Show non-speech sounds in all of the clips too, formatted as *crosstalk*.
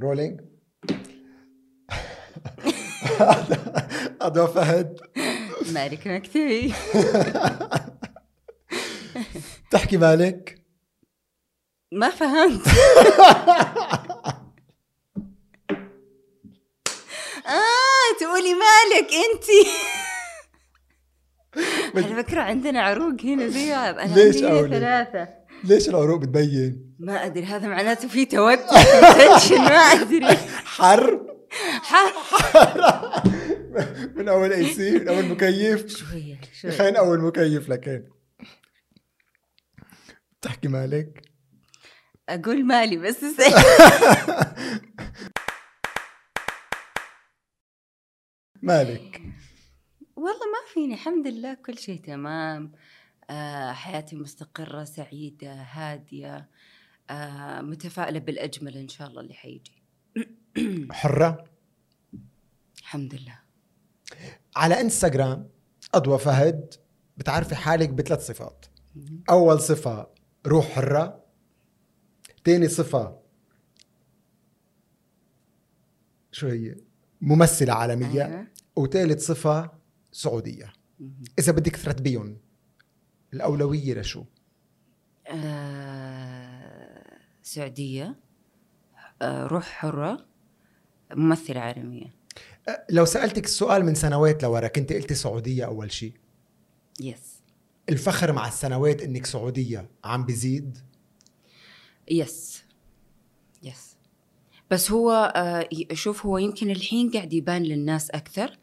رولينج أضوى فهد مالك مكتبي تحكي مالك. ما فهمت. *laughs* آه تقولي مالك أنت. *laughs* على فكرة عندنا عروق هنا زي أنا ليش عندي؟ ثلاثة. ليش العروق بتبين؟ ما أدري هذا معناته في توتر tension ما أدري. *laughs* حر. حر. *laughs* من أول AC من أول مكيف. شوية شوية. خلينا أول مكيف لكن. تحكي مالك. أقول مالي بس. *laughs* مالك. والله ما فيني الحمد لله كل شيء تمام. حياتي مستقرة سعيدة هادية آه متفائلة بالأجمل إن شاء الله اللي حيجي. *clears throat* حرة؟ الحمد لله. على إنستغرام اضوى فهد بتعرفي حالك بثلاث صفات. أول صفة روح حرة تاني صفة شو هي؟ ممثلة عالمية أيوة. وثالث صفة سعودية. إذا بدك ترتبيهم الأولوية لشو؟ آه سعودية آه روح حرة ممثلة عالمية. أه، لو سألتك السؤال من سنوات لورا كنت قلتي سعودية أول شيء yes الفخر مع السنوات إنك سعودية عم بيزيد؟ yes yes بس هو آه شوف هو يمكن الحين قاعد يبان للناس أكثر.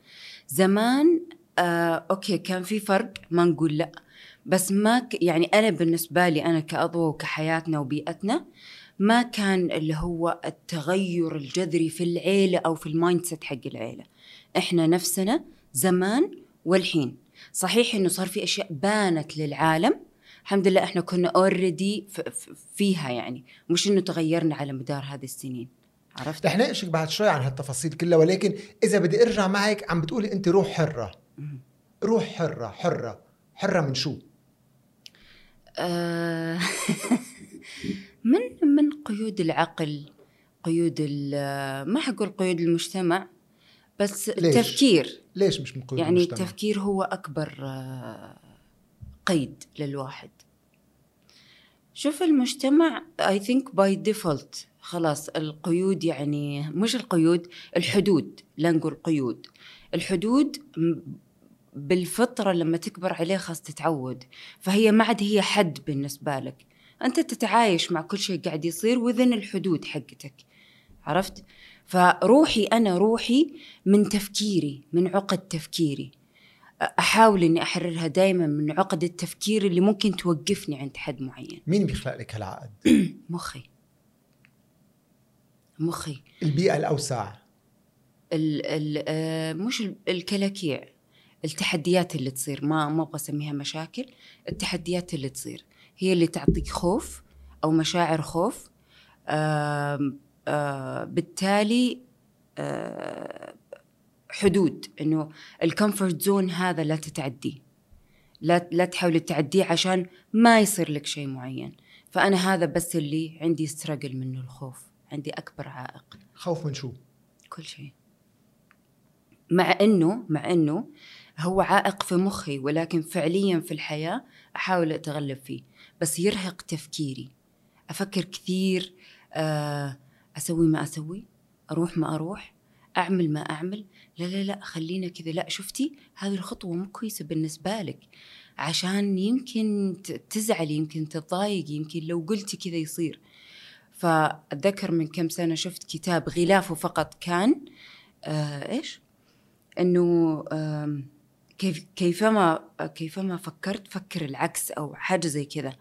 زمان آه okay كان في فرق ما نقول لأ. بس ما ك يعني أنا بالنسبة لي أنا كأضوى وكحياتنا وبيئتنا ما كان اللي هو التغير الجذري في العيلة أو في ال mindset حق العيلة. إحنا نفسنا زمان والحين. صحيح إنه صار في أشياء بانت للعالم. الحمد لله إحنا كنا already فيها يعني. مش إنه تغيرنا على مدار هذه السنين. عرفت؟ رح ناقشك بعد شوي عن هالتفاصيل كلها ولكن إذا بدي أرجع معك عم بتقولي أنت روح مم. روح حرة حرة. حرة من شو؟ آه *laughs* من من قيود العقل قيود ال- ما حقول قيود المجتمع بس ليش؟ التفكير ليش مش من قيود يعني المجتمع؟ التفكير هو أكبر آه، قيد للواحد شوف المجتمع I think by default خلاص القيود يعني مش القيود الحدود لا نقول قيود الحدود بالفطرة لما تكبر عليه خلاص تتعود. فهي ما عاد هي حد بالنسبة لك. أنت تتعايش مع كل شيء قاعد يصير ضمن الحدود حقتك. عرفت؟ فروحي أنا روحي من تفكيري من عقد تفكيري. أحاول إني أحررها دائما من عقد التفكير اللي ممكن توقفني عند حد معين. مين بيخلق لك هالعقد؟ *clears throat* مخي. مخي. البيئة الأوسع. ال ال آه، مش ال- الكلاكيع. التحديات اللي تصير ما ما أبغى أسميها مشاكل التحديات اللي تصير. هي اللي تعطيك خوف أو مشاعر خوف آم، آه بالتالي آه حدود. إنه الكمفورت زون هذا لا تتعديه لا لا تحاولي تعديه عشان ما يصير لك شيء معين. فأنا هذا بس اللي عندي استرجل منه الخوف. عندي أكبر عائق. خوف من شو؟ كل شيء. مع انه مع إنه هو عائق في مخي ولكن فعليا في الحياة أحاول أتغلب فيه. بس يرهق تفكيري. أفكر كثير آه، أسوي ما أسوي أروح ما أروح أعمل ما أعمل. لا لا لا خلينا كذا. لا شفتي؟ هذه الخطوة مو كويسة بالنسبة لك. عشان يمكن ت- تزعل يمكن تتضايق يمكن لو قلتي كذا يصير. فأتذكر من كم سنة شفت كتاب غلافه فقط كان آه إيش؟ إنه آم، كيف كيفما كيفما فكرت فكر العكس أو حاجة زي كذا.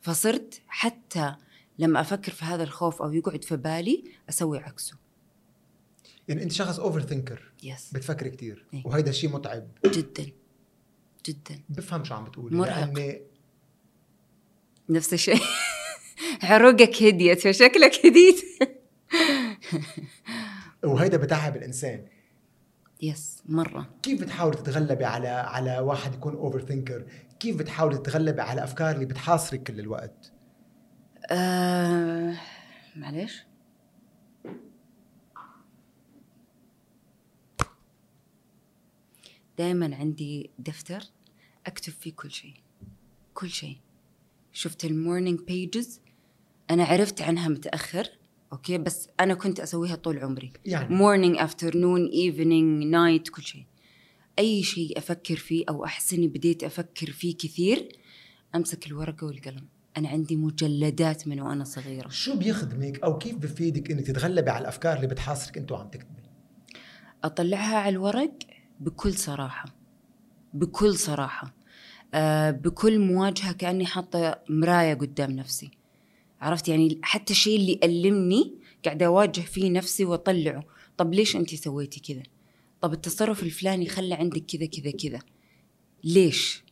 فصرت حتى لما أفكر في هذا الخوف أو يقعد في بالي أسوي عكسه. يعني أنت شخص أوفر ثينكر يس بتفكري كثير إيه. وهيدا الشيء متعب. جدا. جدا. بفهم شو عم بتقولي. مرهق. لأني نفس الشيء. *laughs* عروقك هديت فشكلك هديت. *laughs* وهيدا بتعب الإنسان yes مرة. كيف بتحاولي تتغلبي على على واحد يكون overthinker كيف بتحاولي تتغلبي على أفكار اللي بتحاصرك كل الوقت؟ آه، ااا معلش دائما عندي دفتر أكتب فيه كل شيء. كل شيء. شفت ال morning pages أنا عرفت عنها متأخر. okay؟ بس أنا كنت أسويها طول عمري. يعني؟ morning afternoon evening night كل شيء. أي شيء أفكر فيه أو احس اني بديت أفكر فيه كثير أمسك الورقة والقلم. أنا عندي مجلدات من وأنا صغيرة. شو بيخدمك أو كيف بفيدك إنك تتغلبي على الأفكار اللي بتحاصرك انت وعم تكتبي؟ أطلعها على الورق بكل صراحة. بكل صراحة. آه بكل مواجهة كأني حاطة مراية قدام نفسي. عرفت؟ يعني حتى الشيء اللي يألمني قاعدة أواجه فيه نفسي وأطلعه. طب ليش أنت سويتي كذا؟ طب التصرف الفلاني خلى عندك كذا كذا كذا. ليش؟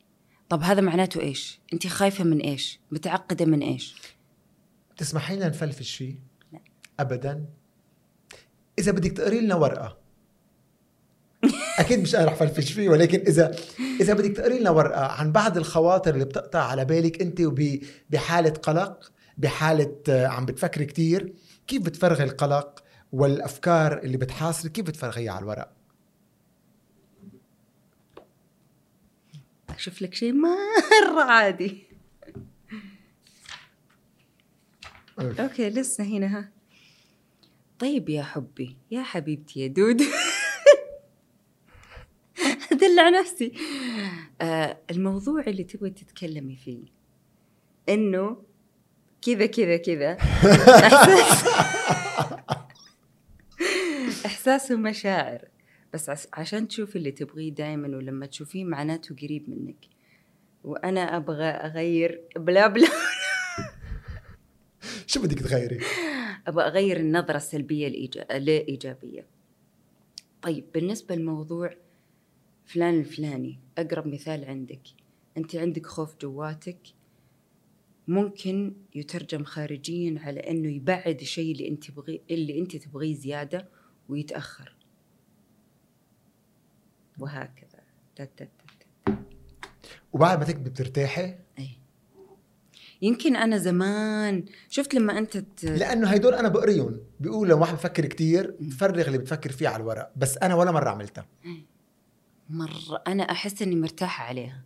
طب هذا معناته إيش؟ أنت خايفة من إيش؟ متعقدة من إيش؟ تسمحي لنا نفلفش فيه؟ لا. ابدا. إذا بدك تقري لنا ورقة. أكيد مش أنا رح فلفش فيه ولكن إذا إذا بدك تقري لنا ورقة عن بعض الخواطر اللي بتقطع على بالك أنت وب- بحالة قلق بحالة آه، عم بتفكري كتير. كيف بتفرغي القلق والأفكار اللي بتحاصرك كيف بتفرغيها على الورق؟ أشوف لك شيء مرة عادي. أوكي. لسه هنا ها. طيب يا حبي يا حبيبتي يا دود. *laughs* ادلع نفسي. آه الموضوع اللي تبغي تتكلمي فيه إنه كذا كذا كذا إحساس. *laughs* إحساس ومشاعر بس عشان تشوفي اللي تبغيه دائما ولما تشوفيه معناته قريب منك. وأنا أبغى أغير بلا بلا. *laughs* شو بدك تغيري؟ أبغى أغير النظرة السلبية لايجابيه طيب بالنسبة لموضوع فلان الفلاني أقرب مثال عندك. أنت عندك خوف جواتك. ممكن يترجم خارجيا على أنه يبعد الشيء اللي أنت تبغي اللي أنت تبغيه زيادة ويتأخر. وهكذا. تا- تا- تا. وبعد ما تكتبي بترتاحي؟ اي يمكن أنا زمان شفت لما أنت ت... لأنه هيدول أنا بقريهم. بيقول لو واحد بفكر كتير فرغ اللي بتفكر فيه على الورق. بس أنا ولا مرة عملتها. مرة. أنا أحس إني مرتاحة عليها.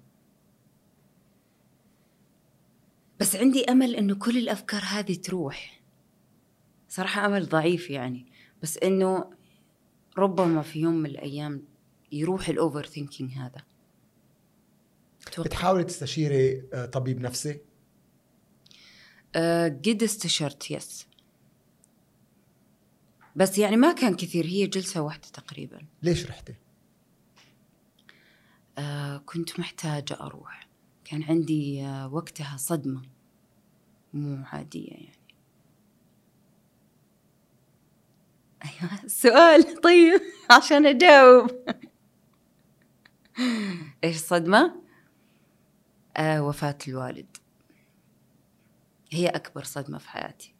بس عندي أمل إنه كل الأفكار هذه تروح. صراحة أمل ضعيف يعني. بس إنه ربما في يوم من الأيام يروح الأوفر ثينكينج هذا. بتحاولي تستشيري آه، طبيب نفسي؟ أه قد استشرت يس بس يعني ما كان كثير هي جلسة واحدة تقريبا. ليش رحتي؟ آه كنت محتاجة أروح. كان عندي آه وقتها صدمة مو عادية يعني. أيوة السؤال طيب *laughs* عشان أجاوب. إيش الصدمة؟ آه وفاة الوالد. هي أكبر صدمة في حياتي.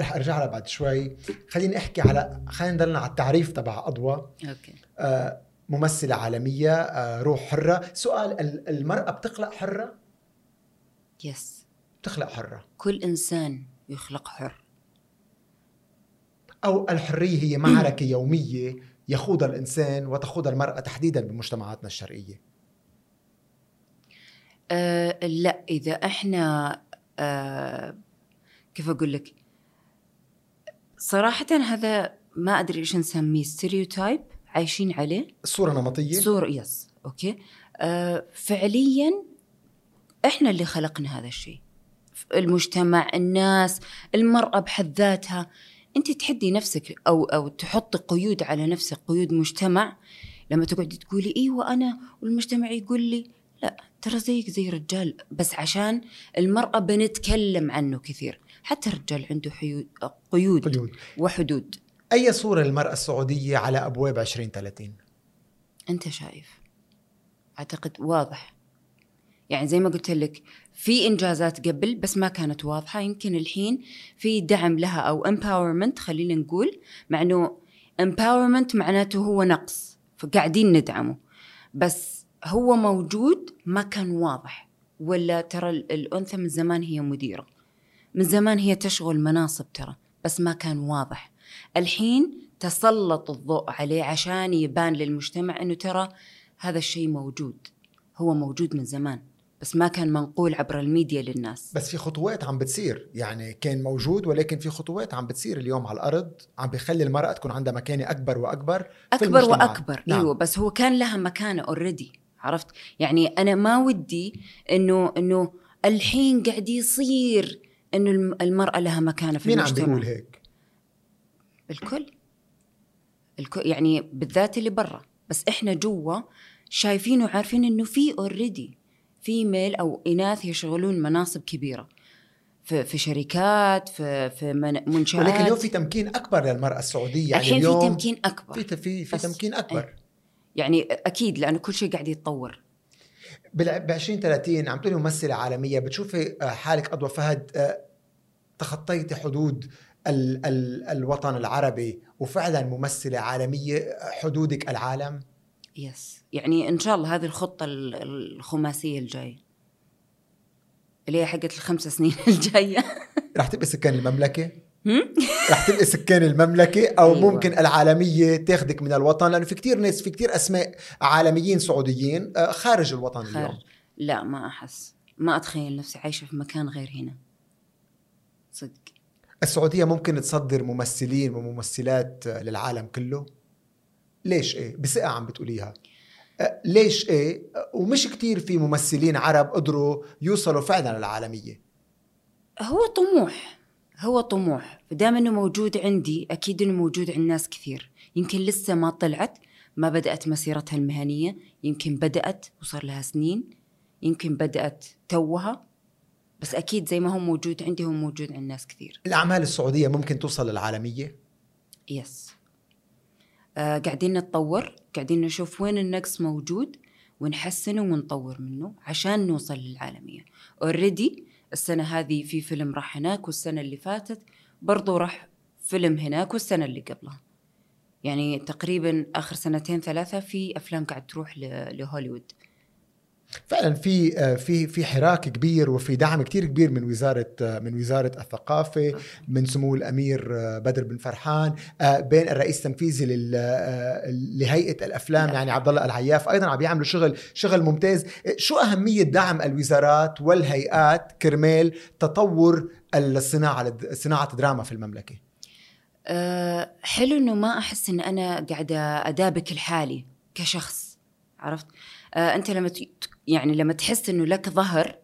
رح أرجع لها بعد شوي. خليني أحكي على خلينا نضلنا على التعريف تبع أضواء. okay. آه، ممثلة عالمية آه، روح حرة. سؤال ال- المرأة بتخلق حرة؟ yes بتخلق حرة. كل إنسان يخلق حر. أو الحرية هي معركة يومية يخوضها الإنسان وتخوضها المرأة تحديدا بمجتمعاتنا الشرقية. أه لا إذا إحنا أه كيف أقول لك؟ صراحة هذا ما أدري إيش نسميه stereotype عايشين عليه؟ الصورة نمطية. صورة yes okay. أه فعليا إحنا اللي خلقنا هذا الشيء. المجتمع الناس المرأة بحد ذاتها. أنت تحدي نفسك أو أو تحطي قيود على نفسك قيود مجتمع. لما تقعدي تقولي أيوه أنا والمجتمع يقول لي لا ترى زيك زي رجال. بس عشان المرأة بنتكلم عنه كثير. حتى الرجال عنده حيود قيود قيود. وحدود. أي صورة للمرأة السعودية على أبواب 2030 أنت شايف. أعتقد واضح. يعني زي ما قلت لك في إنجازات قبل بس ما كانت واضحة. يمكن الحين في دعم لها أو empowerment خلينا نقول مع إنه empowerment معناته هو نقص فقاعدين ندعمه. بس هو موجود ما كان واضح. ولا ترى ال- الأنثى من زمان هي مديرة. من زمان هي تشغل مناصب ترى بس ما كان واضح. الحين تسلط الضوء عليه عشان يبان للمجتمع إنه ترى هذا الشيء موجود. هو موجود من زمان بس ما كان منقول عبر الميديا للناس. بس في خطوات عم بتصير يعني كان موجود ولكن في خطوات عم بتصير. اليوم على الأرض عم بيخلي المرأة تكون عندها مكانة أكبر وأكبر أكبر. وأكبر نعم. أيوه بس هو كان لها مكانة already عرفت؟ يعني أنا ما ودي إنه إنه الحين قاعد يصير إنه الم- المرأة لها مكانة في مين عم المجتمع. بيقول هيك؟ الكل. الكل يعني بالذات اللي برا. بس إحنا جوا شايفين وعارفين إنه في اوريدي في ميل أو إناث يشغلون مناصب كبيرة. في في شركات في في من- منشآت. ولكن اليوم في تمكين أكبر للمرأة السعودية. يعني الحين في اليوم تمكين أكبر. في في في تمكين أكبر. يعني أكيد لأنه كل شيء قاعد يتطور. ب 2030 عم تقولي ممثلة عالمية. بتشوفي حالك أضوى فهد آه، تخطيتي حدود ال ال الوطن العربي وفعلا ممثلة عالمية حدودك العالم؟ يس يعني إن شاء الله هذه الخطة ال- الخماسية الجاية. اللي هي حقت الخمس سنين *laughs* الجاية. رح تبقي سكان المملكة؟ هم؟ رح تبقي سكان المملكة؟ أو أيوة. ممكن العالمية تاخذك من الوطن؟ لأنه في كتير ناس في كتير أسماء عالميين سعوديين آه، خارج الوطن اليوم. خارج لا ما أحس. ما أتخيل نفسي عايشة في مكان غير هنا. صدق. السعودية ممكن تصدر ممثلين وممثلات للعالم كله؟ ليش إيه؟ بثقة عم بتقوليها. آه، ليش إيه؟ ومش كتير في ممثلين عرب قدروا يوصلوا فعلا للعالمية. هو طموح. هو طموح. فدام إنه موجود عندي أكيد إنه موجود عند ناس كثير. يمكن لسه ما طلعت ما بدأت مسيرتها المهنية. يمكن بدأت وصار لها سنين. يمكن بدأت توها. بس أكيد زي ما هو موجود عندي هو موجود عند ناس كثير. الأعمال السعودية ممكن توصل للعالمية؟ yes آه قاعدين نتطور قاعدين نشوف وين النقص موجود ونحسنه ونطور منه عشان نوصل للعالمية. already السنة هذه في فيلم راح هناك والسنة اللي فاتت برضو راح فيلم هناك والسنة اللي قبلها. يعني تقريبا آخر سنتين ثلاثة في أفلام قاعد تروح لهوليوود. فعلا في آه، في في حراك كبير وفي دعم كتير كبير من وزارة آه، من وزارة الثقافة من سمو الأمير آه، بدر بن فرحان بين الرئيس التنفيذي لهيئة الأفلام يعني عبد الله العياف أيضا عم بيعملوا شغل شغل ممتاز. شو أهمية دعم الوزارات والهيئات كرمال تطور الصناعة صناعة الدراما في المملكة؟ حلو إنه ما أحس إن أنا قاعدة أدابك لحالي كشخص عرفت؟ أنت لما يعني لما تحس إنه لك ظهر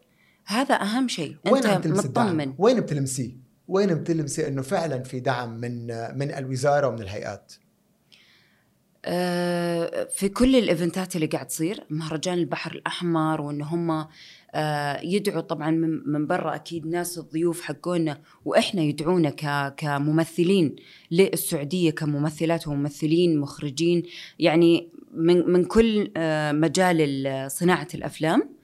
هذا أهم شيء. وين انت؟ مطمن. وين بتلمسيه؟ وين بتلمسي إنه فعلا في دعم من آه، من الوزارة ومن الهيئات؟ أه في كل الإيفنتات اللي قاعد تصير مهرجان البحر الأحمر وان هم أه يدعوا طبعا من, برا أكيد ناس الضيوف حقونا وإحنا يدعونا كممثلين للسعودية كممثلات وممثلين مخرجين يعني من من كل آه، مجال ال- صناعة الأفلام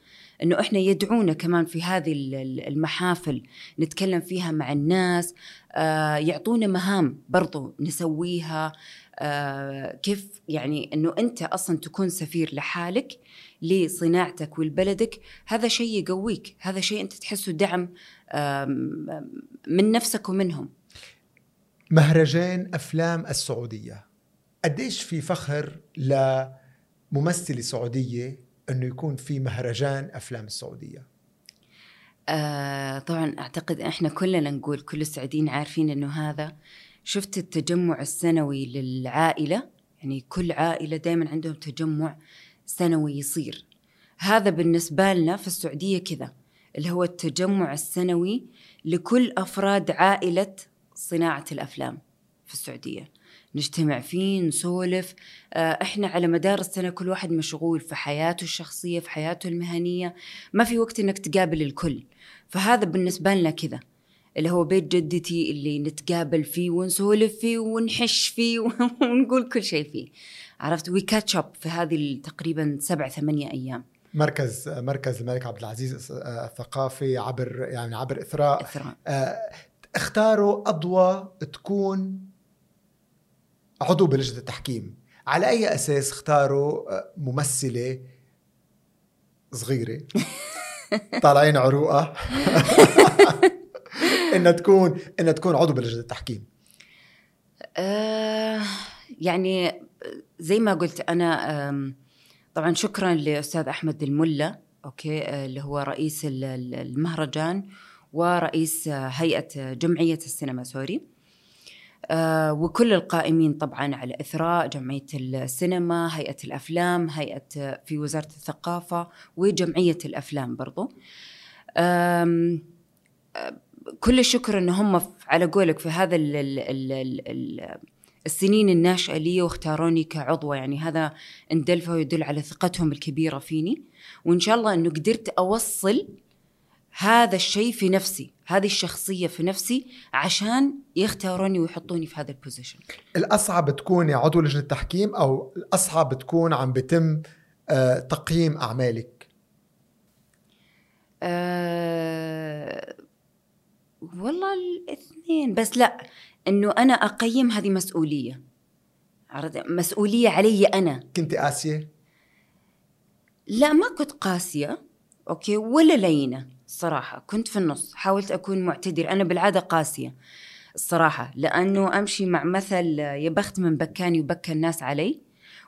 إنه إحنا يدعونا كمان في هذه ال- ال- المحافل نتكلم فيها مع الناس آه، يعطونا مهام برضو نسويها آه، كيف يعني إنه أنت أصلا تكون سفير لحالك لصناعتك ولبلدك هذا شيء يقويك هذا شيء أنت تحسه دعم من نفسك ومنهم. مهرجان أفلام السعودية. قديش في فخر لممثلة سعودية إنه يكون في مهرجان أفلام السعودية؟ آه طبعا أعتقد إحنا كلنا نقول كل السعوديين عارفين إنه هذا. شفت التجمع السنوي للعائلة يعني كل عائلة دائما عندهم تجمع سنوي يصير. هذا بالنسبة لنا في السعودية كذا اللي هو التجمع السنوي لكل أفراد عائلة صناعة الأفلام في السعودية. نجتمع فيه نسولف. آه، إحنا على مدار السنة كل واحد مشغول في حياته الشخصية في حياته المهنية. ما في وقت إنك تقابل الكل. فهذا بالنسبة لنا كذا اللي هو بيت جدتي اللي نتقابل فيه ونسولف فيه ونحش فيه *laughs* ونقول كل شيء فيه. عرفت؟ we catch up في هذه تقريبا سبع ثمانية أيام. مركز مركز الملك عبد العزيز الثقافي عبر يعني عبر إثراء. إثراء. آه، اختاروا أضوى تكون عضو بلجنة التحكيم. على أي أساس اختاروا آه، ممثلة صغيرة؟ *laughs* طالعين عروقها *laughs* إنها تكون إنها تكون عضو بلجنة التحكيم. آه يعني زي ما قلت أنا طبعا شكرا لأستاذ أحمد الملا okay آه، اللي هو رئيس ال- ال- المهرجان ورئيس آه، هيئة جمعية السينما sorry. آه، وكل القائمين طبعا على إثراء جمعية السينما هيئة الأفلام هيئة آه، في وزارة الثقافة وجمعية الأفلام برضو. آه، كل الشكر إن هم على قولك في هذا السنين الناشئة لي واختاروني كعضوة يعني هذا إن دل فهو يدل على ثقتهم الكبيرة فيني. وإن شاء الله إنه قدرت أوصل هذا الشيء في نفسي هذه الشخصية في نفسي عشان يختاروني ويحطوني في هذا البوزيشن الأصعب تكوني عضو لجنة تحكيم أو الأصعب تكون عم بتم آه، تقييم أعمالك؟ أه والله الاثنين بس لا. إنه أنا أقيم هذه مسؤولية؟ مسؤولية علي أنا. كنت قاسية؟ لا ما كنت قاسية. أوكي؟ ولا لينة صراحة. كنت في النص. حاولت أكون معتدل. أنا بالعادة قاسية الصراحه لأنه أمشي مع مثل يا بخت من بكاني وبكى الناس علي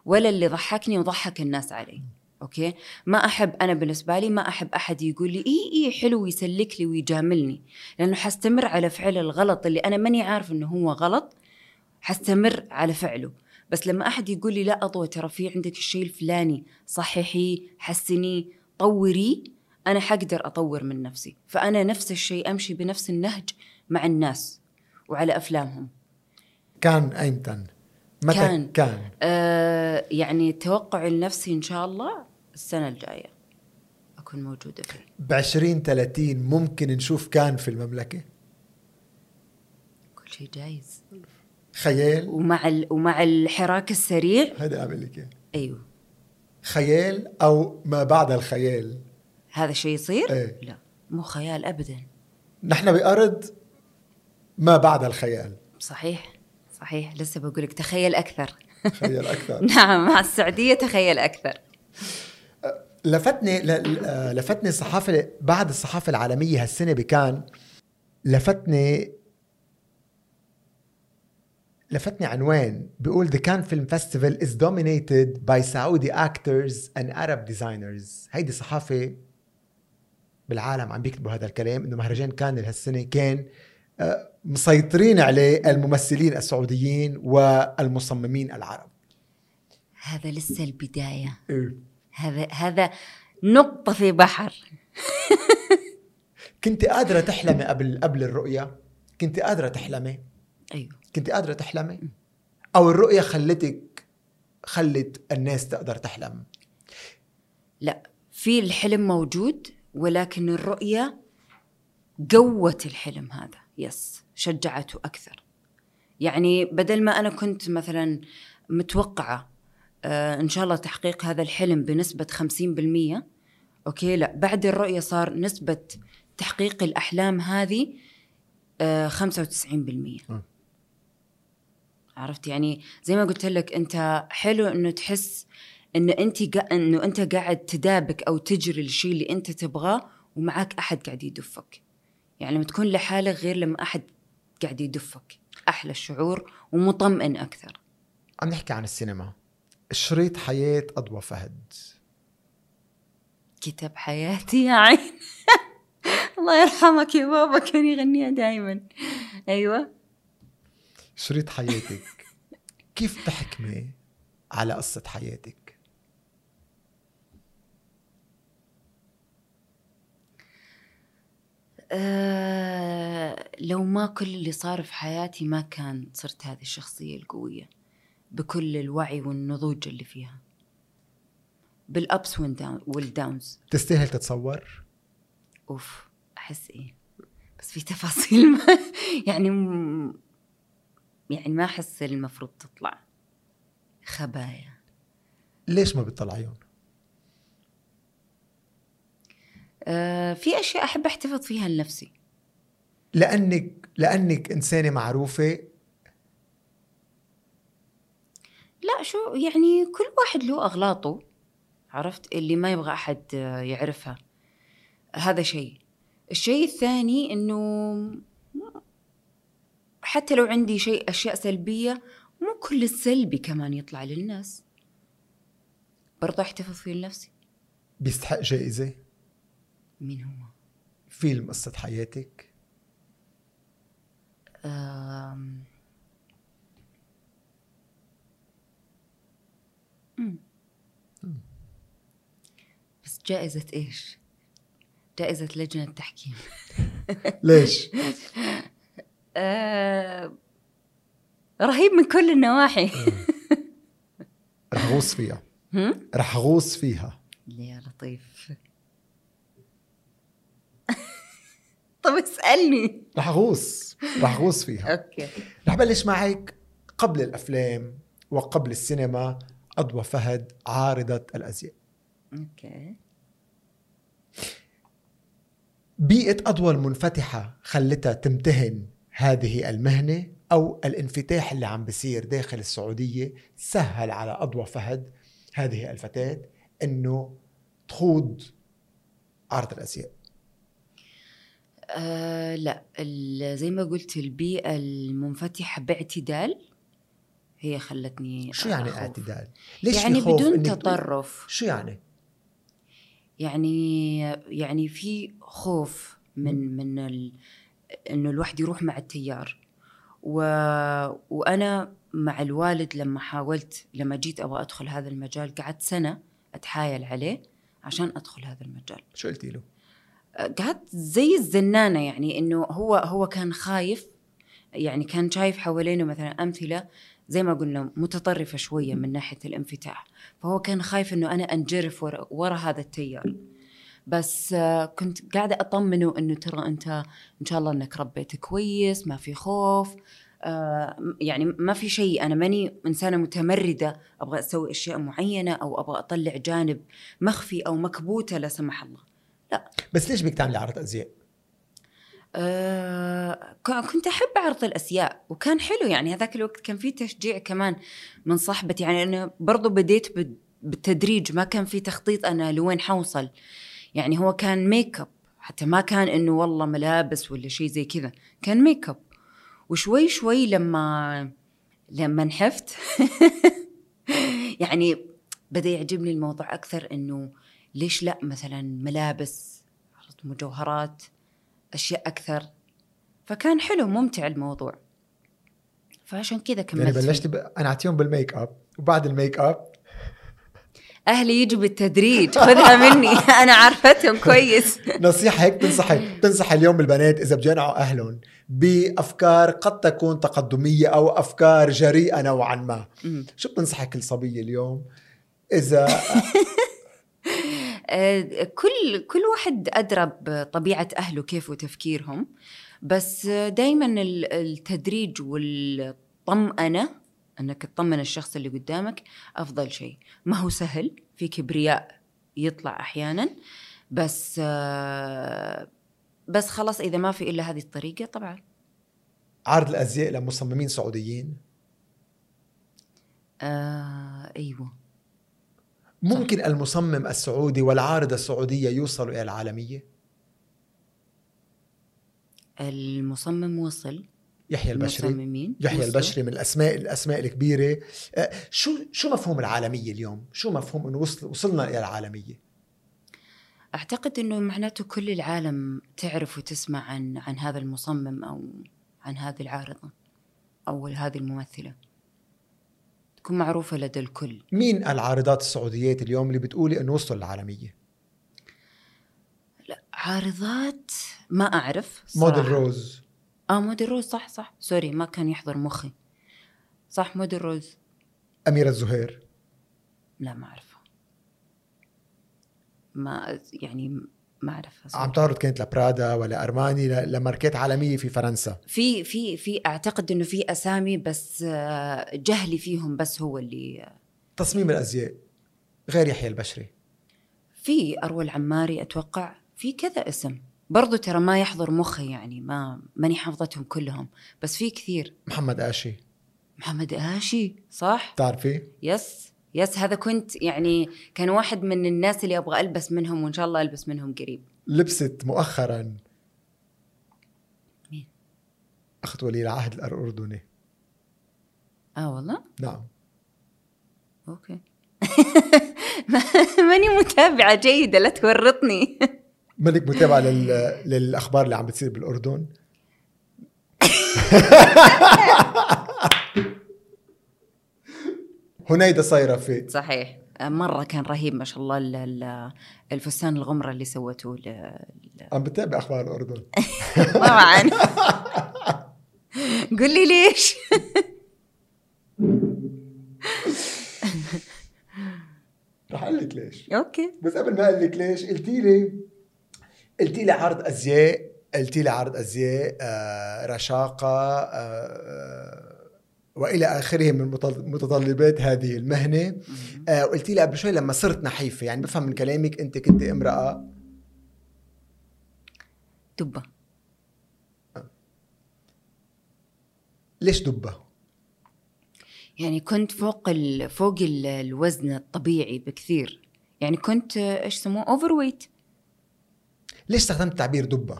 ولا اللي ضحكني وضحك الناس علي. okay؟ ما أحب أنا بالنسبة لي ما أحب أحد يقول لي اي اي حلو يسلك لي ويجاملني. لأنه حستمر على فعل الغلط اللي أنا ماني عارف إنه هو غلط حستمر على فعله. بس لما أحد يقول لي لا أضوى ترى في عندك الشيء الفلاني صححيه حسنيه طوريه أنا حقدر أطور من نفسي. فأنا نفس الشيء أمشي بنفس النهج مع الناس وعلى أفلامهم. كان ايمتى متى كان. كان؟ آه يعني توقعي لنفسي إن شاء الله السنة الجاية أكون موجودة فيه. ب 20 30 ممكن نشوف كان في المملكة. كل شيء جايز. خيال. ومع ال... ومع الحراك السريع. هذا اعمل لك إياه. أيوه. خيال أو ما بعد الخيال. هذا الشيء يصير؟ إيه. لا. مو خيال ابدا. نحن بأرض ما بعد الخيال. صحيح. صحيح. لسه بقول لك تخيل أكثر. خيال أكثر. *laughs* نعم. مع السعودية تخيل أكثر. لفتني آه، لفتني الصحافة بعد الصحافة العالمية هالسنة بكان لفتني لفتني عنوان بيقول The Cannes Film Festival is dominated by Saudi actors and Arab designers. هيدي صحافة بالعالم عم بيكتبوا هذا الكلام إنه مهرجان كان هالسنة كان آه، مسيطرين عليه الممثلين السعوديين والمصممين العرب. هذا لسه البداية. إيه. هذا هذا نقطة في بحر. *laughs* كنت قادرة تحلمي قبل قبل الرؤية؟ كنت قادرة تحلمي؟ أيوه. كنت قادرة تحلمي؟ أو الرؤية خلتك خلت الناس تقدر تحلم؟ لا في الحلم موجود ولكن الرؤية قوت الحلم هذا. yes شجعته أكثر. يعني بدل ما أنا كنت مثلا متوقعة آه إن شاء الله تحقيق هذا الحلم بنسبة 50% okay؟ لا بعد الرؤية صار نسبة تحقيق الأحلام هذه آه 95% م. عرفت؟ يعني زي ما قلت لك أنت حلو إنه تحس إن أنت. إنه أنت قاعد تدابك أو تجري الشيء اللي أنت تبغاه ومعك أحد قاعد يدفك. يعني لما تكون لحالك غير لما أحد قاعد يدفك. أحلى الشعور ومطمئن أكثر. عم نحكي عن السينما. شريط حياة أضوى فهد. كتاب حياتي يا عين. *laughs* الله يرحمك يا بابا كان يغنيها دائما أيوه. شريط حياتك. *laughs* كيف تحكمي على قصة حياتك؟ آه لو ما كل اللي صار في حياتي ما كان صرت هذه الشخصية القوية. بكل الوعي والنضوج اللي فيها. والداون- والداونز تستاهل تتصور؟ أوف أحس إيه؟ بس في تفاصيل ما *laughs* يعني م- يعني ما أحس المفروض تطلع خبايا. ليش ما بتطلعيهم؟ آه في أشياء أحب أحتفظ فيها لنفسي. لأنك لأنك إنسانة معروفة لا شو يعني كل واحد له أغلاطه عرفت؟ اللي ما يبغى أحد يعرفها. هذا شيء. الشيء الثاني إنه حتى لو عندي شيء أشياء سلبية مو كل السلبي كمان يطلع للناس. برضه أحتفظ فيه لنفسي بيستحق جائزة مين هو؟ فيلم قصة حياتك؟ آم. مم. بس جائزة إيش؟ جائزة لجنة تحكيم *laughs* ليش؟ *laughs* آه رهيب من كل النواحي. رح غوص فيها؟ *laughs* رح غوص فيها. يا لطيف. طب اسألني. رح غوص رح غوص فيها. أوكي. رح بلش معك قبل الأفلام وقبل السينما اضوى فهد عارضة الأزياء. أوكي. بيئة أضوى المنفتحة خلتها تمتهن هذه المهنة أو الانفتاح اللي عم بصير داخل السعودية سهل على أضوى فهد هذه الفتاة أنه تخوض عرض الأزياء آه لا ال- زي ما قلت البيئة المنفتحة باعتدال هي خلتني شو يعني أخوف. اعتدال؟ ليش يعني بدون تطرف شو يعني؟ يعني يعني في خوف من من ال... إنه الواحد يروح مع التيار. و... وأنا مع الوالد لما حاولت لما جيت أبغى أدخل هذا المجال قعدت سنة أتحايل عليه عشان أدخل هذا المجال. شو قلتي له؟ قعدت زي الزنانة يعني إنه هو هو كان خايف يعني كان شايف حوالينه مثلا أمثلة زي ما قلنا متطرفة شوية من ناحية الانفتاح. فهو كان خايف إنه أنا أنجرف ورا, ورا هذا التيار. بس آه، كنت قاعدة أطمنه إنه ترى أنت إن شاء الله إنك ربيت كويس ما في خوف آه، يعني ما في شيء. أنا ماني إنسانة متمردة أبغى أسوي أشياء معينة أو أبغى أطلع جانب مخفي أو مكبوتة لا سمح الله. بس ليش بدك تعملي عرض أزياء؟ آه، كنت أحب عرض الازياء وكان حلو يعني. هذاك الوقت كان في تشجيع كمان من صاحبتي يعني أنا برضو بديت بال- بالتدريج ما كان في تخطيط أنا لوين حوصل. يعني هو كان ميك اب حتى ما كان إنه والله ملابس ولا شيء زي كذا كان ميك اب وشوي شوي لما لما نحفت *laughs* يعني بدأ يعجبني الموضوع أكثر إنه ليش لأ مثلا ملابس مجوهرات. أشياء أكثر. فكان حلو ممتع الموضوع. فعشان كذا كملت يعني فيه. بلشتي ب... أنا أعطيهم بالميك أب. وبعد الميك أب *laughs* أهلي يجوا بالتدريج. خذها مني. *laughs* *laughs* أنا عارفتهم كويس. نصيحة هيك بتنصحي بتنصحي اليوم البنات إذا بجنعوا أهلهم بأفكار قد تكون تقدمية أو أفكار جريئة نوعا ما. شو بتنصحي كل صبية اليوم؟ إذا آه، كل كل واحد أدرى بطبيعة أهله كيف وتفكيرهم بس دائما التدريج والطمأنة أنك تطمن الشخص اللي قدامك أفضل شيء. ما هو سهل في كبرياء يطلع أحيانا بس آه، بس خلاص إذا ما في إلا هذه الطريقة طبعا. عرض الأزياء لمصممين سعوديين؟ آه أيوه. ممكن المصمم السعودي والعارضة السعودية يوصلوا إلى العالمية؟ المصمم وصل. يحيى البشري. المصممين يحيى وصلوا. البشري من الأسماء الأسماء الكبيرة. آه، شو شو مفهوم العالمية اليوم؟ شو مفهوم إنه وصل وصلنا إلى العالمية؟ أعتقد إنه معناته كل العالم تعرف وتسمع عن عن هذا المصمم أو عن هذه العارضة أو هذه الممثلة. تكون معروفة لدى الكل. مين العارضات السعوديات اليوم اللي بتقولي إنه وصلوا للعالمية؟ لا عارضات ما أعرف موديل. روز. آه موديل روز صح صح. sorry ما كان يحضر مخي. صح موديل روز. أميرة الزهير. لا ما اعرفها ما يعني ما اعرفها عم. تعرض كانت لبرادا ولا ارماني لماركات عالمية في فرنسا. في في في أعتقد إنه في أسامي بس آه، جهلي فيهم بس هو اللي تصميم الأزياء غير يحيى البشري. في أروى العماري أتوقع في كذا اسم. برضو ترى ما يحضر مخي يعني ما ماني حافظتهم كلهم بس في كثير. محمد آشي. محمد آشي صح؟ بتعرفي yes. yes هذا كنت يعني كان واحد من الناس اللي أبغى ألبس منهم وإن شاء الله ألبس منهم قريب. لبست مؤخرا. مين؟ أخت ولي العهد الأردني. آه والله؟ نعم. أوكي. *laughs* ماني متابعة جيدة لا تورطني. مانك متابعة لل... للأخبار اللي عم بتصير بالأردن؟ *laughs* هنيدا صايره في صحيح. مرة كان رهيب ما شاء الله ال- ال- الفستان الغمرة اللي سوته ل- عم بتابع أخبار الأردن. *laughs* طبعا قل لي ليش. رح أقول لك ليش. أوكي. بس قبل ما أقول لك ليش قلتي لي قلتي لي عرض أزياء قلتي لي عرض أزياء آه رشاقة آه آه وإلى آخره من متطل- متطلبات هذه المهنة. آه وقلتي لي قبل شوي لما صرت نحيفة يعني بفهم من كلامك أنت كنت امرأة. دبة. ليش دبة؟ يعني كنت فوق ال... فوق ال... الوزن الطبيعي بكثير. يعني كنت آه، إيش يسموه overweight ليش استخدمت تعبير دبة؟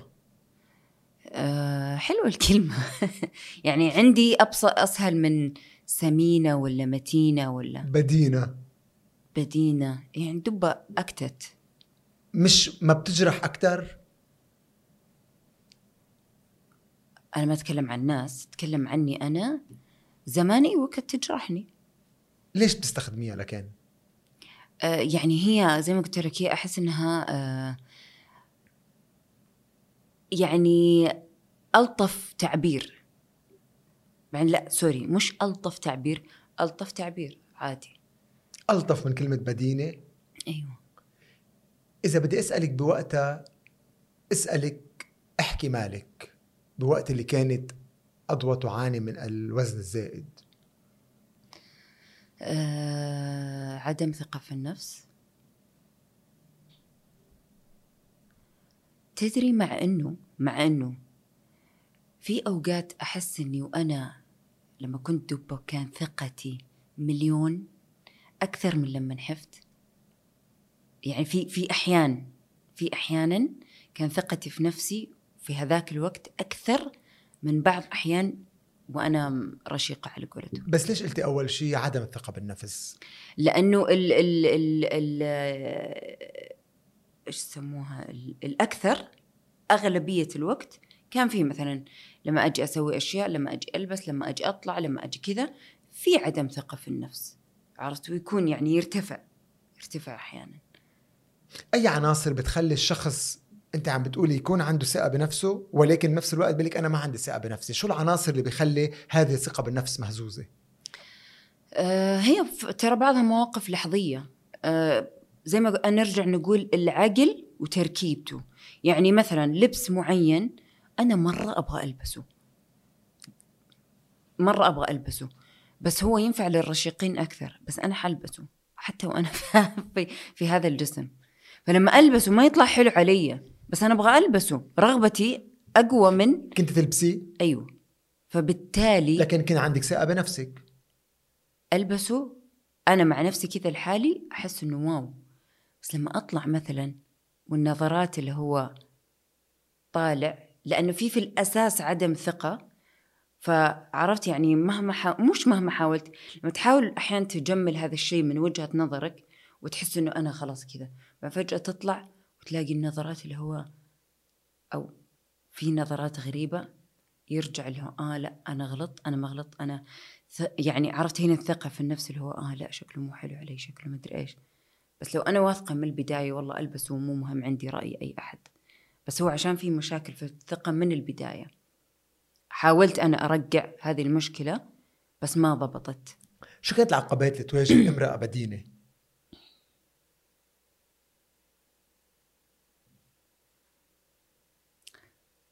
آه حلوة الكلمة. *laughs* يعني عندي أبسط أسهل من سمينة ولا متينة ولا بدينة. بدينة. يعني دبة أكتت. مش ما بتجرح أكثر أنا ما أتكلم عن الناس أتكلم عني أنا. زمان أيوة كانت تجرحني. ليش بتستخدميها لكن؟ آه يعني هي زي ما قلت لك هي أحس إنها آه يعني ألطف تعبير. يعني لا سوري مش ألطف تعبير ألطف تعبير عادي. ألطف من كلمة بدينة. أيوة. إذا بدي أسألك بوقتها أسألك احكي مالك بوقت اللي كانت أضوى تعاني من الوزن الزائد. آه عدم ثقة في النفس. تدري مع إنه مع إنه في أوقات أحس إني وأنا لما كنت دبة كان ثقتي مليون أكثر من لما نحفت. يعني في في أحيان في أحيانا كان ثقتي في نفسي في هذاك الوقت أكثر من بعض أحيان وأنا رشيقة على قولتهم. بس ليش قلتي أول شيء عدم الثقة بالنفس؟ لأنه ال ال ال ال إيش يسموها؟ ال- الأكثر أغلبية الوقت كان في مثلا لما أجي أسوي أشياء لما أجي ألبس لما أجي أطلع لما أجي كذا في عدم ثقة في النفس عرفت؟ ويكون يعني يرتفع يرتفع أحيانا. أي عناصر بتخلي الشخص أنت عم بتقولي يكون عنده ثقة بنفسه ولكن بنفس الوقت بيقول أنا ما عندي ثقة بنفسي. شو العناصر اللي بيخلي هذه الثقة بالنفس مهزوزة؟ آه هي ترى بعضها مواقف لحظية. آه زي ما نرجع نقول العقل وتركيبته. يعني مثلا لبس معين أنا مرة أبغى ألبسه. مرة أبغى ألبسه. بس هو ينفع للرشيقين أكثر. بس أنا حلبسه حتى وأنا *laughs* في, في هذا الجسم. فلما ألبسه ما يطلع حلو علي. بس أنا أبغى ألبسه. رغبتي أقوى من كنت تلبسيه؟ أيوه. فبالتالي لكن كان عندك ثقة بنفسك. ألبسه. أنا مع نفسي كذا لحالي أحس إنه واو. بس لما أطلع مثلا والنظرات اللي هو طالع لأنه في في الأساس عدم ثقة. فعرفت يعني مهما حا... مش مهما حاولت لما تحاول أحيانا تجمل هذا الشيء من وجهة نظرك وتحس إنه أنا خلاص كذا ففجاه تطلع وتلاقي النظرات اللي هو أو في نظرات غريبة يرجع له آه لا أنا غلط أنا ما غلط أنا ث... يعني عرفت هنا الثقة في النفس اللي هو آه لا شكله مو حلو علي شكله ما أدري إيش. بس لو أنا واثقة من البداية والله البسه مو مهم عندي رأي أي أحد. بس هو عشان في مشاكل في الثقة من البداية. حاولت أنا أرجع هذه المشكلة بس ما ضبطت. شو كانت العقبات اللي تواجه *coughs* امرأة بدينة؟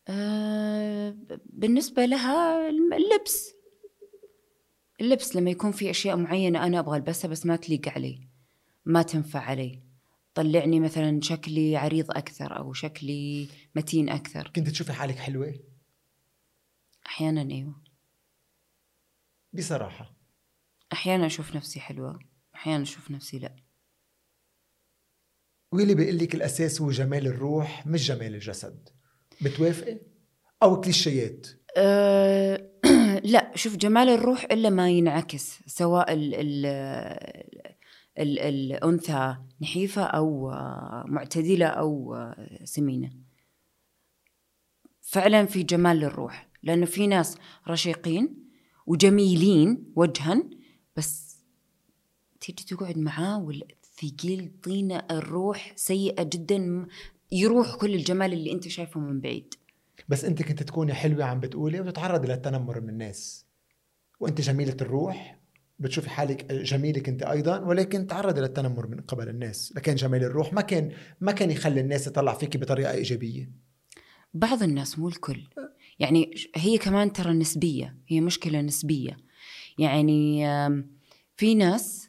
آه بالنسبة لها اللبس. اللبس لما يكون في أشياء معينة أنا أبغى ألبسها بس ما تليق علي. ما تنفع علي. طلعني مثلا شكلي عريض أكثر أو شكلي متين أكثر. كنت تشوفي حالك حلوة؟ أحيانا أيوة. بصراحة. أحيانا أشوف نفسي حلوة أحيانا أشوف نفسي لا. واللي بيقول لك الأساس هو جمال الروح مش جمال الجسد. بتوافقي؟ أو كليشيات؟ أه *clears throat* لا شوف جمال الروح إلا ما ينعكس سواء ال ال ال الأنثى نحيفة أو معتدلة أو سمينة. فعلا في جمال للروح لأنه في ناس رشيقين وجميلين وجها بس تيجي تقعد معاه والثقيل طينة الروح سيئة جدا يروح كل الجمال اللي أنت شايفه من بعيد. بس أنت كنت تكوني حلوة عم بتقولي وتتعرضي للتنمر من الناس وأنت جميلة الروح بتشوفي حالك جميلة انت أيضا ولكن تعرضي للتنمر من قبل الناس. لكن جمال الروح ما كان ما كان يخلي الناس تطلع فيك بطريقة إيجابية. بعض الناس مو الكل. يعني هي كمان ترى نسبية هي مشكلة نسبية. يعني في ناس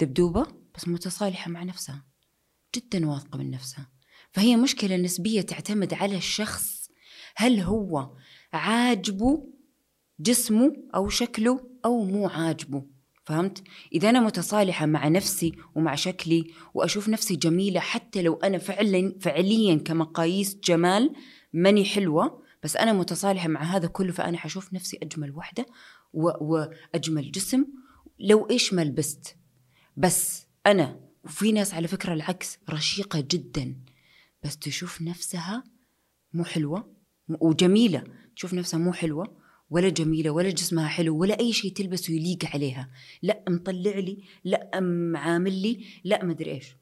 دبدوبة بس متصالحة مع نفسها جدا واثقة من نفسها. فهي مشكلة نسبية تعتمد على الشخص. هل هو عاجبه جسمه أو شكله؟ أو مو عاجبه فهمت؟ إذا أنا متصالحة مع نفسي ومع شكلي وأشوف نفسي جميلة حتى لو أنا فعلا فعليا كمقاييس جمال ماني حلوة بس أنا متصالحة مع هذا كله فأنا حشوف نفسي أجمل وحدة وأجمل جسم لو إيش ما لبست بس أنا وفي ناس على فكرة العكس رشيقة جدا بس تشوف نفسها مو حلوة وجميلة تشوف نفسها مو حلوة ولا جميلة ولا جسمها حلو ولا أي شيء تلبسه يليق عليها. لا مطلع لي لا معامل لي لا مدري إيش.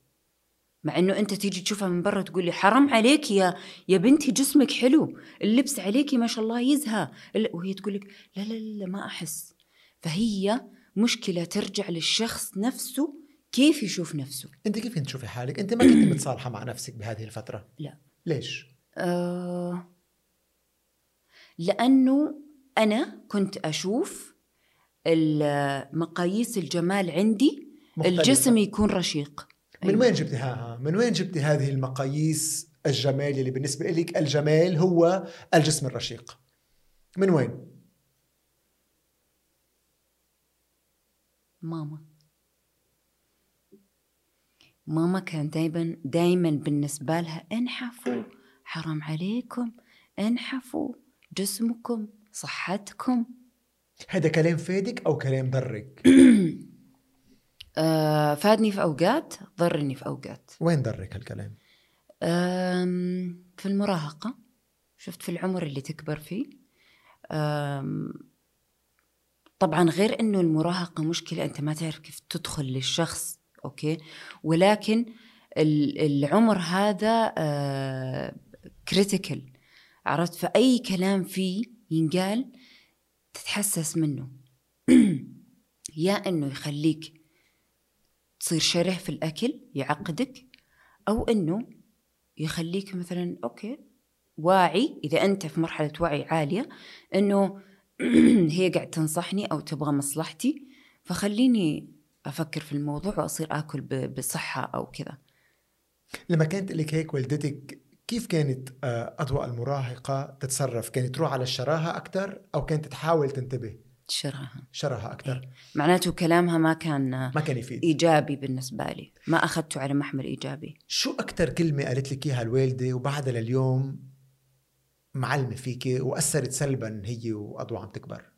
مع إنه أنت تيجي تشوفها من برا تقول لي حرام عليك يا يا بنتي جسمك حلو اللبس عليكي ما شاء الله يزهى. وهي تقول لك لا لا لا ما أحس. فهي مشكلة ترجع للشخص نفسه كيف يشوف نفسه. أنت كيف كنت تشوفي حالك؟ أنت ما كنت متصالحة مع نفسك بهذه الفترة؟ لا. ليش؟ آه لأنه أنا كنت أشوف مقاييس الجمال عندي مختلفة. الجسم يكون رشيق. من أيوة. وين جبتها من وين جبتي هذه المقاييس الجمال اللي بالنسبة لك الجمال هو الجسم الرشيق؟ من وين؟ ماما. ماما كان دايما دايما بالنسبة لها انحفوا حرام عليكم انحفوا جسمكم صحتكم؟ هذا كلام فادك أو كلام ضرك *clears throat* آه فادني في أوقات ضرني في أوقات. وين ضرك هالكلام في المراهقة. شفت في العمر اللي تكبر فيه. طبعا غير إنه المراهقة مشكلة أنت ما تعرف كيف تدخل للشخص أوكي؟ ولكن العمر هذا critical آه، عرفت؟ فأي كلام فيه ينقال تتحسس منه. *clears throat* يا إنه يخليك تصير شره في الأكل يعقدك أو إنه يخليك مثلا okay واعي إذا أنت في مرحلة وعي عالية إنه *clears throat* هي قاعد تنصحني أو تبغى مصلحتي فخليني أفكر في الموضوع وأصير آكل بصحة أو كذا. لما كانت لك هيك والدتك كيف كانت آه، أضواء المراهقة تتصرف؟ كانت تروح على الشراهة أكثر أو كانت تحاول تنتبه؟ شراهة شراهة أكثر. معناته كلامها ما كان ما كان يفيد إيجابي بالنسبة لي ما أخذته على محمل إيجابي شو أكثر كلمة قالت لك إياها الوالدة وبعدها لليوم معلمة فيك وأثرت سلبا هي وأضواء عم تكبر؟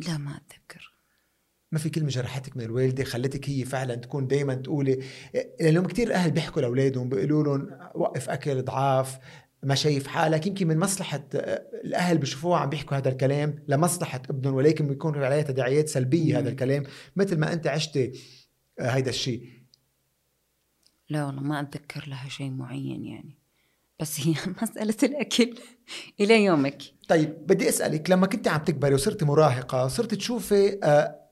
لا ما أتذكر ما في كلمة جرحتك من الوالدة خلتك هي فعلا تكون دائما تقولي لانهم كثير أهل بيحكوا لأولادهم بيقولوا لهم وقف أكل ضعاف ما شايف حالك. يمكن من مصلحة الأهل بشوفوها عم بيحكوا هذا الكلام لمصلحة ابنهم ولكن بيكون عليها تداعيات سلبية هذا الكلام مثل ما أنت عشتي هذا الشيء. لا والله ما أتذكر لها شيء معين يعني. بس هي *laughs* مسألة الأكل إلى يومك. طيب بدي أسألك لما كنت عم تكبري وصرتي مراهقة صرت تشوفي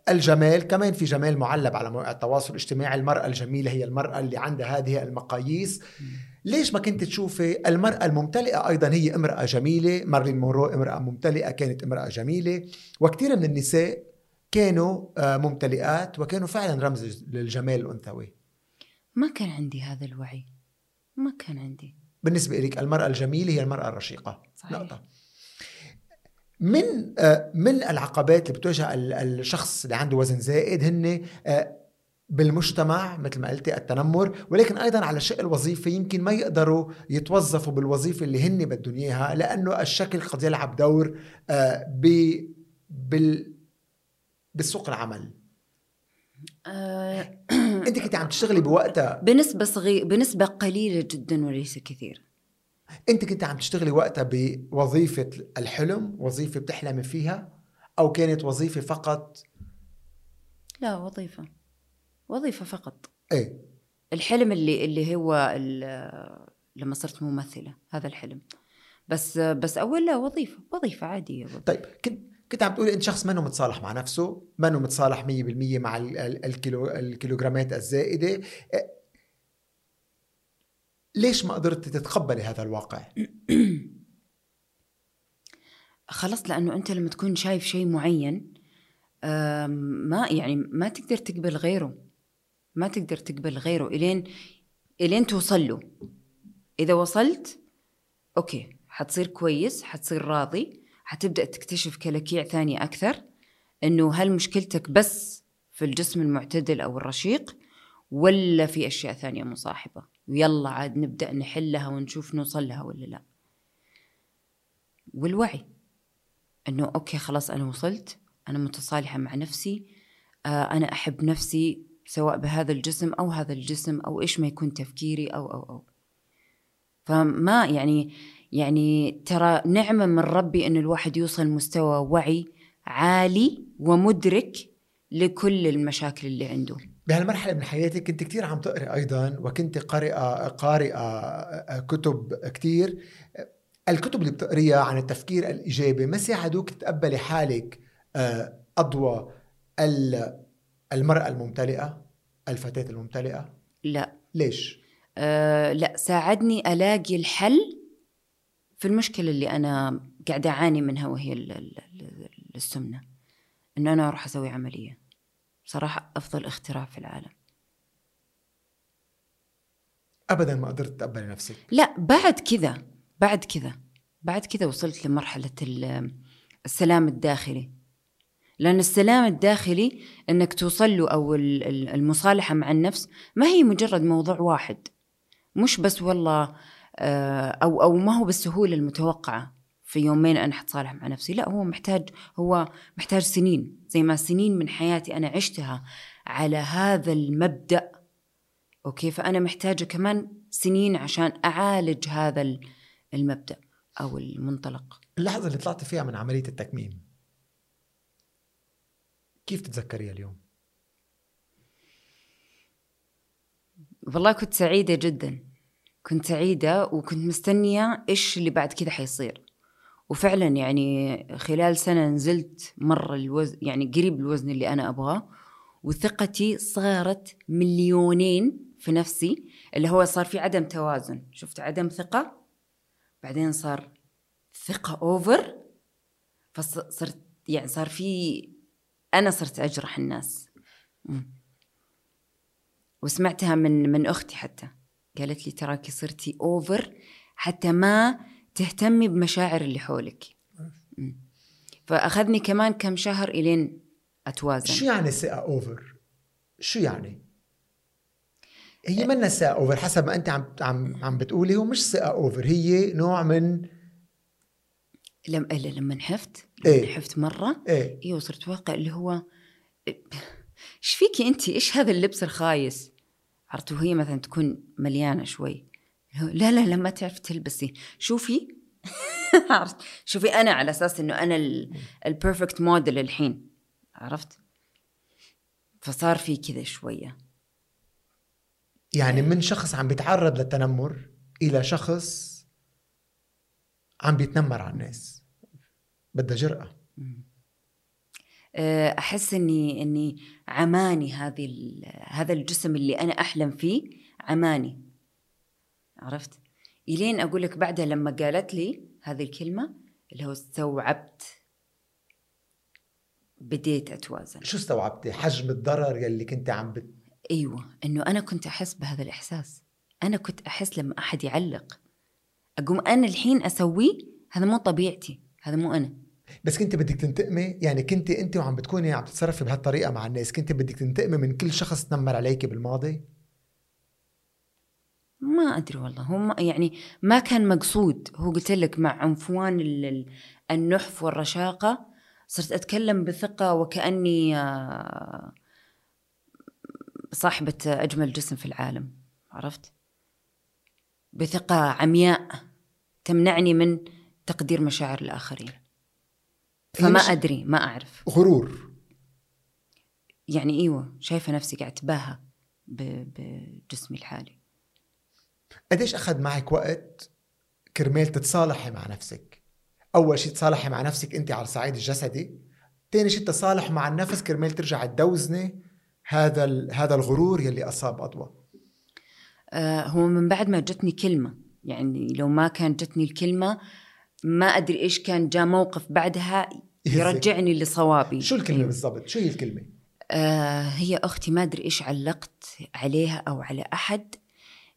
الجمال كمان في جمال معلب على مواقع التواصل الاجتماعي. المرأة الجميلة هي المرأة اللي عندها هذه المقاييس. ليش ما كنت تشوفي المرأة الممتلئة أيضا هي امرأة جميلة؟ مارلين مونرو امرأة ممتلئة كانت امرأة جميلة. وكثير من النساء كانوا آه، ممتلئات وكانوا فعلا رمز للجمال الأنثوي. ما كان عندي هذا الوعي. ما كان عندي. بالنسبة لك المرأة الجميلة هي المرأة الرشيقة. صحيح. نقطة. من آه، من العقبات اللي بتواجه الشخص اللي عنده وزن زائد هن آه، بالمجتمع مثل ما قلتي التنمر ولكن أيضا على الشق الوظيفي يمكن ما يقدروا يتوظفوا بالوظيفة اللي هن بدهم إياها لأنه الشكل قد يلعب دور آه، ب بال بالسوق العمل. أنت كنت عم تشتغلي بوقتها؟ بنسبة صغيرة بنسبة قليلة جدا وليس كثير انت كنت عم تشتغلي وقتها بوظيفة الحلم وظيفة بتحلمي فيها أو كانت وظيفة فقط؟ لا وظيفة. وظيفة فقط. إيه. الحلم اللي اللي هو لما صرت ممثلة هذا الحلم. بس بس أول لا وظيفة. وظيفة عادية طيب كنت كنت عم تقولي انت شخص منه متصالح مع نفسه منه متصالح 100% مع ال- ال- الكيلو الكيلوغرامات الزائدة. ليش ما قدرت تتقبلي هذا الواقع؟ *clears throat* خلص لأنه أنت لما تكون شايف شيء معين ما يعني ما تقدر تقبل غيره. ما تقدر تقبل غيره إلين إلين توصل له. إذا وصلت okay حتصير كويس حتصير راضي حتبدأ تكتشف كلاكيع ثانية أكثر إنه هل مشكلتك بس في الجسم المعتدل أو الرشيق ولا في أشياء ثانية مصاحبة؟ ويلا عاد نبدأ نحلها ونشوف نوصل لها ولا لا. والوعي إنه okay خلاص أنا وصلت أنا متصالحة مع نفسي آه أنا أحب نفسي سواء بهذا الجسم أو هذا الجسم أو إيش ما يكون تفكيري أو أو أو. فما يعني يعني ترى نعمة من ربي إن الواحد يوصل مستوى وعي عالي ومدرك لكل المشاكل اللي عنده. بهالمرحلة من حياتك كنت كتير عم تقري أيضا وكنت قارئة قارئة كتب كتير. الكتب اللي بتقريها عن التفكير الإيجابي ما ساعدوك تتقبلي حالك آه، أضوى ال- المرأة الممتلئة الفتاة الممتلئة؟ لا. ليش؟ آه لا ساعدني ألاقي الحل في المشكلة اللي أنا قاعدة أعاني منها وهي ال- ال- ال- السمنة. ان أنا صراحة أفضل اختراع في العالم. أبدا ما قدرت تتقبلي نفسك. لا بعد كذا بعد كذا بعد كذا وصلت لمرحلة ال- السلام الداخلي. لأن السلام الداخلي أنك توصل له أو ال- ال- المصالحة مع النفس ما هي مجرد موضوع واحد. مش بس والله آه، أو أو ما هو بالسهولة المتوقعة. في يومين أنا حتصالح مع نفسي. لا هو محتاج هو محتاج سنين زي ما سنين من حياتي أنا عشتها على هذا المبدأ. أوكي؟ فأنا محتاجة كمان سنين عشان أعالج هذا ال- المبدأ أو المنطلق. اللحظة اللي طلعتي فيها من عملية التكميم. كيف تتذكريها اليوم؟ والله كنت سعيدة جدا. كنت سعيدة وكنت مستنية إيش اللي بعد كذا حيصير. وفعلا يعني خلال سنة نزلت مرة الوزن يعني قريب الوزن اللي أنا أبغاه وثقتي صارت مليونين في نفسي اللي هو صار في عدم توازن. شفت؟ عدم ثقة بعدين صار ثقة over فصرت يعني صار في أنا صرت أجرح الناس. وسمعتها من من أختي حتى. قالت لي تراكي صرتي over حتى ما تهتمي بمشاعر اللي حولك. فأخذني كمان كم شهر إلين شوي اتوازن يعني ثقة over؟ شو يعني؟ هي منا ثقة أوفر حسب ما أنت عم عم عم بتقولي هو مش ثقة أوفر هي نوع من لم إلا لما نحفت لما إيه. نحفت مرة إيه إيوه صرت واقع اللي هو إيش فيكي انت إيش هذا اللبس الخايس عرفت وهي مثلا تكون مليانة شوي لا لا لا ما تعرف تلبسي. شوفي. *laughs* عرفت؟ شوفي أنا على أساس إنه أنا البيرفكت موديل الحين. عرفت؟ فصار في كذا شوية. يعني من شخص عم بيتعرض للتنمر إلى شخص عم بيتنمر على الناس. بدها جرأة. آه، أحس إني إني عماني هذه هذا الجسم اللي أنا أحلم فيه عماني. عرفت؟ إلين أقول لك بعدها لما قالت لي هذه الكلمة اللي هو استوعبت. بديت أتوازن. شو استوعبتي؟ حجم الضرر يلي كنت عم بت... أيوه إنه أنا كنت أحس بهذا الإحساس. أنا كنت أحس لما أحد يعلق. أقوم أنا الحين أسويه هذا مو طبيعتي هذا مو أنا. بس كنت بدك تنتقمي؟ يعني كنت انت وعم بتكوني عم تتصرفي بهالطريقة مع الناس كنت بدك تنتقمي من كل شخص تنمر عليك بالماضي؟ ما أدري والله هو ما يعني ما كان مقصود. هو قلت لك مع عنفوان ال- ال- النحف والرشاقة صرت أتكلم بثقة وكأني آه، صاحبة أجمل جسم في العالم عرفت؟ بثقة عمياء تمنعني من تقدير مشاعر الآخرين. فما أدري ما أعرف. غرور. يعني إيوه شايفة نفسي قاعد اتباهى ب- بجسمي الحالي. قديش أخذ معك وقت كرمال تتصالحي مع نفسك؟ أول شيء تصالحي مع نفسك أنت على الصعيد الجسدي ثاني شيء تصالح مع النفس كرمال ترجع تدوزني هذا هذا الغرور يلي أصاب اضوى آه، هو من بعد ما جتني كلمة يعني لو ما كانت جتني الكلمة ما أدري إيش كان جاء موقف بعدها. يرجعني لصوابي. شو الكلمة أيوة. بالضبط؟ شو هي الكلمة؟ آه هي أختي ما أدري إيش علقت عليها أو على أحد.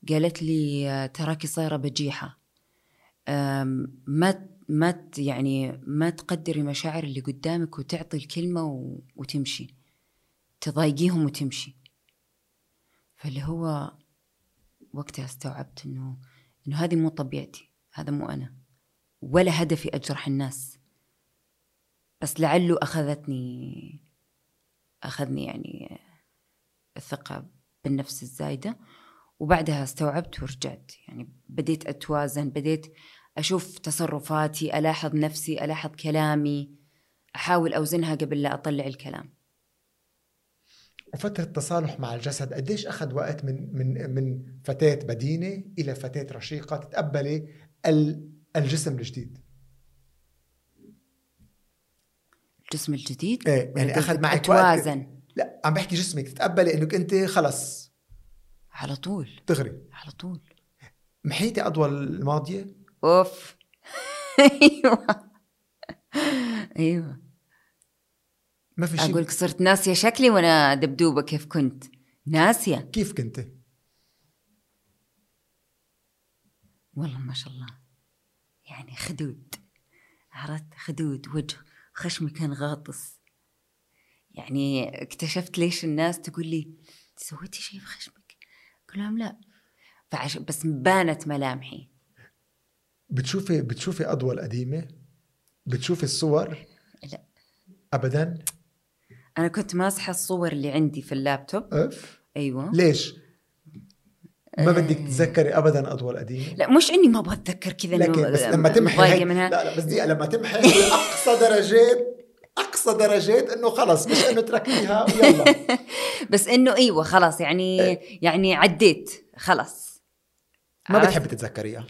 قالت لي تراكي صايرة بجيحة. آم، ما ما يعني ما تقدري مشاعر اللي قدامك وتعطي الكلمة و- وتمشي. تضايقيهم وتمشي. فاللي هو وقتها استوعبت إنه إنه هذه مو طبيعتي. هذا مو أنا. ولا هدفي أجرح الناس. بس لعله أخذتني أخذني يعني الثقة بالنفس الزايدة. وبعدها استوعبت ورجعت. يعني بديت أتوازن بديت أشوف تصرفاتي ألاحظ نفسي ألاحظ كلامي أحاول أوزنها قبل لا أطلع الكلام. وفترة تصالح مع الجسد قديش أخذ وقت من من من فتاة بدينة إلى فتاة رشيقة تتقبلي ال- الجسم الجديد؟ الجسم الجديد؟ إيه يعني أخذ معك وقت؟ لا عم بحكي جسمك تتقبلي إنك أنت خلص على طول. تغري. على طول. محيتي أضوى الماضية؟ أوف. *laughs* أيوه. أيوه. ما في شيء. اقولك صرت ناسية شكلي وأنا دبدوبة كيف كنت. ناسية. كيف كنت؟ والله ما شاء الله. يعني خدود. عرفت؟ خدود وجه. خشمي كان غاطس. يعني اكتشفت ليش الناس تقول لي سويتي شيء في خشمك؟ لهم لا. فعش بس بانت ملامحي. بتشوفي بتشوفي أضوى القديمة؟ بتشوفي الصور؟ لا. أبدا؟ أنا كنت ماسحة الصور اللي عندي في اللابتوب. أف؟ أيوه. ليش؟ ما بدك آه. تتذكري أبدا أضوى القديمة؟ لا مش إني ما أبغى اتذكر كذا لكن بس لما تمحي لا لا بس دقيقة لما تمحي هي أقصى درجات أقصى درجات إنه خلص مش إنه تركيها ويلا. *laughs* بس إنه إيوه خلاص يعني يعني عديت خلاص ما؟ بتحبي تتذكريها؟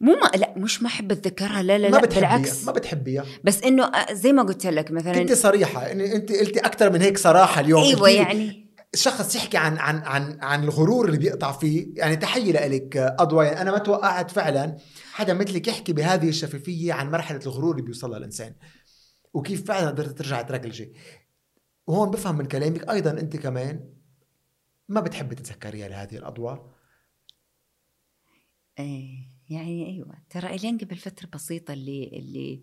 مو ما لا مش ما أحب اتذكرها لا لا ما لا بالعكس. ما بتحبيها. بس إنه آه، زي ما قلت لك مثلا كنت صريحة إن أنت قلتي أكثر من هيك صراحة اليوم. إيوه يعني. الشخص يحكي عن عن عن عن الغرور اللي بيقطع فيه. يعني تحية لك أضوى يعني أنا ما توقعت فعلا حدا مثلك يحكي بهذه الشفافية عن مرحلة الغرور اللي بيوصلها الإنسان. وكيف فعلا قدرت ترجع تركلجي وهون بفهم من كلامك أيضا أنت كمان ما بتحبي تتذكريها لهذه الأضواء إيه يعني أيوه. ترى إلين قبل فترة بسيطة اللي اللي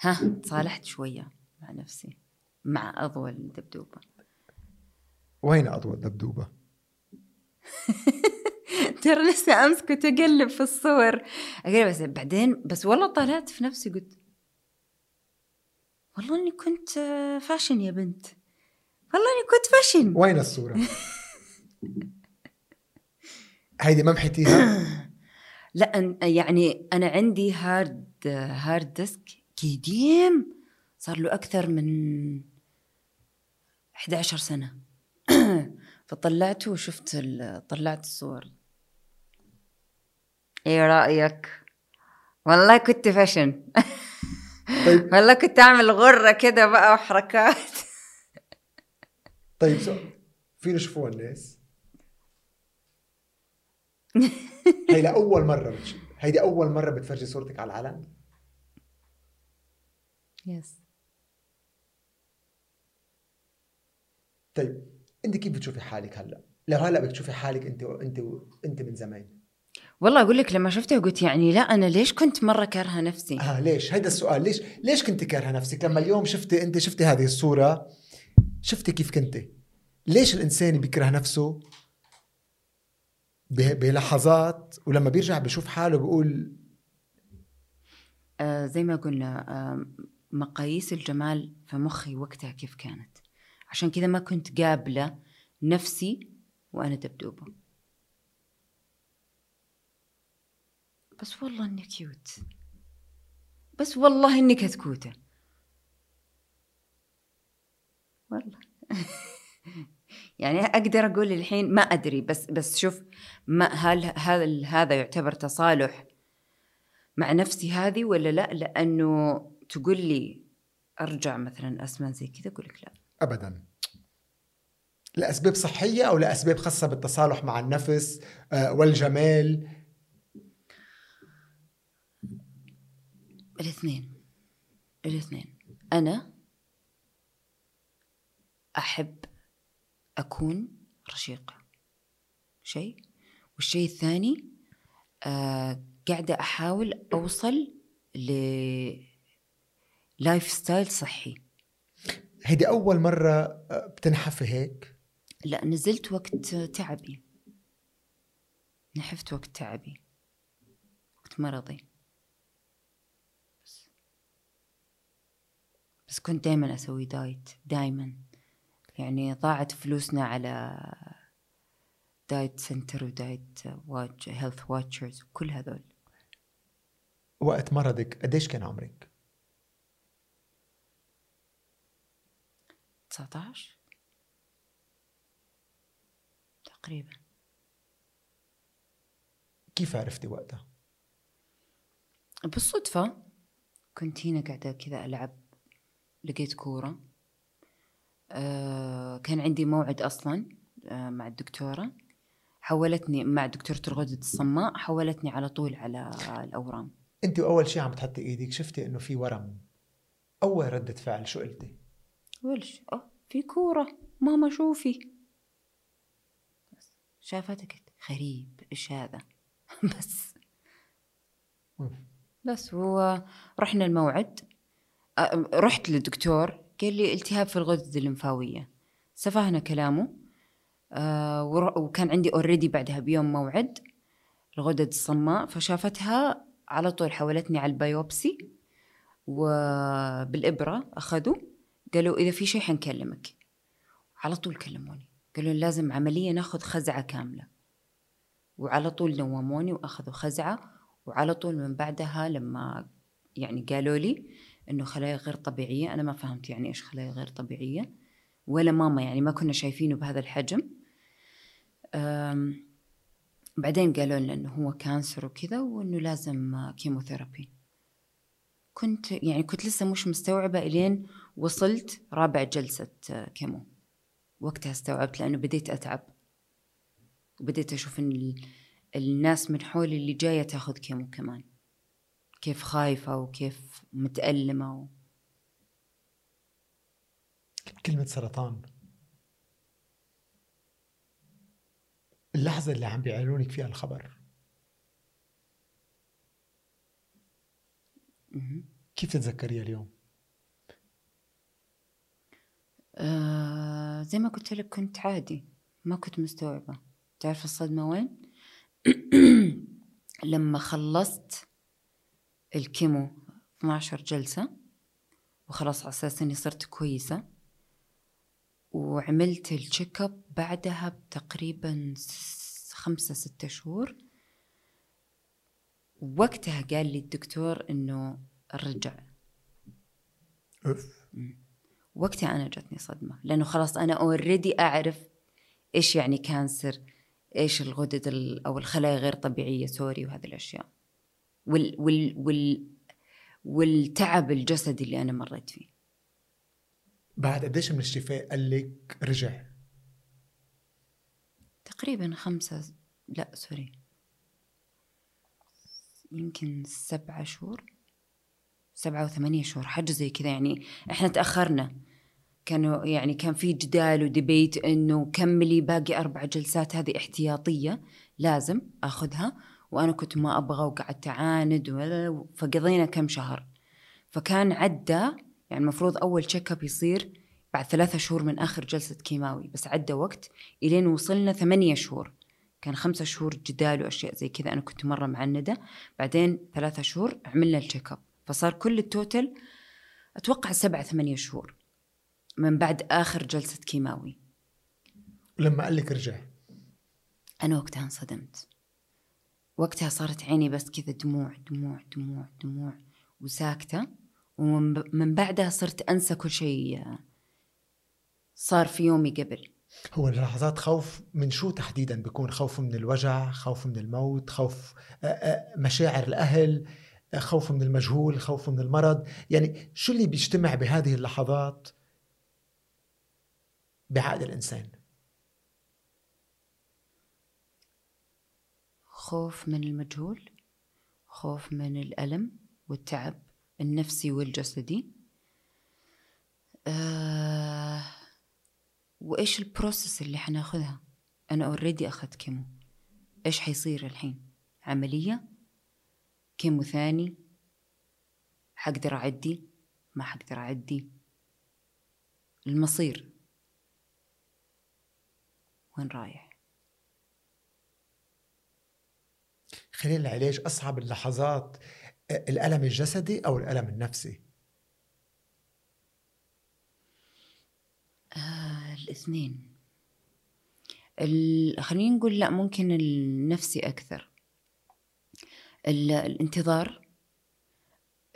ها تصالحت شوية مع نفسي مع أضوى الدبدوبة. وين أضوى الدبدوبة؟ *laughs* ترى لسه أمس كنت أقلب في الصور. أقلب بس بعدين بس والله طلعت في نفسي قلت والله إني كنت آه، فاشن يا بنت. والله إني كنت فاشن وين الصورة؟ *laughs* هيدي ما محيتيها؟ *clears throat* لا يعني أنا عندي hard hard disk قديم صار له أكثر من 11 سنة. *clears throat* فطلعته وشفت طلعت الصور. إيه رأيك؟ والله كنت fashion *laughs* طيب والله كنت أعمل غرة كده بقى وحركات طيب فين يشوفوها الناس؟ *laughs* هي لأول مرة بتش... هيدي أول مرة بتفرجي صورتك على العلن؟ يس طيب أنت كيف بتشوفي حالك هلأ؟ لو هلا بدك تشوفي حالك أنت انت أنت من زمان والله أقول لك لما شفتها قلت يعني لا أنا ليش كنت مرة كارهة نفسي؟ آه ليش؟ هيدا السؤال ليش؟ ليش كنت كارهة نفسك؟ لما اليوم شفتي أنت شفتي هذه الصورة شفتي كيف كنتي ليش الإنسان بيكره نفسه بلحظات ولما بيرجع بيشوف حاله بيقول آه زي ما قلنا آه مقاييس الجمال في مخي وقتها كيف كانت؟ عشان كذا ما كنت قابلة نفسي وأنا دبدوبه بس والله انك كيوت بس والله إنك كتكوته والله. يعني أقدر أقول الحين ما أدري بس بس شوف ما هل هذا هذا يعتبر تصالح مع نفسي هذه ولا لا؟ لأنه تقول لي أرجع مثلا اسمع زي كذا أقول لك لا. ابدا. لأسباب صحية أو لأسباب خاصة بالتصالح مع النفس آه، والجمال؟ الاثنين. الاثنين. أنا أحب أكون رشيقه شيء. والشيء الثاني آه قاعدة أحاول أوصل ل lifestyle صحي. هيدي أول مرة آه، بتنحفي هيك؟ لا نزلت وقت تعبي. نحفت وقت تعبي. وقت مرضي. بس كنت دايما أسوي diet دايما. يعني ضاعت فلوسنا على diet center و diet watch health watchers وكل هذول. وقت مرضك قديش كان عمرك؟ 19 تقريبا. كيف عرفتي وقتها؟ بالصدفة كنت هنا قاعدة كذا ألعب لقيت كورة. آه كان عندي موعد أصلا آه مع الدكتورة. حولتني مع دكتورة الغدد الصماء حولتني على طول على الأورام. أنت اول شيء عم تحطي إيدك شفتي إنه في ورم. أول ردة فعل شو قلتي؟ ولش أوه في كورة. ماما شوفي شافتها قلت غريب إيش هذا؟ *laughs* بس. بس ورحنا الموعد. رحت للدكتور قال لي التهاب في الغدد الليمفاوية. سفهنا كلامه آه، وكان عندي already بعدها بيوم موعد. الغدد الصماء فشافتها على طول حولتني على ال biopsy وبالإبرة أخذوا قالوا إذا في شيء حنكلمك. على طول كلموني. قالوا لازم عملية ناخذ خزعة كاملة. وعلى طول نوموني وأخذوا خزعة وعلى طول من بعدها لما يعني قالوا لي إنه خلايا غير طبيعية. أنا ما فهمت يعني إيش خلايا غير طبيعية. ولا ماما يعني ما كنا شايفينه بهذا الحجم. بعدين قالوا لنا إنه هو cancer وكذا وإنه لازم chemotherapy. كنت يعني كنت لسه مش مستوعبة إلين وصلت رابع جلسة آه، كيمو. وقتها استوعبت لأنه بديت أتعب. وبديت أشوف إن ال- الناس من حولي اللي جاية تاخذ كيمو كمان. كيف خايفة وكيف متألمة و... كلمة سرطان اللحظة اللي عم بيعلنونك فيها الخبر. كيف تتذكريها اليوم آه زي ما قلت لك كنت عادي ما كنت مستوعبة تعرف الصدمة وين؟ *clears throat* لما خلصت ال chemo 12 جلسة وخلاص على أساس إني صرت كويسة. وعملت ال check up بعدها بتقريبا خمسة ستة شهور. وقتها قال لي الدكتور إنه الرجع أوف. وقتها أنا جتني صدمة لأنه خلاص أنا already أعرف إيش يعني cancer إيش الغدد ال- أو الخلايا غير طبيعية sorry وهذه الأشياء. وال وال وال والتعب الجسدي اللي أنا مريت فيه. بعد قديش من الشفاء قال لك رجع؟ تقريبا خمسة لا sorry. يمكن سبعة شهور. سبعة وثمانية شهور حاجة زي كذا يعني. إحنا تأخرنا. كانوا يعني كان في جدال و debate إنه كملي باقي أربع جلسات هذه احتياطية لازم أخذها. وأنا كنت ما أبغى وقعدت أعاند ولا- فقضينا كم شهر. فكان عدى يعني المفروض أول check up يصير بعد ثلاثة شهور من آخر جلسة كيماوي بس عدى وقت إلين وصلنا ثمانية شهور. كان خمسة شهور جدال وأشياء زي كذا أنا كنت مرة معندة. بعدين ثلاثة شهور عملنا ال check up فصار كل ال total أتوقع سبعة ثمانية شهور من بعد آخر جلسة كيماوي. ولما قال لك رجع أنا وقتها انصدمت. وقتها صارت عيني بس كذا دموع دموع دموع دموع وساكتة. ومن من بعدها صرت أنسى كل شيء صار في يومي قبل. هو لحظات خوف من شو تحديدا؟ بيكون خوف من الوجع خوف من الموت خوف آه، آه، مشاعر الأهل آه، خوف من المجهول خوف من المرض. يعني شو اللي بيجتمع بهذه اللحظات بعقل الإنسان؟ خوف من المجهول خوف من الألم والتعب النفسي والجسدي. آه وإيش ال process اللي حناخذها؟ أنا already أخذت chemo إيش حيصير الحين؟ عملية؟ chemo ثاني؟ حقدر أعدي؟ ما حقدر أعدي. المصير. وين رايح؟ خلال العلاج أصعب اللحظات آه، الألم الجسدي أو الألم النفسي؟ آه الاثنين. ال- خلينا نقول لا ممكن النفسي أكثر. ال- الانتظار.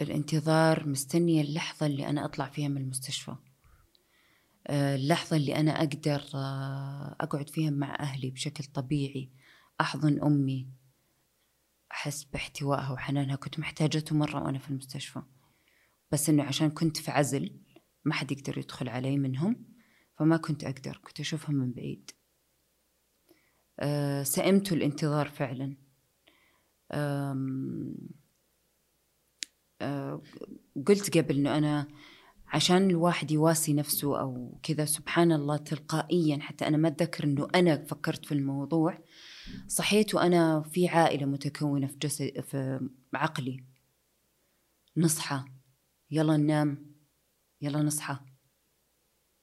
الانتظار مستنية اللحظة اللي أنا أطلع فيها من المستشفى. آه، اللحظة اللي أنا أقدر آه، أقعد فيها مع أهلي بشكل طبيعي أحضن أمي. أحس باحتوائها وحنانها. كنت محتاجته مرة وأنا في المستشفى. بس إنه عشان كنت في عزل ما حد يقدر يدخل علي منهم فما كنت أقدر. كنت أشوفهم من بعيد. أه سئمت الانتظار فعلا. أه قلت قبل إنه أنا عشان الواحد يواسي نفسه أو كذا سبحان الله تلقائيا حتى أنا ما أتذكر إنه أنا فكرت في الموضوع. صحيت وأنا في عائلة متكونة في جسد في عقلي. نصحى. يلا ننام. يلا نصحى.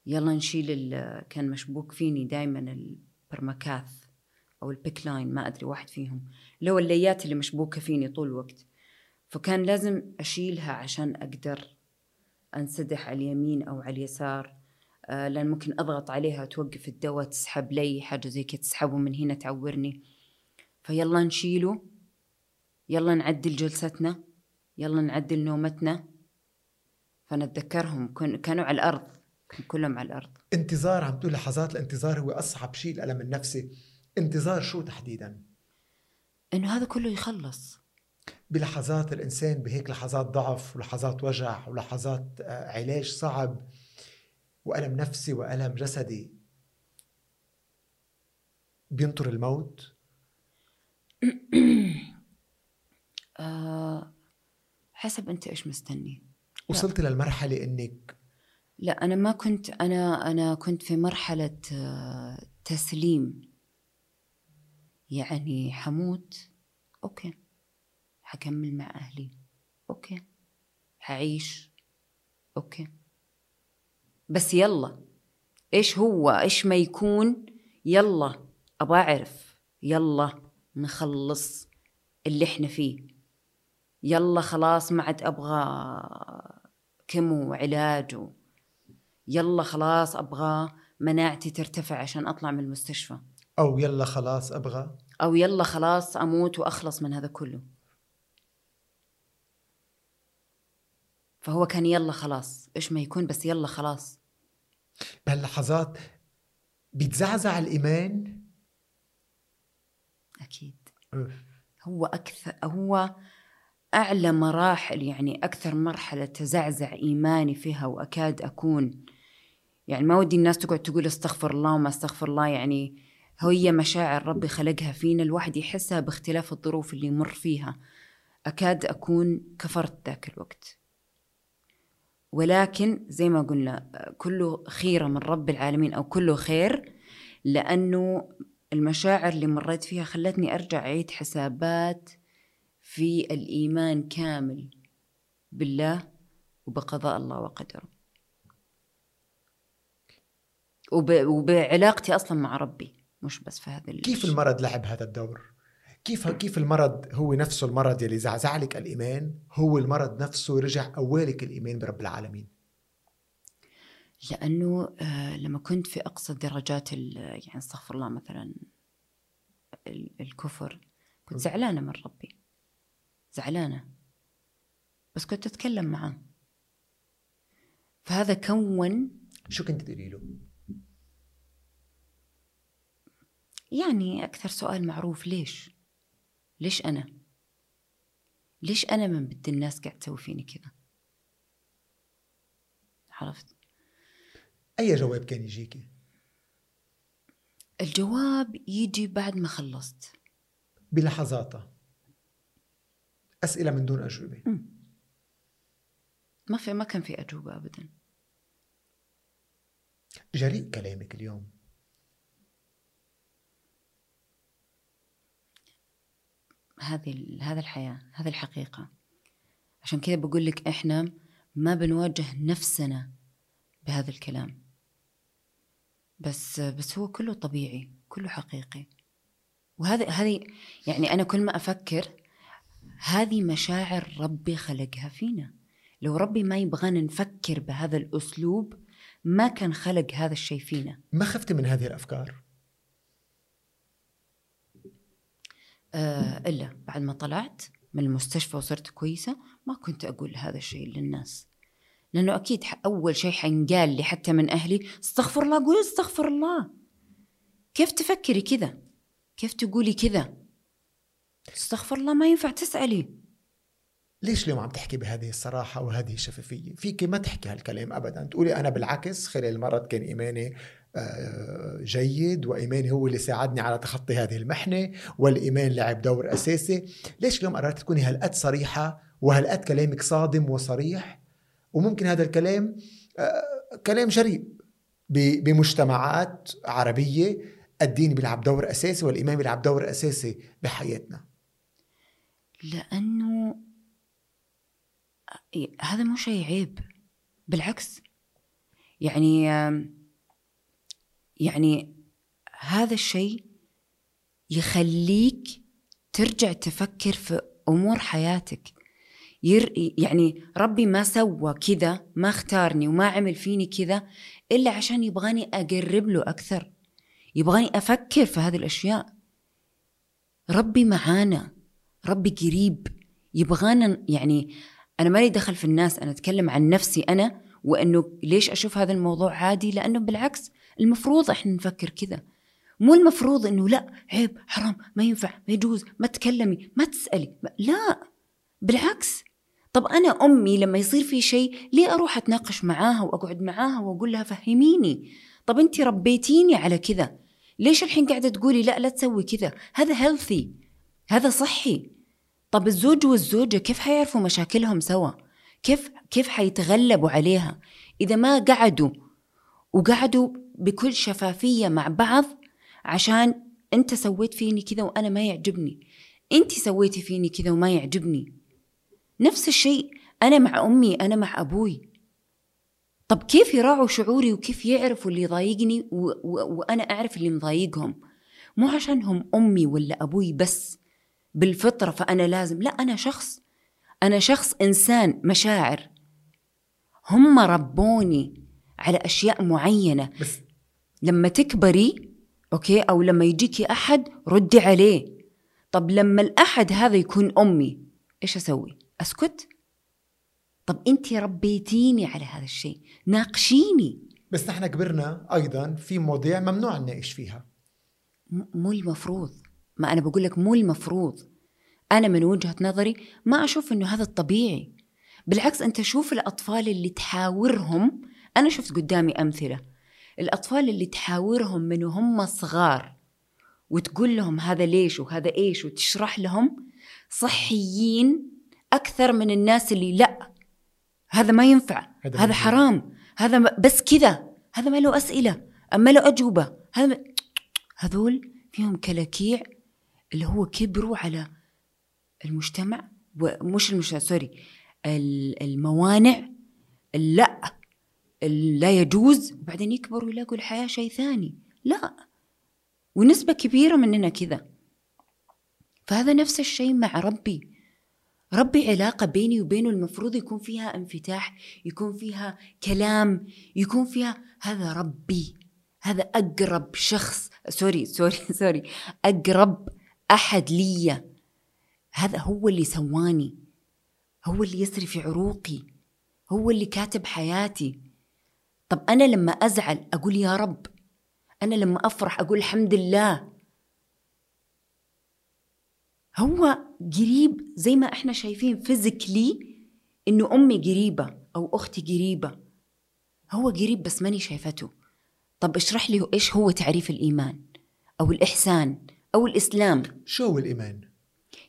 يلا نشيل كان مشبوك فيني دائما البرمكاث أو البيك لاين ما أدري واحد فيهم. لو الليات اللي مشبوكة فيني طول الوقت. فكان لازم أشيلها عشان أقدر أنسدح على اليمين أو على اليسار. لأن ممكن أضغط عليها توقف الدواء تسحب لي حاجة زي كده تسحبه من هنا تعورني. فيلا نشيله يلا نعدل جلستنا يلا نعدل نومتنا. فنتذكرهم كن- كانوا على الأرض كلهم على الأرض. انتظار عم تقول لحظات الانتظار هو أصعب شيء الألم النفسي انتظار شو تحديدا؟ إنه هذا كله يخلص. بلحظات الإنسان بهيك لحظات ضعف ولحظات وجع ولحظات آه، علاج صعب. وألم نفسي وألم جسدي. بينطر الموت. *coughs* آه حسب أنت إيش مستني. وصلت للمرحلة إنك لا أنا ما كنت أنا أنا كنت في مرحلة آه، تسليم. يعني حموت okay. حكمل مع أهلي okay. حعيش okay. بس يلا. إيش هو؟ إيش ما يكون؟ يلا. أبغى أعرف. يلا. نخلص اللي إحنا فيه. يلا خلاص ما عاد أبغى chemo وعلاج و... يلا خلاص أبغى مناعتي ترتفع عشان أطلع من المستشفى. أو يلا خلاص أبغى. أو يلا خلاص أموت وأخلص من هذا كله. فهو كان يلا خلاص. إيش ما يكون بس يلا خلاص. بهاللحظات بيتزعزع الإيمان؟ أكيد. أوف. هو أكثر هو أعلى مراحل يعني أكثر مرحلة تزعزع إيماني فيها وأكاد أكون. يعني ما ودي الناس تقعد تقول استغفر الله وما استغفر الله يعني هي مشاعر ربي خلقها فينا الواحد يحسها باختلاف الظروف اللي يمر فيها. أكاد أكون كفرت ذاك الوقت. ولكن زي ما قلنا كله خيرة من رب العالمين أو كله خير لأنه المشاعر اللي مريت فيها خلتني أرجع أعيد حسابات في الإيمان كامل بالله وبقضاء الله وقدره وب... وبعلاقتي أصلا مع ربي مش بس في هذا كيف المرض لعب هذا الدور؟ كيف كيف المرض هو نفسه المرض يلي زعزع لك الإيمان؟ هو المرض نفسه رجع قوالك الإيمان برب العالمين. لأنه آه لما كنت في أقصى درجات يعني استغفر الله مثلا الكفر كنت زعلانة من ربي. زعلانة. بس كنت أتكلم معه. فهذا كون شو كنت تقولي له؟ يعني أكثر سؤال معروف ليش؟ ليش أنا؟ ليش أنا من بد الناس قاعد تسوي فيني كذا؟ عرفت؟ أي جواب كان يجيكي؟ الجواب يجي بعد ما خلصت بلحظاتها أسئلة من دون أجوبة ما في ما كان في أجوبة أبدا جريء كلامك اليوم هذه هذا الحياة هذه الحقيقة. عشان كذا بقول لك إحنا ما بنواجه نفسنا بهذا الكلام. بس بس هو كله طبيعي كله حقيقي. وهذا هذه يعني أنا كل ما أفكر هذه مشاعر ربي خلقها فينا. لو ربي ما يبغانا نفكر بهذا الأسلوب ما كان خلق هذا الشيء فينا. ما خفت من هذه الأفكار؟ آه إلا بعد ما طلعت من المستشفى وصرت كويسة ما كنت أقول هذا الشيء للناس. لأنه أكيد أول شيء حينقال لي حتى من أهلي استغفر الله قولي استغفر الله. كيف تفكري كذا؟ كيف تقولي كذا؟ استغفر الله ما ينفع تسألي. ليش اليوم عم تحكي بهذه الصراحة وهذه الشفافية فيك ما تحكي هالكلام أبدا. تقولي أنا بالعكس خلال المرض كان إيماني آه، جيد وإيماني هو اللي ساعدني على تخطي هذه المحنة والإيمان لعب دور أساسي. ليش اليوم قررت تكوني هالقد صريحة وهالقد كلامك صادم وصريح؟ وممكن هذا الكلام آه، كلام جريء بمجتمعات عربية. الدين بيلعب دور أساسي والإيمان بيلعب دور أساسي بحياتنا. لأنه هذا مو شيء عيب بالعكس. يعني يعني هذا الشيء يخليك ترجع تفكر في أمور حياتك. ير يعني ربي ما سوى كذا ما اختارني وما عمل فيني كذا إلا عشان يبغاني أقرب له أكثر يبغاني أفكر في هذه الأشياء. ربي معانا ربي قريب يبغانا يعني أنا مالي دخل في الناس أنا أتكلم عن نفسي أنا وأنه ليش أشوف هذا الموضوع عادي؟ لأنه بالعكس المفروض إحنا نفكر كذا مو المفروض إنه لأ عيب حرام ما ينفع ما يجوز ما تكلمي ما تسألي. لأ بالعكس. طب أنا أمي لما يصير في شيء ليه أروح أتناقش معاها وأقعد معاها وأقول لها فهميني؟ طب انت ربيتيني على كذا ليش الحين قاعدة تقولي لأ لا تسوي كذا هذا هيلثي هذا صحي. طب الزوج والزوجة كيف حيعرفوا مشاكلهم سوا؟ كيف كيف حيتغلبوا عليها؟ إذا ما قعدوا وقعدوا بكل شفافية مع بعض عشان أنت سويت فيني كذا وأنا ما يعجبني. أنت سويتي فيني كذا وما يعجبني. نفس الشيء أنا مع أمي أنا مع أبوي. طب كيف يراعوا شعوري وكيف يعرفوا اللي يضايقني و... و... وأنا أعرف اللي مضايقهم؟ مو عشانهم أمي ولا أبوي بس بالفطرة فأنا لازم لا أنا شخص. أنا شخص إنسان مشاعر. هم ربوني. على أشياء معينة. بس لما تكبري أوكي أو لما يجيكي أحد ردي عليه. طب لما الأحد هذا يكون أمي إيش أسوي؟ أسكت؟ طب أنت ربيتيني على هذا الشيء. ناقشيني. بس نحن كبرنا أيضا في مواضيع ممنوع نناقش فيها. مو المفروض. ما أنا بقول لك مو المفروض. أنا من وجهة نظري ما أشوف إنه هذا الطبيعي. بالعكس أنت شوف الأطفال اللي تحاورهم أنا شفت قدامي أمثلة. الأطفال اللي تحاورهم من وهم صغار وتقول لهم هذا ليش وهذا إيش وتشرح لهم صحيين أكثر من الناس اللي لا. هذا ما ينفع. هذا, هذا حرام. هذا بس كذا. هذا ما له أسئلة. أما له أجوبة. هذا هذول فيهم كلاكيع اللي هو كبروا على المجتمع ومش المجتمع سوري ال- الموانع. لا. لا يجوز وبعدين يكبروا يلاقوا الحياة شيء ثاني. لا. ونسبة كبيرة مننا كذا. فهذا نفس الشيء مع ربي. ربي علاقة بيني وبينه المفروض يكون فيها انفتاح يكون فيها كلام يكون فيها هذا ربي. هذا أقرب شخص. sorry sorry *laughs* sorry. أقرب أحد لي هذا هو اللي سواني. هو اللي يسري في عروقي. هو اللي كاتب حياتي. طب أنا لما أزعل أقول يا رب أنا لما أفرح أقول الحمد لله. هو قريب زي ما إحنا شايفين فيزيكلي إنه أمي قريبة أو أختي قريبة. هو قريب بس ماني شايفته. طب اشرح لي إيش هو تعريف الإيمان أو الإحسان أو الإسلام؟ شو هو الإيمان؟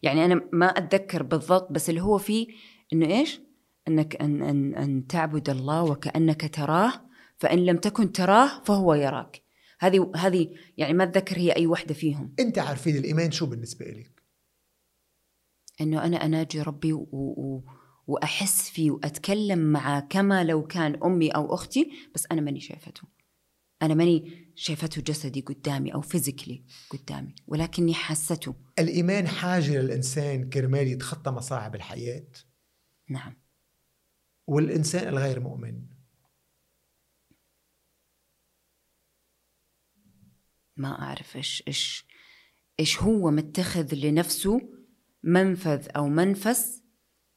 يعني أنا ما أتذكر بالضبط بس اللي هو فيه إنه إيش؟ إنك ان ان أن تعبد الله وكأنك تراه فإن لم تكن تراه فهو يراك. هذه هذه يعني ما أتذكر هي أي وحدة فيهم. أنت عارفين الايمان شو بالنسبة لك إنه أنا أناجي ربي و... و... وأحس فيه وأتكلم معه كما لو كان أمي أو أختي بس أنا ماني شايفته. أنا ماني شايفته جسدي قدامي أو فيزيكلي قدامي ولكني حسته الايمان حاجة للإنسان كرمال يتخطى مصاعب الحياة. نعم. والإنسان الغير مؤمن. ما أعرف إيش إيش إيش هو متخذ لنفسه منفذ أو منفس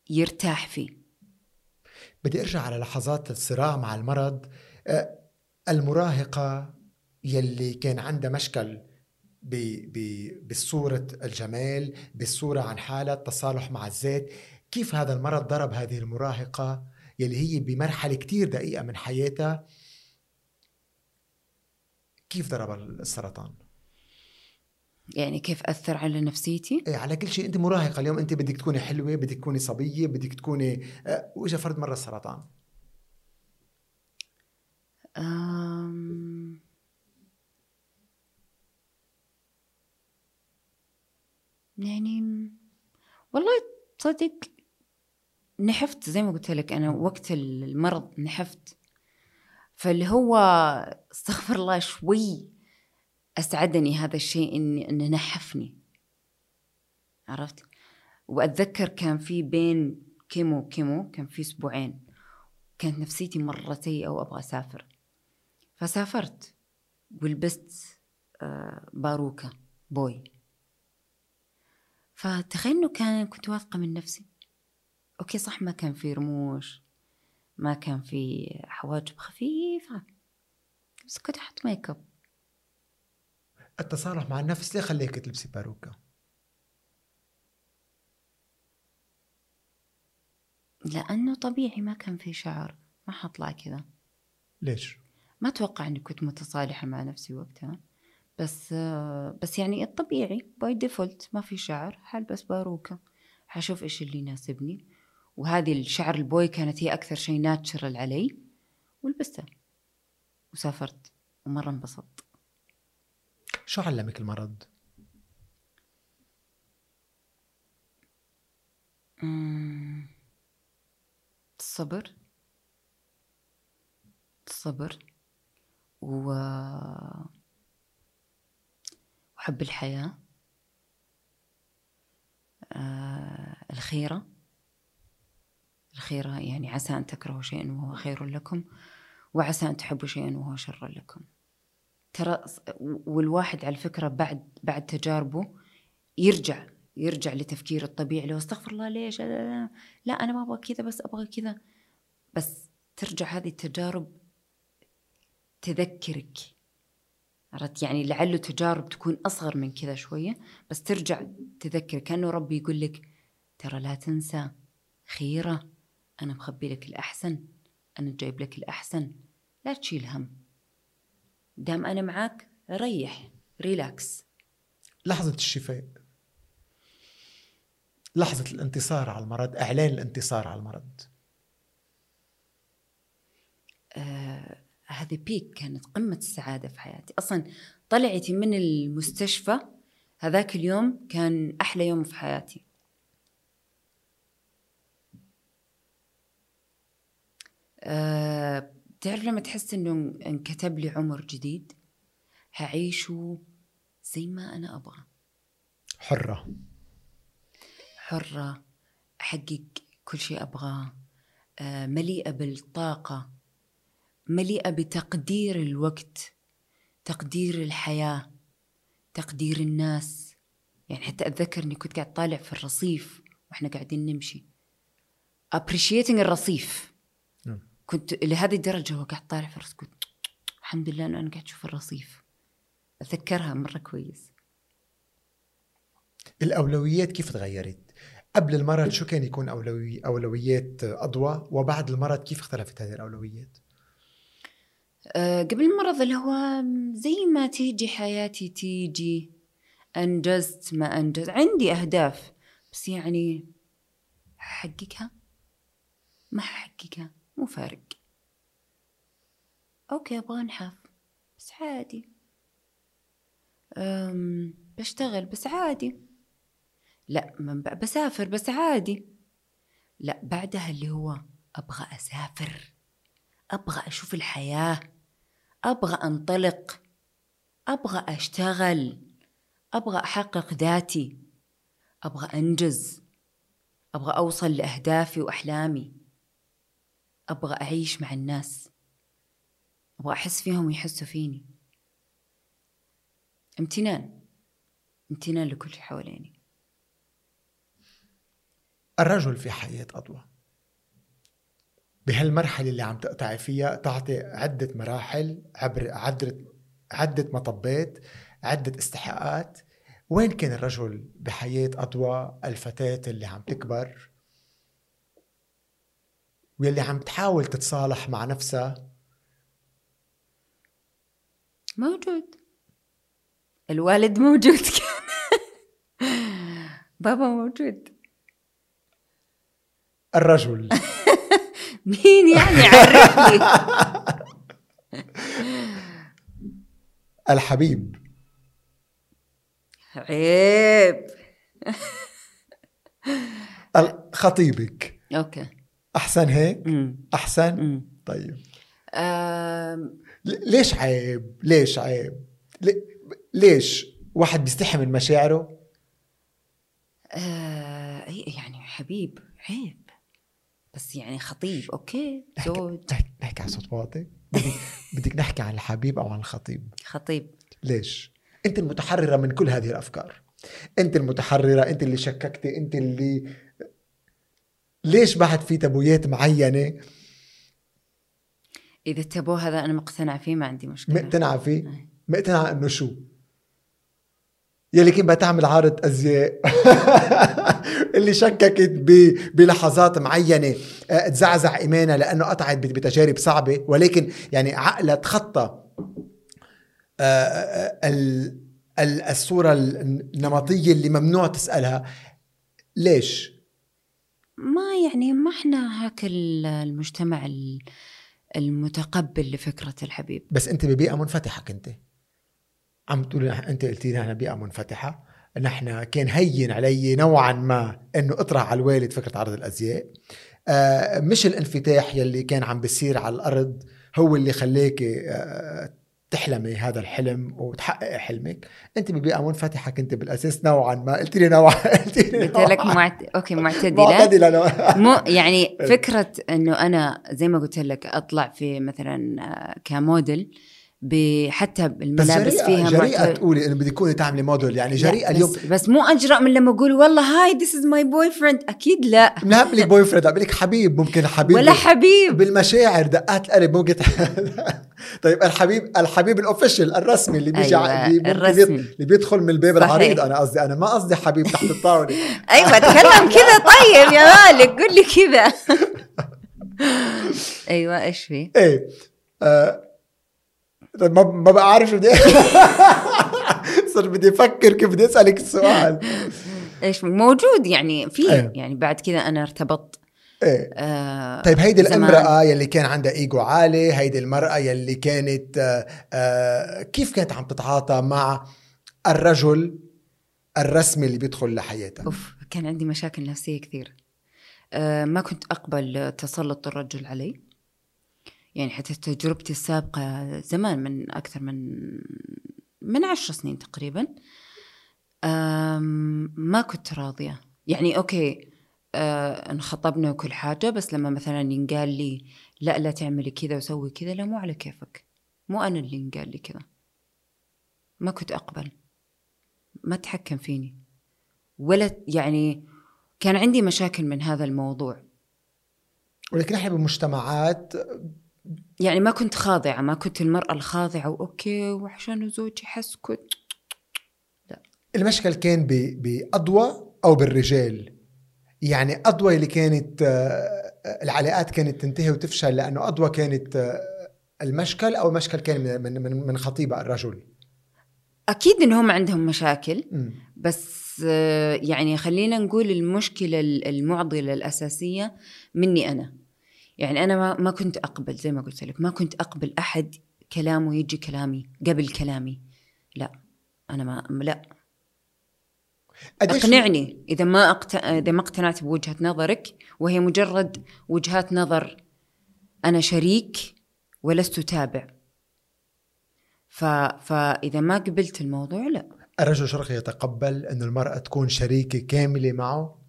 يرتاح فيه. بدي أرجع على لحظات الصراع مع المرض. آه، المراهقة يلي كان عندها مشكل ب- ب- بالصورة الجمال بالصورة عن حالة التصالح مع الذات كيف هذا المرض ضرب هذه المراهقة يلي هي بمرحلة كتير دقيقة من حياتها؟ كيف ضرب السرطان؟ يعني كيف أثر على نفسيتي؟ إيه على كل شيء. أنت مراهقة اليوم أنت بدك تكوني حلوة بدك تكوني صبية بدك تكوني آه، واجا فرد مره السرطان؟ أم... يعني والله تصدق نحفت زي ما قلت لك أنا وقت المرض نحفت. فاللي هو استغفر الله شوي أسعدني هذا الشيء اني إنه نحفني. عرفت؟ وأتذكر كان في بين كيمو وكيمو كان في أسبوعين كانت نفسيتي مرة سيئة وأبغى أسافر. فسافرت ولبست آه، باروكة بوي. فتخيل إنه كان كنت واثقة من نفسي. okay صح ما كان في رموش. ما كان في حواجب خفيفة. بس كنت أحط make up التصالح مع النفس ليه خليك تلبسي باروكة؟ لأنه طبيعي ما كان في شعر. ما حطلع كذا. ليش؟ ما أتوقع إني كنت متصالحة مع نفسي وقتها. بس بس يعني الطبيعي by default ما في شعر حلبس باروكة. حشوف إيش اللي يناسبني. وهذه الشعر البوي كانت هي أكثر شيء ناتشرال علي ولبستها وسافرت ومرة انبسطت. شو علمك المرض؟ مم. الصبر. الصبر و وحب الحياة. آه الخيرة. الخيرة يعني عسى أن تكرهوا شيئا وهو خير لكم وعسى أن تحبوا شيئا وهو شر لكم. ترى والواحد على فكرة بعد بعد تجاربه يرجع يرجع لتفكير الطبيعي لو استغفر الله ليش؟ لا, أنا ما أبغى كذا بس أبغى كذا. بس ترجع هذه التجارب تذكرك. عرفت؟ يعني لعله تجارب تكون أصغر من كذا شوية بس ترجع تذكر. كأنه ربي يقول لك ترى لا تنسى خيرة. أنا مخبي لك الأحسن أنا جايب لك الأحسن. لا تشيل هم. دام أنا معاك ريح ريلاكس. لحظة الشفاء. لحظة الانتصار على المرض إعلان الانتصار على المرض. آه هذه بيك كانت قمة السعادة في حياتي. أصلا طلعتي من المستشفى هذاك اليوم كان أحلى يوم في حياتي. أه تعرف لما تحس إنه انكتب لي عمر جديد؟ هعيشه زي ما أنا أبغى. حرة. حرة أحقق كل شيء أبغاه آه، مليئة بالطاقة مليئة بتقدير الوقت تقدير الحياة تقدير الناس. يعني حتى أتذكر أني كنت قاعد طالع في الرصيف وإحنا قاعدين نمشي. Appreciating الرصيف. كنت لهذه الدرجة وقاعد طالع في الرصيف كنت الحمد لله أنه أنا قاعد أشوف الرصيف. أتذكرها مرة كويس. الأولويات كيف تغيرت؟ قبل المرض شو كان يكون أولوي أولويات أضواء وبعد المرض كيف اختلفت هذه الأولويات؟ أه، قبل المرض اللي هو زي ما تيجي حياتي تيجي. أنجزت ما أنجز عندي أهداف بس يعني حققها ما حققها مو فارق. أوكي أبغى أنحف. بس عادي. أم بشتغل بس عادي. لا بسافر بس عادي. لا بعدها اللي هو أبغى أسافر. أبغى أشوف الحياة. أبغى أنطلق. أبغى أشتغل. أبغى أحقق ذاتي. أبغى أنجز. أبغى أوصل لأهدافي وأحلامي. أبغى أعيش مع الناس أبغى أحس فيهم ويحسوا فيني. امتنان امتنان لكل شيء حواليني. الرجل في حياة أضواء بهالمرحلة اللي عم تقطعي فيها تعطي عدة مراحل عبر عدة عدة مطبات عدة استحقاقات. وين كان الرجل بحياة أضواء الفتاة اللي عم تكبر. واللي عم تحاول تتصالح مع نفسها؟ موجود. الوالد موجود. كان بابا موجود. الرجل. *laughs* مين يعني عرفني؟ *laughs* الحبيب. عيب خطيبك. okay. أحسن هيك؟ أمم، أحسن؟ أمم. طيب. ل- ليش عيب؟ ليش عيب؟ ليش واحد بيستحي من مشاعره؟ آه، يعني حبيب عيب. بس يعني خطيب okay. زوج. نحكي, نحكي على صوت واطي. بدك, *laughs* بدك نحكي عن الحبيب أو عن الخطيب. خطيب. ليش؟ أنت المتحررة من كل هذه الأفكار. أنت المتحررة أنت اللي شككتي أنت اللي ليش بعد في تبويات معينة؟ إذا التابو هذا أنا مقتنعه فيه ما عندي مشكلة. مقتنعه فيه؟ أي. مقتنعه إنه شو؟ يلي كنت بتعمل عارض أزياء. *laughs* اللي شككت بلحظات معينة آه، تزعزع إيمانها لأنه قطعت بت- بتجارب صعبة. ولكن يعني عقلها تخطى آه، آه، ال- ال- الصورة النمطية اللي ممنوع تسألها. ليش؟ ما يعني ما إحنا هاك ال- المجتمع ال- المتقبل لفكرة الحبيب. بس أنت ببيئة منفتحة كنت. عم تقولي نح- أنت قلتي نحن بيئة منفتحة نحن كان هين علي نوعا ما إنه أطرح على الوالد فكرة عرض الأزياء. آه مش الانفتاح يلي كان عم بيصير على الأرض هو اللي خليك آه تحلمي هذا الحلم وتحققي حلمك. أنت ببيئه منفتحة كنت بالأساس نوعا ما. قلت لي نوعا. *laughs* قلت لي قلت نوعاً. لك معت... أوكي معتدلة. معتدلة نوعاً. مو يعني *laughs* فكرة إنه أنا زي ما قلت لك أطلع في مثلا آه، كموديل ب- حتى بس الملابس جريئة فيها جريئة معت- تقولي إنه بدك تكوني تعملي موديل يعني جريئة لا، اليوم بس, بس مو أجرأ من لما أقول والله هاي ذيس از ماي بوي فريند أكيد لا منهم لك بوي فريند عم لك حبيب ممكن حبيب ولا حبيب بالمشاعر دقات القلب ممكن *laughs* طيب الحبيب الحبيب الاوفيشال الرسمي اللي بيجي أيوة، الرسمي. اللي بيدخل من الباب صحيح. العريض أنا قصدي أنا ما قصدي حبيب تحت الطاولة *laughs* أيوه تكلم كذا *laughs* طيب يا مالك قول لي كذا أيوه إيش في؟ إيه آه ما ما بقى عارف بدي *laughs* صرت بدي أفكر كيف بدي أسألك السؤال إيش؟ موجود يعني في أيوة. يعني بعد كذا أنا ارتبطت إيه آه طيب هيدي. الأمرأة يلي كان عندها إيجو عالي هيدي المرأة يلي كانت آه، آه، كيف كانت عم تتعاطى مع الرجل الرسمي اللي بيدخل لحياتها أوف كان عندي مشاكل نفسية كثير آه ما كنت أقبل تسلط الرجل علي يعني حتى تجربتي السابقة زمان من أكثر من من عشر سنين تقريبا ما كنت راضية. يعني okay آه انخطبنا وكل حاجة بس لما مثلا ينقال لي لا لا تعملي كذا وسوي كذا لا مو على كيفك. مو أنا اللي ينقال لي كذا. ما كنت أقبل. ما تحكم فيني. ولا يعني كان عندي مشاكل من هذا الموضوع. ولكن إحنا بمجتمعات يعني ما كنت خاضعة ما كنت المرأة الخاضعة و okay وعشان زوجي حسكت. المشكل كان بأضوى أو بالرجال. يعني أضوى اللي كانت آه، العلاقات كانت تنتهي وتفشل لأنه أضوى كانت آه، المشكل أو المشكل كان من- من من خطيبة الرجل. أكيد إنهم عندهم مشاكل مم. بس آه، يعني خلينا نقول المشكلة ال- المعضلة الأساسية مني أنا. يعني أنا ما, ما كنت أقبل زي ما قلت لك ما كنت أقبل أحد كلامه يجي كلامي قبل كلامي. لا أنا ما لا. أقنعني إذا ما أقت... إذا ما اقتنعت بوجهة نظرك وهي مجرد وجهات نظر. أنا شريك ولست تابع. ف... فإذا ما قبلت الموضوع لا. الرجل الشرقي يتقبل أن المرأة تكون شريكة كاملة معه؟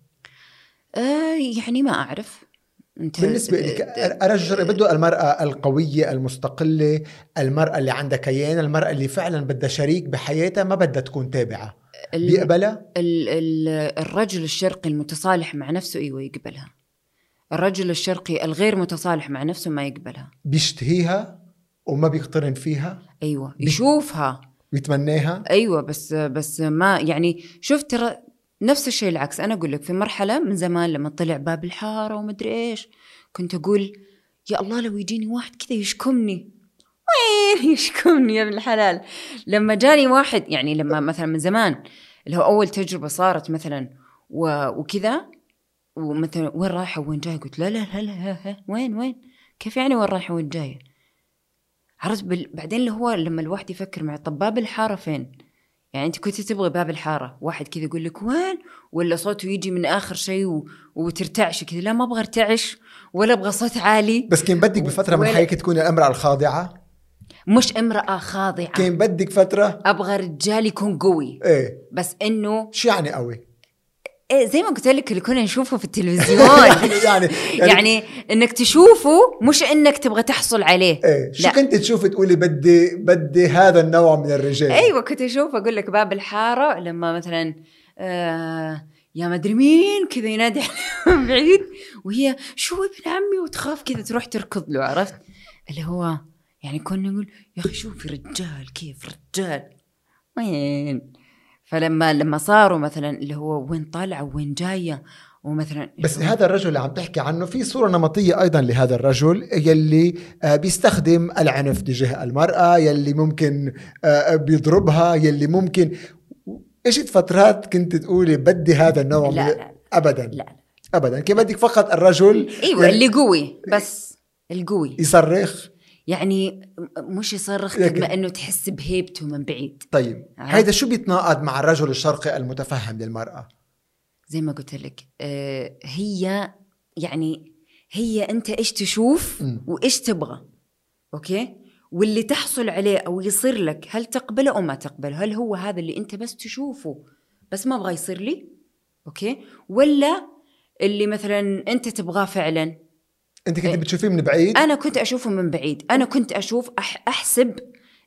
آه يعني ما انت بالنسبة لك الرجل الشرقي بده المرأة القوية المستقلة المرأة اللي عندها كيان المرأة اللي فعلا بدها شريك بحياتها ما بدها تكون تابعة. بيقبلها؟ ال... ال... الرجل الشرقي المتصالح مع نفسه أيوه يقبلها. الرجل الشرقي الغير متصالح مع نفسه ما يقبلها. بيشتهيها وما بيقترن فيها؟ أيوه يشوفها. ويتمناها أيوه بس بس ما يعني شفت ترى نفس الشيء العكس. أنا أقول لك في مرحلة من زمان لما طلع باب الحارة ومدري إيش كنت أقول يا الله لو يجيني واحد كذا يشكمني. وين *laughs* يشكمني يا ابن الحلال؟ لما جاني واحد يعني لما مثلا من زمان اللي هو أول تجربة صارت مثلا وكذا ومثلا وين رايحة وين جاية؟ قلت لا لا لا لا وين وين؟ كيف يعني وين رايحة وين جاية؟ عرفت بعدين اللي هو لما الواحد يفكر مع طب باب الحارة فين؟ يعني أنت كنت تبغي باب الحارة واحد كذا يقول لك وين؟ ولا صوته يجي من آخر شيء و... وترتعش كذا. لا ما أبغى أرتعش ولا أبغى صوت عالي. بس كان بدك بفترة من حياتك تكوني الامرأة الخاضعة؟ مش امراه خاضعة. كان بدك فترة؟ أبغى رجال يكون قوي. إيه. بس إنه شو يعني قوي؟ إيه زي ما قلت لك اللي كنا نشوفه في التلفزيون. *laughs* يعني يعني يعني إنك تشوفه مش إنك تبغى تحصل عليه. إيه شو لا. كنت تشوفي تقولي بدي بدي هذا النوع من الرجال؟ أيوه كنت أشوف أقول لك باب الحارة لما مثلا آه يا مدري مين كذا ينادي من *laughs* بعيد وهي شو ابن عمي؟ وتخاف كذا تروح تركض له عرفت؟ اللي هو يعني كنا نقول يا أخي شوفي رجال كيف رجال؟ وين؟ فلما لما صاروا مثلا اللي هو وين طالعه وين جاية ومثلا بس هذا الرجل اللي عم تحكي عنه في صورة نمطية أيضا لهذا الرجل يلي آه، بيستخدم العنف تجاه المرأة يلي ممكن آه، بيضربها يلي ممكن. اجت فترات كنت تقولي بدي هذا النوع لا من لا ابدا؟ لا ابدا. كان بدك فقط الرجل إيوه اللي قوي بس القوي يصرخ؟ يعني مش يصرخ قد ما إنه تحس بهيبته من بعيد. طيب؟ هيدا شو بيتناقض مع الرجل الشرقي المتفهم للمرأة؟ زي ما قلت لك آه، هي يعني هي أنت إيش تشوف. وإيش تبغى okay؟ واللي تحصل عليه أو يصير لك هل تقبله أو ما تقبله؟ هل هو هذا اللي أنت بس تشوفه بس ما أبغى يصير لي؟ okay؟ ولا اللي مثلا أنت تبغاه فعلا؟ أنت كنت إيه. بتشوفيه من بعيد؟ أنا كنت أشوفه من بعيد. أنا كنت أشوف أح أحسب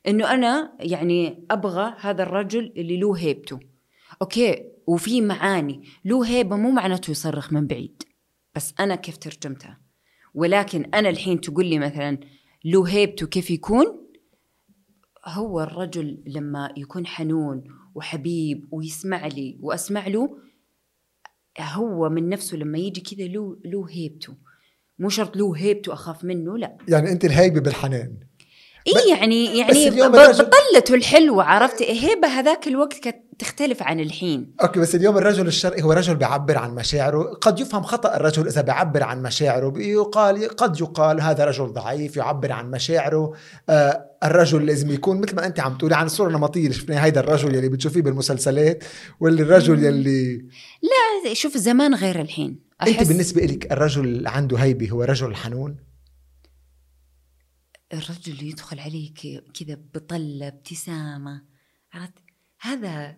إنه أنا يعني أبغى هذا الرجل اللي له هيبته. أوكي؟ وفي معاني. له هيبة مو معناته يصرخ من بعيد. بس أنا كيف ترجمتها؟ ولكن أنا الحين تقول لي مثلا له هيبته كيف يكون؟ هو الرجل لما يكون حنون وحبيب ويسمع لي وأسمع له هو من نفسه لما يجي كذا له له هيبته. مو شرط له هيبته أخاف منه لا. يعني أنت الهيبة بالحنان. اي يعني يعني بطلته الحلوه عرفت؟ هيبه هذاك الوقت كانت تختلف عن الحين. أوكي بس اليوم الرجل الشرقي هو رجل بيعبر عن مشاعره. قد يفهم خطأ الرجل إذا بيعبر عن مشاعره. يقال قد يقال هذا رجل ضعيف يعبر عن مشاعره. آه الرجل لازم يكون مثل ما أنت عم تقولي عن الصورة النمطيه اللي شفناها هيدا الرجل يلي بتشوفيه بالمسلسلات واللي الرجل يلي لا شوف زمان غير الحين. أنت بالنسبة لك الرجل اللي عنده هيبة هو رجل حنون؟ الرجل اللي يدخل عليك كذا بطلة ابتسامة. عرفت؟ هذا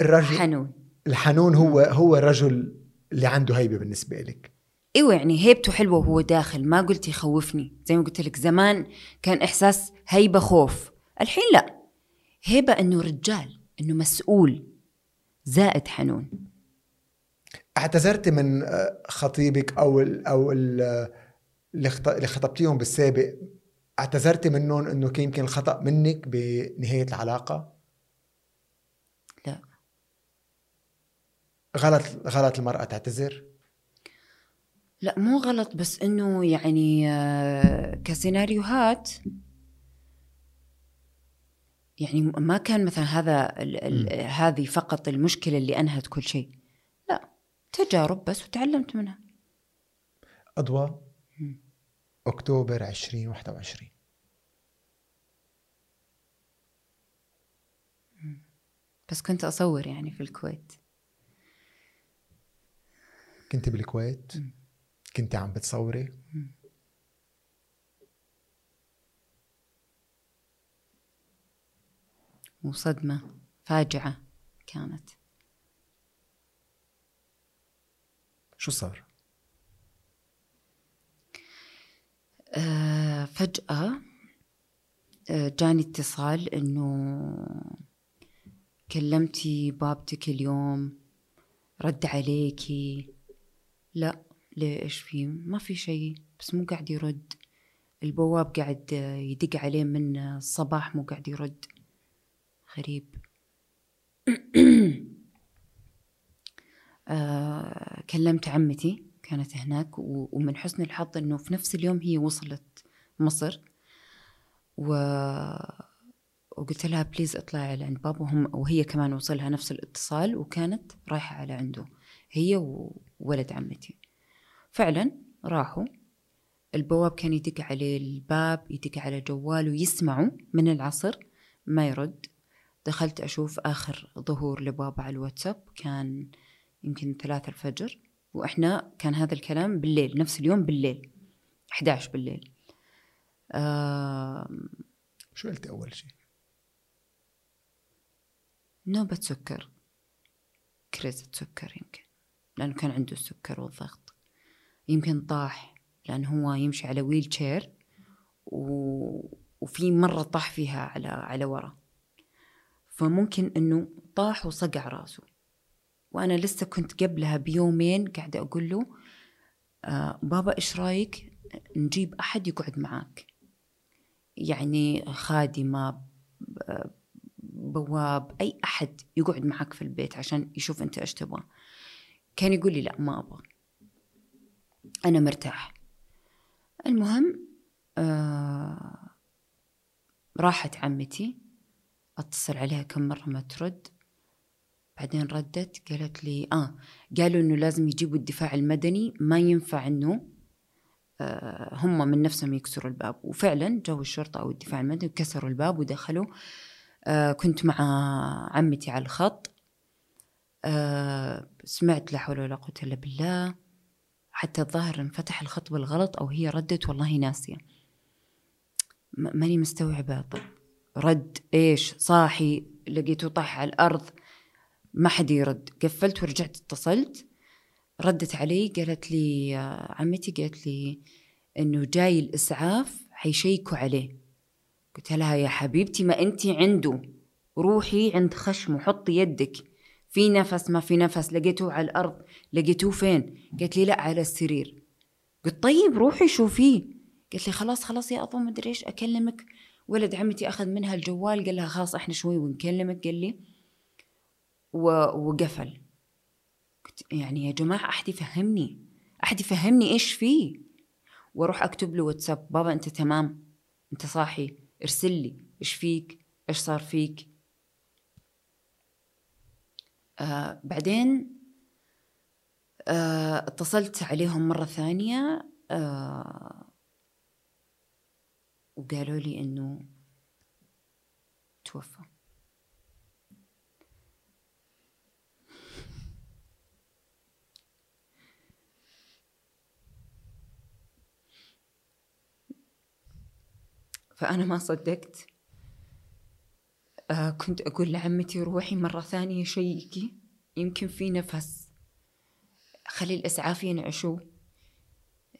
الرجل حنون الحنون هو هو الرجل اللي عنده هيبة بالنسبة لك إيوه يعني هيبته حلوة وهو داخل. ما قلت يخوفني. زي ما قلت لك زمان كان إحساس هيبة خوف. الحين لا. هيبة إنه رجال إنه مسؤول. زائد حنون. اعتذرت من آه، خطيبك أو ال أو ال اللي خطبتيهم بالسابق. اعتذرتي منهم إنه كان يمكن الخطأ منك بنهاية العلاقة؟ لا غلط غلط المرأة تعتذر؟ لا مو غلط بس إنه يعني آه، كسيناريوهات يعني ما كان مثلا هذا هذه فقط المشكلة اللي أنهت كل شيء. لا تجارب بس وتعلمت منها. أضواء أكتوبر 2021 بس كنت أصور يعني في الكويت. كنت بالكويت كنت عم بتصوري. وصدمة فاجعة كانت. شو صار؟ آه فجأة آه جاني اتصال إنه كلمتي بابتك اليوم رد عليكي. لا ليش؟ في ما في شيء بس مو قاعد يرد. البواب قاعد يدق عليه من الصباح مو قاعد يرد. غريب. *clears throat* آه كلمت عمتي كانت هناك ومن حسن الحظ إنه في نفس اليوم هي وصلت مصر. و وقلت لها بليز اطلعي على عند بابا وهم وهي كمان وصلها نفس الاتصال وكانت رايحة على عنده. هي وولد عمتي. فعلا راحوا. البواب كان يدق عليه الباب يدق على جواله يسمعوا من العصر. ما يرد. دخلت أشوف آخر ظهور لبابا على الواتساب. كان يمكن ثلاثة الفجر. وإحنا كان هذا الكلام بالليل نفس اليوم بالليل. 11 بالليل. آه شو قلتي أول شيء؟ نوبة سكر. كريزة سكر يمكن. لأنه كان عنده السكر والضغط. يمكن طاح لأنه هو يمشي على ويل شير و... وفي مرة طاح فيها على على ورا. فممكن إنه طاح وصقع راسه. وأنا لسه كنت قبلها بيومين قاعدة أقول له آه بابا إيش رأيك نجيب أحد يقعد معاك؟ يعني خادمة بواب أي أحد يقعد معاك في البيت عشان يشوف أنت إيش تبغى. كان يقول لي لا ما أبغى. أنا مرتاح. المهم آه راحت عمتي أتصل عليها كم مرة ما ترد. بعدين ردت قالت لي آه قالوا إنه لازم يجيبوا الدفاع المدني ما ينفع إنه آه هم من نفسهم يكسروا الباب. وفعلا جو الشرطة أو الدفاع المدني وكسروا الباب ودخلوا. آه كنت مع عمتي على الخط. آه سمعت لا حول ولا قوة إلا بالله. حتى الظاهر انفتح الخط بالغلط أو هي ردت والله ناسية. ماني مستوعبة. طب رد إيش؟ صاحي لقيته طاح على الأرض ما حد يرد. قفلت ورجعت اتصلت. ردت علي قالت لي عمتي قالت لي إنه جاي الإسعاف حيشيكوا عليه. قلت لها يا حبيبتي ما انت عنده. روحي عند خشمه حطي يدك. في نفس ما في نفس لقيتوه على الأرض لقيتوه فين؟ قالت لي لا على السرير. قلت طيب روحي شوفيه. قالت لي خلاص خلاص يا أبو مدري إيش أكلمك. ولد عمتي أخذ منها الجوال قال لها خلاص إحنا شوي ونكلمك قال لي. وقفل. يعني يا جماعة أحد يفهمني؟ أحد يفهمني إيش فيه؟ وأروح أكتب له واتساب. بابا أنت تمام؟ أنت صاحي؟ ارسل لي إيش فيك؟ إيش صار فيك؟ آه بعدين آه اتصلت عليهم مرة ثانية آه وقالوا لي إنه توفى. فأنا ما صدقت. آه كنت أقول لعمتي روحي مرة ثانية شيكي يمكن في نفس. خلي الإسعاف ينعشوا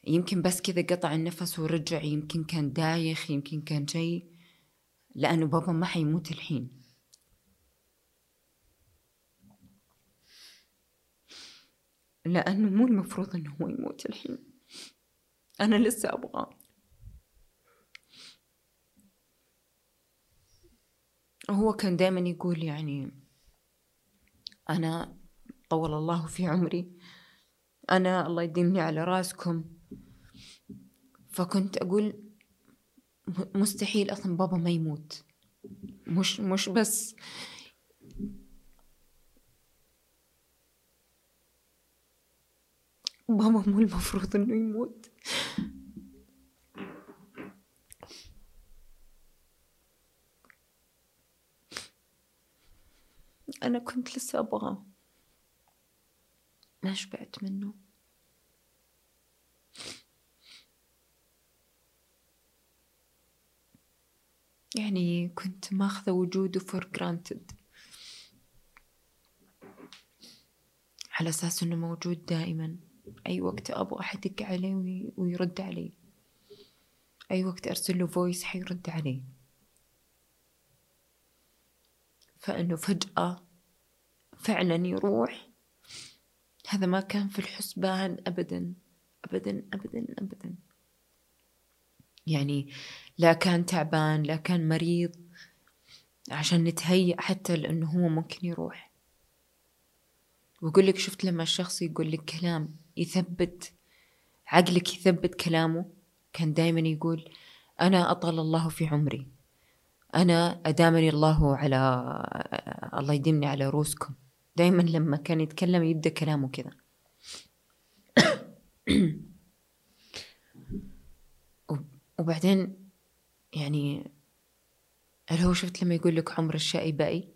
يمكن بس كذا قطع النفس ورجع يمكن كان دايخ يمكن كان شيء لأنه بابا ما حيموت الحين. لأنه مو المفروض إنه هو يموت الحين. أنا لسه أبغاه. هو كان دائما يقول يعني أنا طول الله في عمري أنا الله يديمني على راسكم. فكنت أقول مستحيل أصلا بابا ما يموت. مش مش بس. بابا مو المفروض إنه يموت. أنا كنت لسه أبغاه. ما شبعت منه. يعني كنت ماخذة وجوده for granted. على أساس إنه موجود دائما. أي وقت أبغى أحدق عليه ويرد علي أي وقت أرسل له فويس حيرد علي فإنه فجأة فعلا يروح. هذا ما كان في الحسبان أبدا أبدا أبدا أبدا. يعني لا كان تعبان لا كان مريض عشان نتهيأ حتى لأنه هو ممكن يروح. وأقول لك شفت لما الشخص يقول لك كلام يثبت عقلك يثبت كلامه كان دايما يقول أنا أطال الله في عمري. أنا أدامني الله على الله يديمني على روسكم دايما لما كان يتكلم يبدأ كلامه كذا *clears throat* وبعدين يعني هل هو شفت لما يقول لك عمر الشقي باقي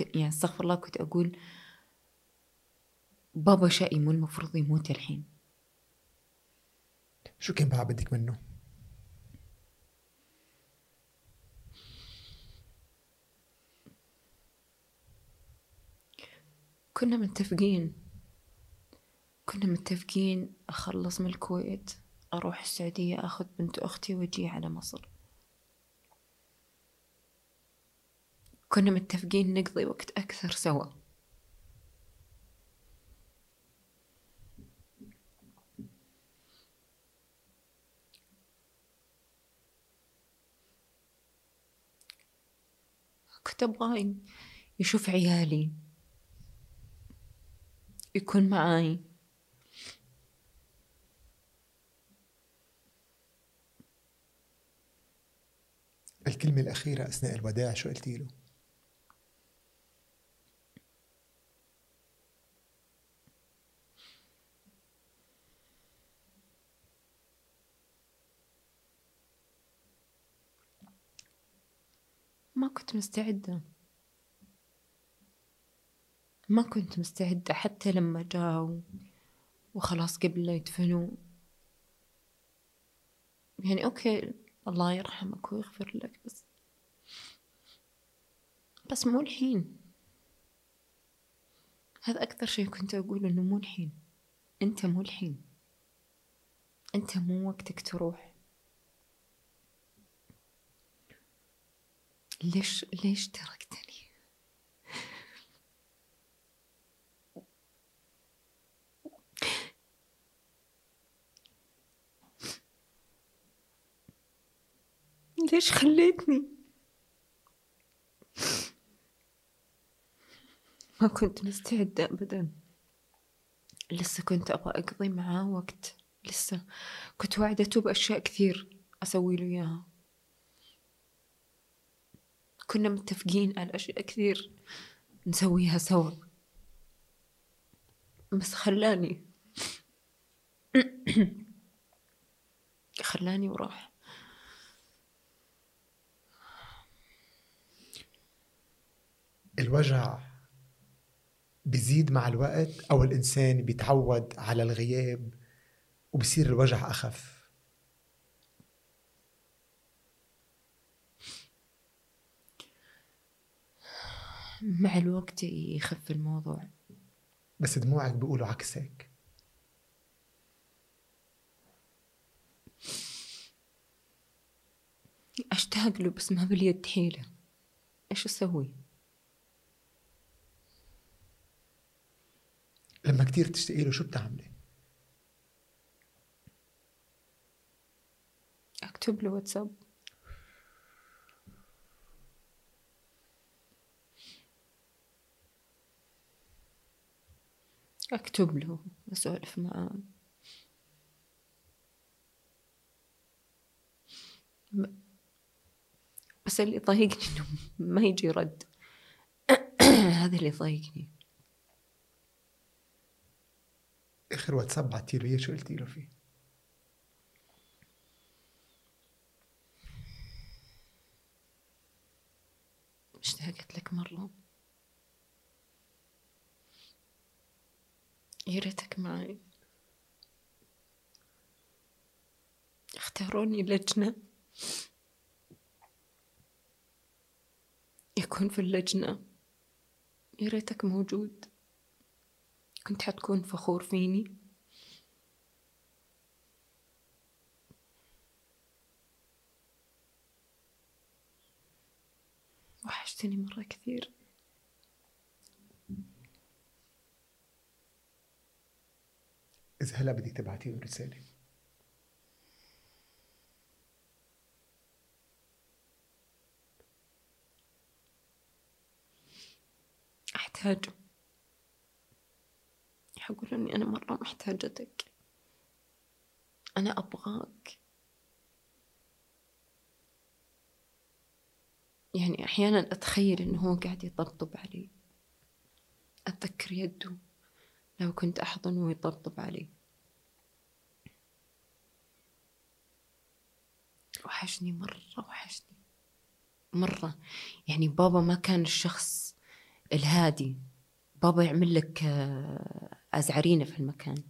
يعني استغفر الله كنت أقول بابا شقي مو المفروض يموت الحين. شو كان بقى بدك منه؟ كنا متفقين. كنا متفقين أخلص من الكويت أروح السعودية أخذ بنت أختي وأجي على مصر. كنا متفقين نقضي وقت أكثر سوا. كنت أبغى يشوف عيالي. يكون معاي الكلمة الأخيرة أثناء الوداع شو قلتي له؟ ما كنت مستعدة ما كنت مستعدة حتى لما جاءوا وخلاص قبل لا يدفنوا. يعني أوكي الله يرحمك ويغفر لك بس بس مو الحين. هذا أكثر شيء كنت أقول إنه مو الحين. أنت مو الحين. أنت مو وقتك تروح. ليش ليش تركتني؟ ليش خليتني؟ ما كنت مستعدة أبدا. لسه كنت أبغى أقضي معاه وقت. لسه كنت وعدته بأشياء كثير أسوي له إياها. كنا متفقين على أشياء كثير نسويها سوا. بس خلاني. *coughs* خلاني وراح. الوجع بيزيد مع الوقت أو الإنسان بيتعود على الغياب وبصير الوجع أخف؟ مع الوقت يخف الموضوع. بس دموعك بيقولوا عكسك. أشتاق له بس ما باليد حيلة. إيش أسوي؟ لما كتير تشتاقي له شو بتعملي؟ أكتب له واتساب. أكتب له اسولف معاه بس اللي يضايقني إنه ما يجي رد. *coughs* هذا اللي يضايقني. آخر واتساب بعتي له شو قلتي له فيه؟ اشتاقت لك مرة. يا ريتك معي. اختاروني لجنة. يكون في اللجنة. يا ريتك موجود. كنت حتكون فخور فيني. وحشتني مرة كثير. إذا هلا بدك تبعتي له رسالة. أحتاجه حقول إني أنا مرة محتاجتك. أنا أبغاك. يعني أحيانا أتخيل إنه هو قاعد يطبطب علي. أتذكر يده لو كنت أحضنه ويطبطب علي. وحشني مرة وحشني مرة. يعني بابا ما كان الشخص الهادي. بابا يعمل لك أزعرينة في المكان.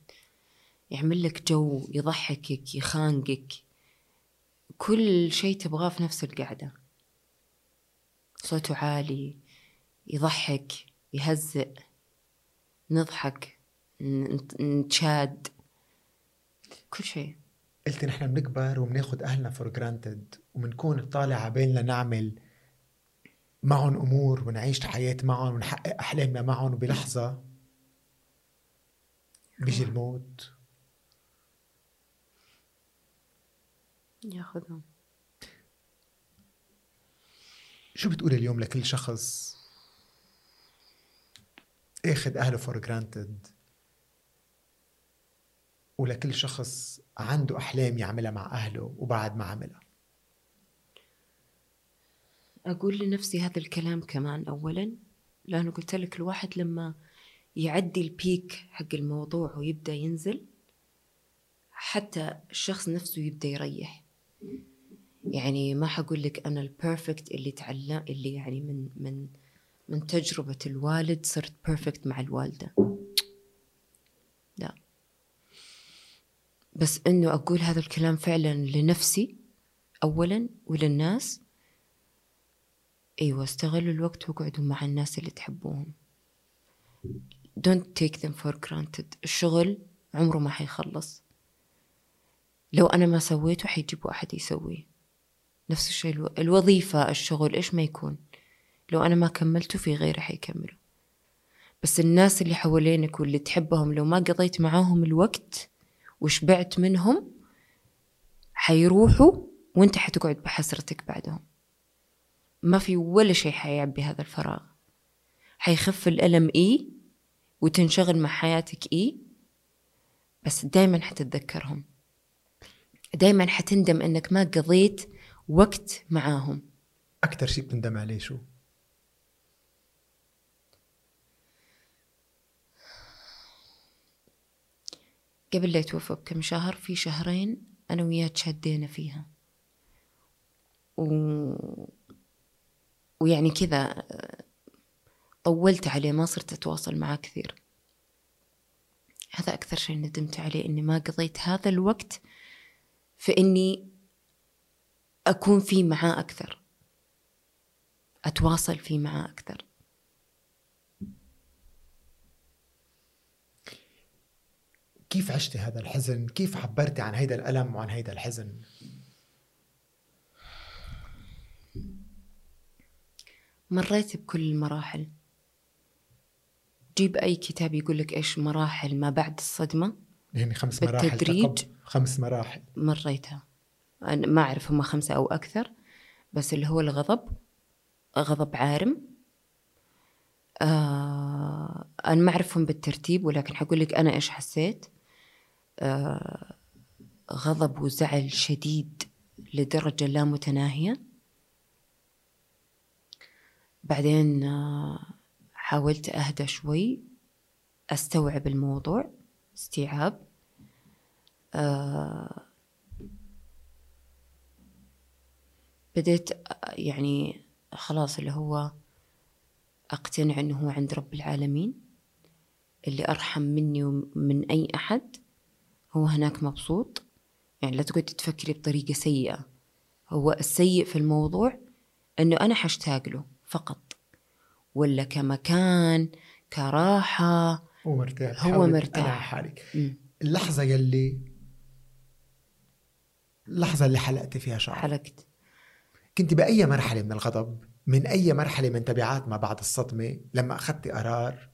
يعمل لك جو يضحكك يخانقك. كل شيء تبغاه في نفس القعدة. صوته عالي يضحك يهزئ نضحك نتشاد. كل شيء. قلت نحن بنكبر وبناخد أهلنا for granted وبنكون بطالع عبالنا نعمل معهم أمور ونعيش حياه معهم ونحقق أحلامنا معهم وبلحظة. بيجي الموت. ياخذهم. شو بتقولي اليوم لكل شخص؟ اخذ أهله for granted ولكل شخص عنده أحلام يعملها مع أهله وبعد ما عملها. أقول لنفسي هذا الكلام كمان أولا لأنه قلت لك الواحد لما يعدي ال peak حق الموضوع ويبدأ ينزل حتى الشخص نفسه يبدأ يريح. يعني ما حقول لك أنا ال perfect اللي تعلم اللي يعني من من من تجربة الوالد صرت perfect مع الوالدة. لا. بس إنه أقول هذا الكلام فعلا لنفسي أولا وللناس. أيوة استغلوا الوقت واقعدوا مع الناس اللي تحبوهم. Don't take them for granted. الشغل عمره ما حيخلص. لو أنا ما سويته حيجيبوا أحد يسويه. نفس الشيء ألو... الوظيفة الشغل إيش ما يكون. لو أنا ما كملته في غيره حيكملوا بس الناس اللي حوالينك واللي تحبهم لو ما قضيت معاهم الوقت وشبعت منهم حيروحوا وأنت حتقعد بحسرتك بعدهم. ما في ولا شيء حيعبي هذا الفراغ. حيخف الألم إيه؟ وتنشغل مع حياتك إيه؟ بس دايما حتتذكرهم. دايما حتندم إنك ما قضيت وقت معاهم. أكثر شيء بتندم عليه شو؟ قبل لا يتوفى بكم شهر في شهرين أنا وياه تشدينا فيها. و... ويعني كذا طولت عليه ما صرت أتواصل معاه كثير. هذا أكثر شيء ندمت عليه إني ما قضيت هذا الوقت في إني أكون فيه معاه أكثر. أتواصل فيه معاه أكثر. كيف عشتي هذا الحزن؟ كيف عبرتي عن هيدا الألم وعن هيدا الحزن؟ مريت بكل المراحل. جيب أي كتاب يقول لك إيش مراحل ما بعد الصدمة؟ يعني خمس مراحل بالتدريج. خمس مراحل. مريتها. أنا ما أعرف هم خمسة أو أكثر بس اللي هو الغضب غضب عارم. آه أنا ما أعرفهم بالترتيب ولكن حقول لك أنا إيش حسيت؟ آه غضب وزعل شديد لدرجة لا متناهية. بعدين آه حاولت أهدى شوي أستوعب الموضوع استيعاب. آه بديت يعني خلاص اللي هو أقتنع أنه هو عند رب العالمين اللي أرحم مني ومن أي أحد هو هناك مبسوط. يعني لا تقعدي تفكري بطريقة سيئة. هو السيء في الموضوع أنه أنا حشتاق له فقط. ولا كمكان كراحة. هو مرتاح هو مرتاح. حالك. اللحظة يلي اللحظة اللي حلقتي فيها شعرك. حلقت. كنت بأي مرحلة من الغضب؟ من أي مرحلة من تبعات ما بعد الصدمة لما أخذت قرار؟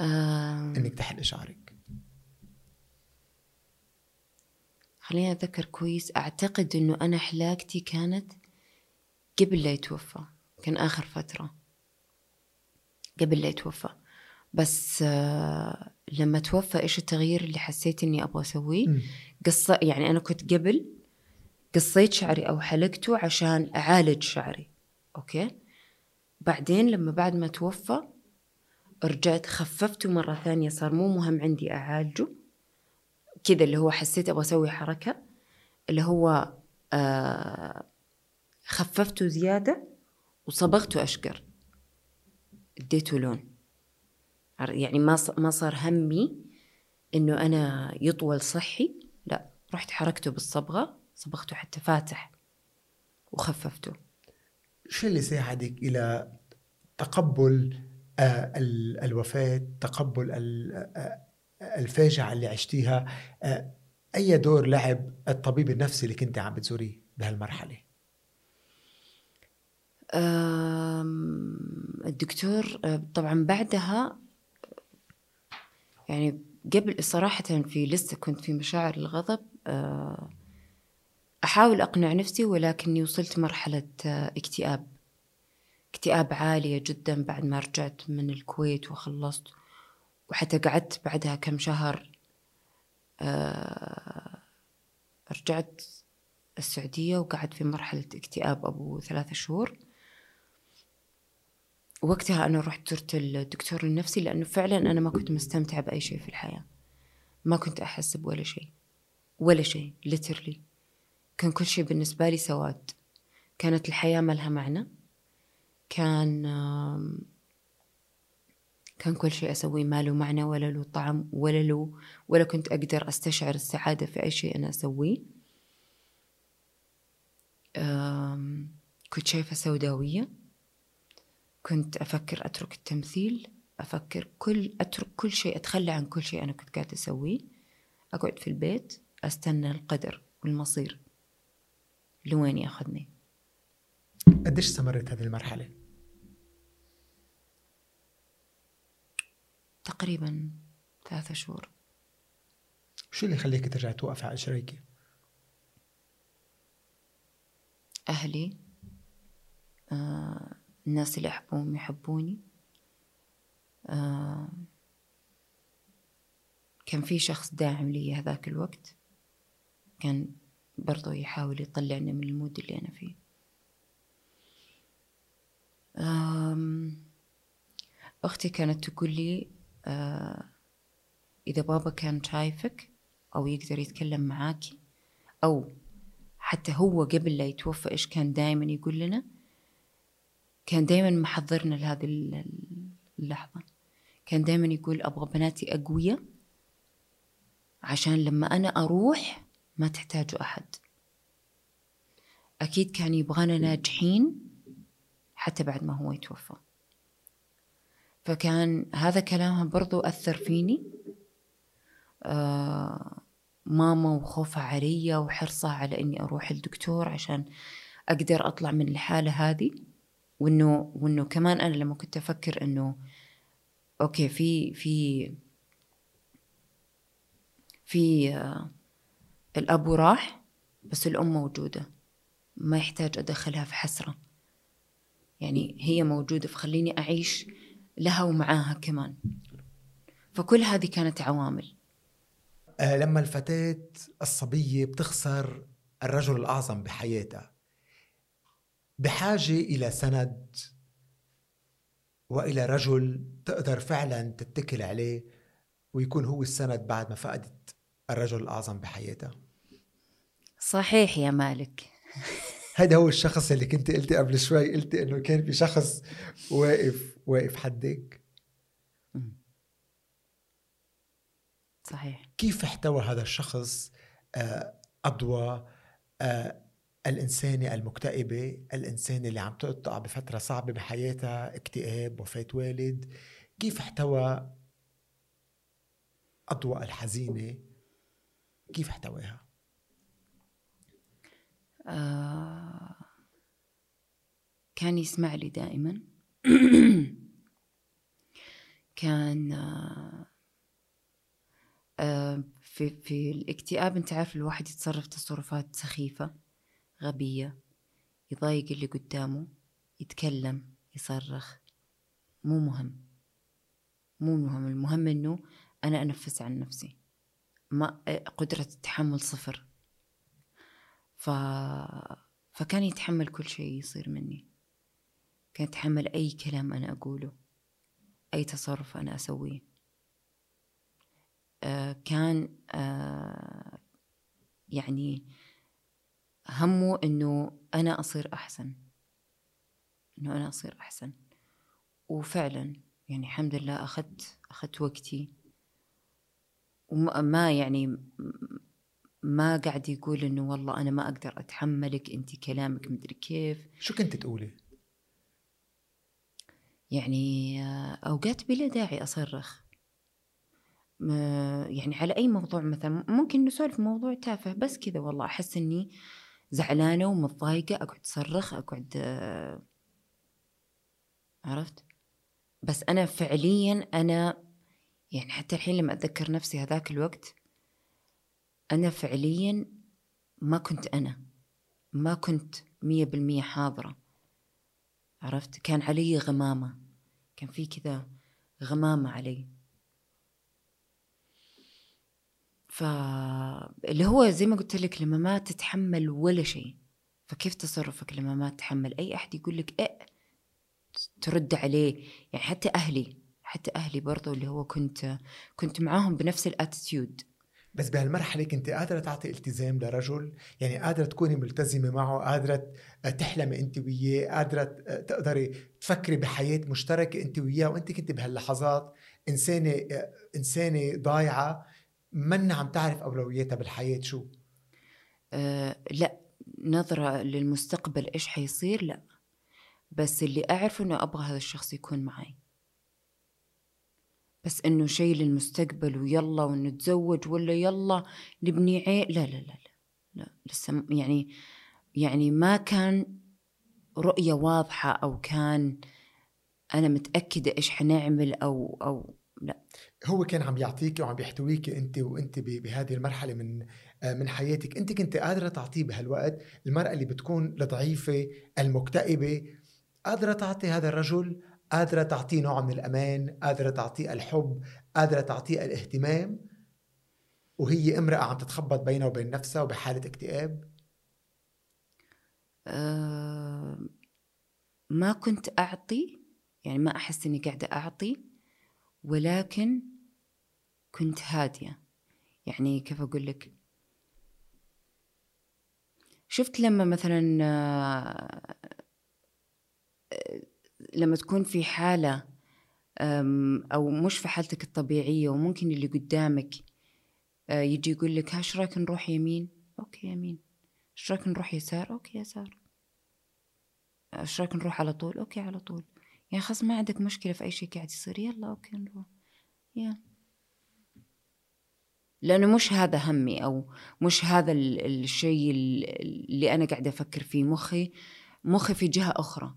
آه. إنك تحلقي شعرك. خليني أتذكر كويس. أعتقد أنه أنا حلاقتي كانت قبل لا يتوفى. كان آخر فترة. قبل لا يتوفى. بس آه لما توفى إيش التغيير اللي حسيت إني أبغى أسويه؟ مم. قص يعني أنا كنت قبل قصيت شعري أو حلقته عشان أعالج شعري. أوكي؟ بعدين لما بعد ما توفى رجعت خففته مرة ثانية صار مو مهم عندي أعالجه. كذا اللي هو حسيت أبغى أسوي حركة اللي هو آه خففته زيادة وصبغته أشقر. اديته لون. يعني ما ما صار همي إنه أنا يطول صحي. لا رحت حركته بالصبغة صبغته حتى فاتح وخففته. شو اللي ساعدك إلى تقبل آه، ال- الوفاة تقبل ال- آه، الفاجعة اللي عشتيها آه، أي دور لعب الطبيب النفسي اللي كنت عم بتزوريه بهالمرحلة؟ أم، الدكتور أه، طبعا بعدها يعني قبل صراحة في لسه كنت في مشاعر الغضب أه، أحاول أقنع نفسي ولكني وصلت مرحلة اكتئاب. اكتئاب عالية جدا بعد ما رجعت من الكويت وخلصت. وحتى قعدت بعدها كم شهر أه، رجعت السعودية وقعدت في مرحلة اكتئاب أبو ثلاثة شهور. وقتها أنا رحت زرت الدكتور النفسي لأنه فعلا أنا ما كنت مستمتعة بأي شيء في الحياة. ما كنت أحس بولا شيء ولا شيء literally. كان كل شيء بالنسبة لي سواد. كانت الحياة ما لها معنى كان كان كل شيء أسويه ما له معنى ولا له طعم ولا له ولا كنت أقدر أستشعر السعادة في أي شيء أنا أسويه. كنت شايفة سوداوية. كنت أفكر أترك التمثيل أفكر كل أترك كل شيء أتخلى عن كل شيء أنا كنت قاعدة أسويه. أقعد في البيت أستنى القدر والمصير لوين ياخذني. قديش استمرت هذه المرحلة؟ تقريبا ثلاثة شهور شو اللي خليك ترجع توقف على شريكي؟ أهلي آه، الناس اللي أحبهم يحبوني آه، كان في شخص داعم لي هذاك الوقت كان برضو يحاول يطلعني من المود اللي أنا فيه أختي كانت تقول لي إذا بابا كان شايفك أو يقدر يتكلم معاكي أو حتى هو قبل لا يتوفى إيش كان دائما يقول لنا كان دائما محضرنا لهذه اللحظة. كان دائما يقول أبغى بناتي أقوياء عشان لما أنا أروح ما تحتاجوا أحد. أكيد كان يبغانا ناجحين حتى بعد ما هو يتوفى. فكان هذا كلامها برضو أثر فيني. آه ماما وخوفها علي وحرصها على إني أروح الدكتور عشان أقدر أطلع من الحالة هذه. وإنه وإنه كمان أنا لما كنت أفكر إنه أوكي في في في آه الأب راح بس الأم موجودة. ما يحتاج أدخلها في حسرة. يعني هي موجودة فخليني أعيش لها ومعاها كمان. فكل هذه كانت عوامل. آه لما الفتاة الصبية بتخسر الرجل الأعظم بحياتها بحاجة إلى سند وإلى رجل تقدر فعلا تتكل عليه ويكون هو السند بعد ما فقدت الرجل الأعظم بحياتها. صحيح يا مالك. هذا هو الشخص اللي كنت قلتي قبل شوي قلتي إنه كان في شخص واقف واقف حدك صحيح. كيف احتوى هذا الشخص آه، أضواء آه، الإنسانة المكتئبة الإنسانة اللي عم تقطع بفترة صعبة بحياتها اكتئاب وفاة والد؟ كيف احتوى أضواء الحزينة؟ كيف احتواها آه كان يسمع لي دائما. *clears throat* كان آه آه في في الاكتئاب أنت عارف الواحد يتصرف تصرفات سخيفة غبية يضايق اللي قدامه يتكلم يصرخ. مو مهم. مو مهم. المهم إنه أنا أنفس عن نفسي. ما قدرة التحمل صفر. ف... فكان يتحمل كل شيء يصير مني. كان يتحمل أي كلام أنا أقوله أي تصرف أنا أسويه. آه كان آه يعني همه إنه أنا أصير أحسن إنه أنا أصير أحسن. وفعلا يعني الحمد لله أخذت أخذت وقتي. وما يعني ما قاعد يقول إنه والله أنا ما أقدر أتحملك انت كلامك مدري كيف. شو كنت تقولي؟ يعني أوقات بلا داعي أصرخ. يعني على أي موضوع مثلا ممكن نسولف موضوع تافه بس كذا والله أحس إني زعلانة ومتضايقة أقعد أصرخ أقعد عرفت؟ بس أنا فعليا أنا يعني حتى الحين لما أتذكر نفسي هذاك الوقت أنا فعليا ما كنت أنا ما كنت مية بالمية حاضرة. عرفت؟ كان علي غمامة كان في كذا غمامة علي. فاللي هو زي ما قلت لك لما ما تتحمل ولا شيء. فكيف تصرفك لما ما تتحمل؟ أي أحد يقول لك إيه ترد عليه. يعني حتى أهلي حتى أهلي برضو اللي هو كنت كنت معاهم بنفس الأتيتيود. بس بهالمرحلة كنت قادرة تعطي التزام لرجل يعني قادرة تكوني ملتزمة معه قادرة تحلمي انت وياه قادرة تقدري تفكري بحياة مشتركة انت وياه. وانت كنت بهاللحظات إنسانة إنسانة ضايعة منا عم تعرف أولوياتها بالحياة. شو؟ أه لا. نظرة للمستقبل إيش حيصير؟ لا. بس اللي اعرف إنه أبغى هذا الشخص يكون معي. بس إنه شيء للمستقبل ويلا ونتزوج ولا يلا نبني عيل لا لا لا لا, لسه يعني يعني ما كان رؤية واضحة أو كان أنا متأكدة إيش حنعمل أو أو لا. هو كان عم يعطيك وعم يحتويك أنت وأنت بهذه المرحلة من من حياتك. أنت كنت قادرة تعطيه بهالوقت المرأة اللي بتكون الضعيفة المكتئبة قادرة تعطي هذا الرجل قادرة تعطيه نوع من الأمان قادرة تعطيه الحب قادرة تعطيه الاهتمام. وهي امرأة عم تتخبط بينها وبين نفسها وبحالة اكتئاب. أه ما كنت أعطي يعني ما أحس إني قاعدة أعطي ولكن كنت هادية. يعني كيف أقول لك؟ شفت لما مثلا آه، لما تكون في حالة أو مش في حالتك الطبيعية وممكن اللي قدامك آه، يجي يقول لك ها رأيك نروح يمين؟ okay يمين. رأيك نروح يسار؟ okay يسار. إيش رأيك نروح على طول؟ okay على طول. يعني خلاص ما عندك مشكلة في أي شيء قاعد يصير. يلا okay نروح. يا لأنه مش هذا همي أو مش هذا ال- الشيء ال- اللي أنا قاعدة أفكر فيه. مخي مخي في جهة أخرى.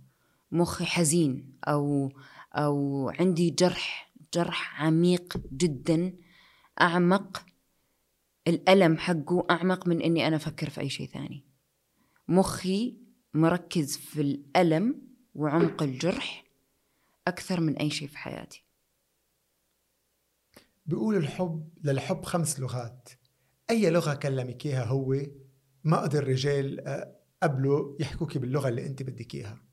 مخي حزين أو أو عندي جرح جرح عميق جدا أعمق. الألم حقه أعمق من إني أنا أفكر في أي شيء ثاني. مخي مركز في الألم وعمق الجرح أكثر من أي شيء في حياتي. بيقول الحب للحب خمس لغات. أي لغة كلمك إياها هو؟ ما قدر الرجال آه، قبله يحكوكي باللغة اللي أنت بدك إياها.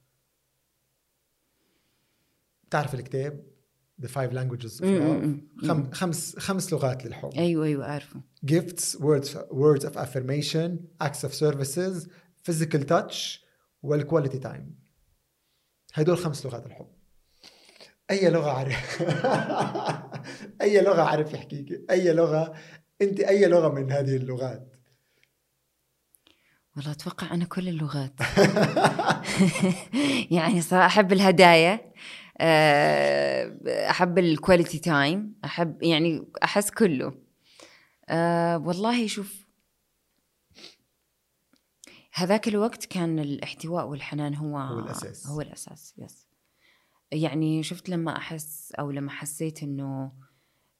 بتعرف الكتاب؟ The Five Languages of Love. خم... خمس خمس لغات للحب. أيوة أيوة أعرفه gifts words words of affirmation acts of services physical touch وال quality time. هدول خمس لغات الحب. أي لغة عارف. *laughs* أي لغة عارف يحكيك. أي لغة. أنت أي لغة من هذه اللغات. والله أتوقع أنا كل اللغات. *laughs* يعني صراحة أحب الهدايا. آه، أحب ال quality time أحب يعني أحس كله. أه والله شوف هذاك الوقت كان الاحتواء والحنان هو هو الأساس. هو الأساس يس يعني شفت لما أحس أو لما حسيت إنه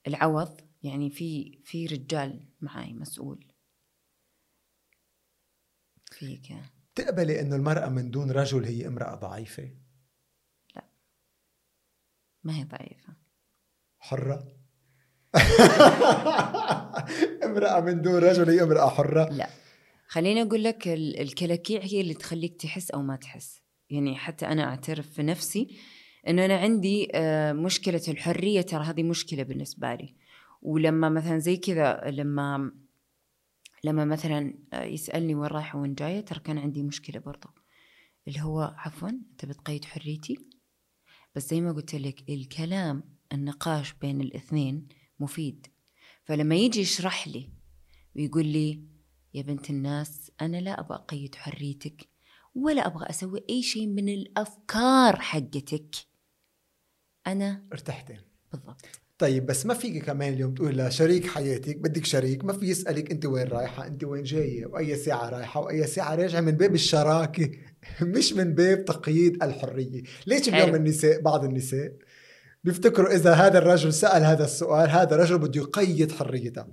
العوض يعني في في رجال معاي مسؤول. في كده تقبلي إنه المرأة من دون رجل هي امرأة ضعيفة؟ ما هي ضعيفة حرة. *laughs* امرأة من دون رجل هي امرأة حرة. لا. خليني أقول لك ال- الكلاكيع هي اللي تخليك تحس أو ما تحس. يعني حتى أنا أعترف في نفسي إنه أنا عندي آه، مشكلة الحرية ترى هذه مشكلة بالنسبة لي. ولما مثلا زي كذا لما لما مثلا آه، يسألني وين رايحة وين جاية ترى كان عندي مشكلة برضه اللي هو عفوا أنت بتقيد حريتي؟ بس زي ما قلت لك الكلام النقاش بين الاثنين مفيد. فلما يجي يشرح لي ويقول لي يا بنت الناس أنا لا أبغى أقيد حريتك ولا أبغى أسوي أي شيء من الأفكار حقتك. أنا ارتحتي. بالضبط. طيب بس ما فيك كمان اليوم تقول لشريك حياتك بدك شريك ما في يسألك أنت وين رايحة أنت وين جاية وأي ساعة رايحة وأي ساعة راجعة من باب الشراكة. *laughs* مش من باب تقييد الحرية. ليش اليوم. النساء بعض النساء بيفتكروا إذا هذا الرجل سأل هذا السؤال هذا الرجل بده يقيد حريتها.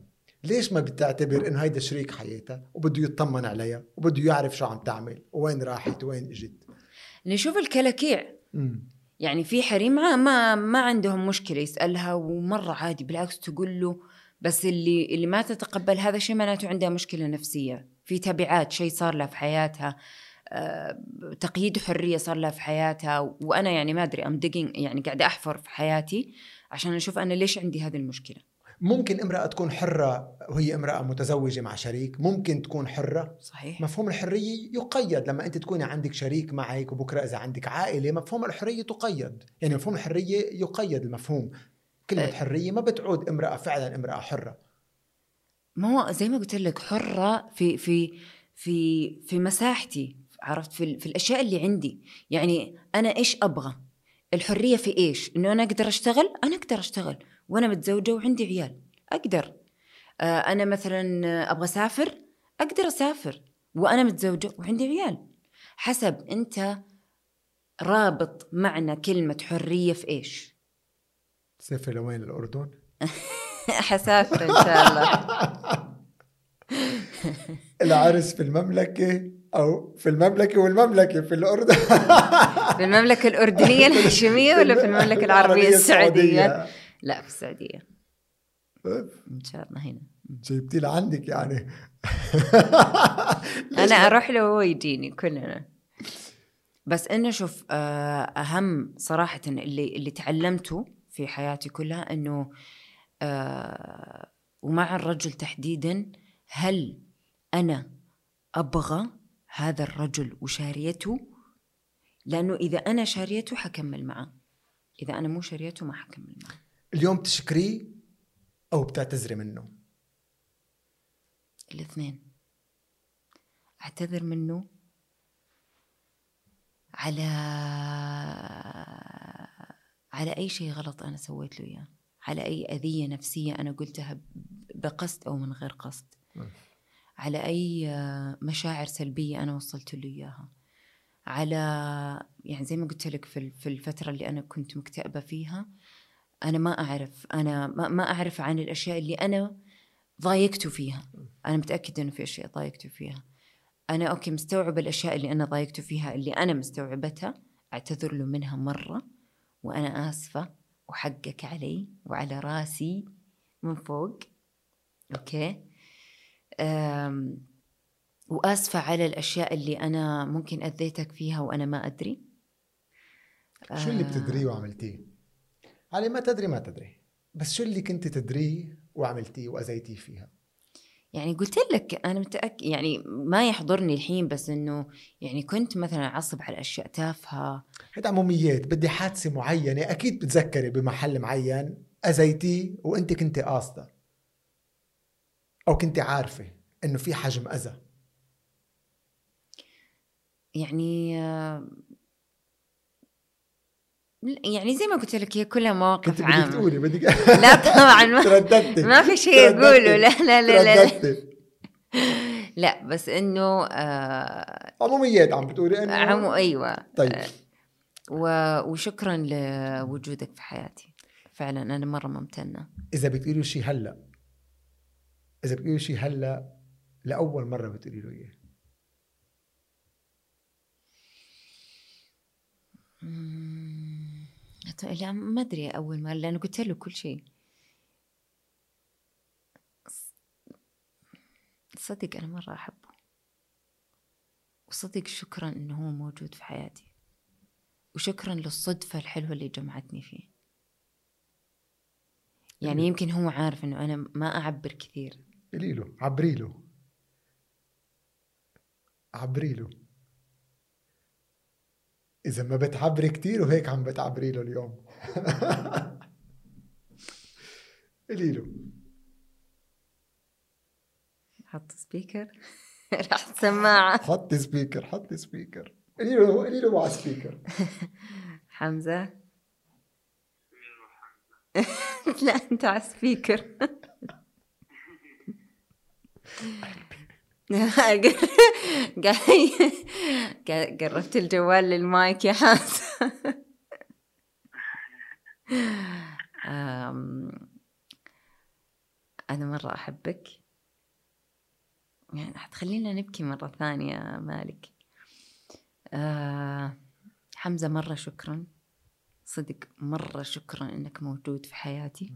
ليش ما بتعتبر إنه هيدا شريك حياتها؟ وبده يطمن عليها وبده يعرف شو عم تعمل وين راحت وين إجت. نشوف الكلاكيع. يعني في حريم ما ما, ما عندهم مشكلة يسألها ومرة عادي بالعكس تقول له بس اللي اللي ما تتقبل هذا الشيء معناته عندها مشكلة نفسية. في تبعات شيء صار لها في حياتها. آه، تقييد حرية صار لها في حياتها وأنا يعني ما أدري أم يعني قاعدة أحفر في حياتي عشان أشوف أنا ليش عندي هذه المشكلة. ممكن امرأة تكون حرة وهي امرأة متزوجة مع شريك ممكن تكون حرة. صحيح. مفهوم الحرية يقيد لما أنت تكوني عندك شريك معك وبكرة إذا عندك عائلة مفهوم الحرية تقيد. يعني مفهوم الحرية يقيد المفهوم. كلمة أه. حرية ما بتعود امرأة فعلا امرأة حرة. ما هو زي ما قلت لك حرة في في في في مساحتي. عرفت؟ في, في الأشياء اللي عندي. يعني أنا إيش أبغى؟ الحرية في إيش؟ إنه أنا أقدر أشتغل؟ أنا أقدر أشتغل. وأنا متزوجة وعندي عيال. أقدر. آه أنا مثلا أبغى أسافر؟ أقدر أسافر. وأنا متزوجة وعندي عيال. حسب أنت رابط معنى كلمة حرية في إيش. تسافر لوين؟ الأردن؟ *laughs* حسافر إن شاء الله. *laughs* العرس في المملكة؟ أو في المملكة والمملكة في الأردن. في المملكة الأردنية *laughs* الهاشمية ولا في المملكة العربية السعودية؟ لا في السعودية. إن شاء الله هنا. جبتي لعندك يعني. *laughs* أنا أروح له وهو يجيني كلنا. بس إنه شوف آه، أهم صراحة اللي اللي تعلمته في حياتي كلها إنه آه، ومع الرجل تحديدا هل أنا أبغى هذا الرجل وشاريته؟ لأنه إذا أنا شاريته حكمل معه. إذا أنا مو شاريته ما حكمل معه. اليوم تشكريه أو بتعتذري منه؟ الاثنين. أعتذر منه على على أي شيء غلط أنا سويت له إياه. على أي أذية نفسية أنا قلتها بقصد أو من غير قصد. على أي مشاعر سلبية أنا وصلت له إياها. على يعني زي ما قلت لك في الفترة اللي أنا كنت مكتئبة فيها أنا ما أعرف أنا ما, أعرف عن الأشياء اللي أنا ضايقته فيها. أنا متأكدة إنه في أشياء ضايقته فيها. أنا okay مستوعبة الأشياء اللي أنا ضايقته فيها اللي أنا مستوعبتها أعتذر له منها مرة وأنا آسفة وحقك علي وعلى راسي من فوق okay؟ أم وآسفة على الأشياء اللي أنا ممكن أذيتك فيها وأنا ما أدري. شو اللي آه، بتدريه وعملتيه؟ علي ما تدري ما تدري. بس شو اللي كنت تدريه وعملتيه وأذيتيه فيها؟ يعني قلت لك أنا متأكد يعني ما يحضرني الحين بس إنه يعني كنت مثلا أعصب على أشياء تافهة. هيدا عموميات بدي حادثة معينة. أكيد بتذكري بمحل معين أذيتيه وأنت كنت قاصدة. أو كنت عارفة إنه في حجم أذى؟ يعني آه، يعني زي ما قلت لك هي كلها مواقف كنت تقولي بدك *laughs* لا طبعا ما, ترددتي. ما في شيء. اقوله لا لا لا لا ترددتي. لا بس إنه آه عموميات عم بتقولي انه عمو أيوه. طيب. و- وشكرا لوجودك في حياتي. فعلا أنا مرة ممتنة. إذا بتقولي شيء هلأ إذا بتقولي شيء هلا لأول مرة بتقولي له إياه. مم، لا ما أدري أول مرة لأنه قلت له كل شيء صدق أنا مرة أحبه. وصدق شكرا إنه هو موجود في حياتي. وشكرا للصدفة الحلوة اللي جمعتني فيه. يعني. يمكن هو عارف إنه أنا ما أعبر كثير. قولي له عبري له عبري له إذا ما بتعبري كتير وهيك عم بتعبري له اليوم. *laughs* قولي له حط speaker راح السماعه حطي speaker حطي speaker قولي له قولي له مع speaker *laughs* حمزة. *laughs* لا أنت على speaker قا- *laughs* قربت الجوال للمايك يا أم، أنا مرة أحبك. يعني حتخلينا نبكي مرة ثانية مالك. آه حمزة مرة شكرا. صدق مرة شكرا إنك موجود في حياتي.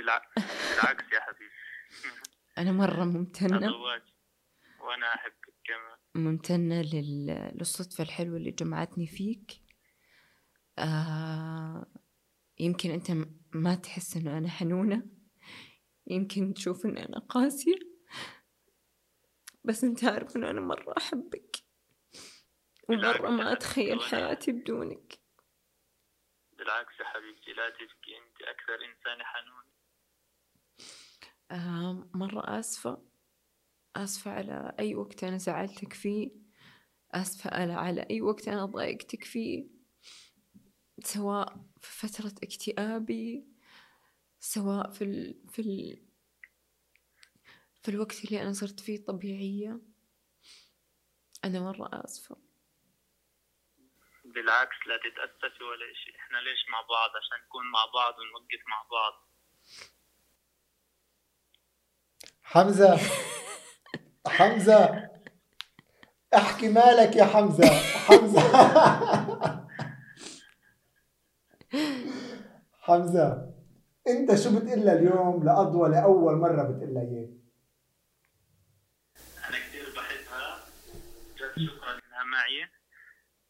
بالعكس يا حبيبي. أنا مرة ممتنة. واجب وأنا أحبك كمان. ممتنة لل... للصدفة الحلوة اللي جمعتني فيك. آه يمكن أنت ما تحس إنه أنا حنونة. يمكن تشوف إن أنا قاسية. بس أنت عارف إنه أنا مرة أحبك. ومرة ما أتخيل حياتي بدونك. بالعكس يا حبيبتي لا تبكي. أنت أكثر إنسانة حنون آه مرة آسفة آسفة على أي وقت أنا زعلتك فيه آسفة على, أي وقت أنا ضايقتك فيه سواء في فترة اكتئابي سواء في ال... في ال... في الوقت اللي أنا صرت فيه طبيعية. أنا مرة آسفة. بالعكس لا تتأسفي ولا شيء. إحنا ليش مع بعض؟ عشان نكون مع بعض ونوقف مع بعض. حمزة. حمزة. احكي مالك يا حمزة. حمزة. حمزة انت شو بتقلها اليوم لأضوى لأول مرة بتقلها إياه؟ أنا كثير بحبها. شكرا إنها معي.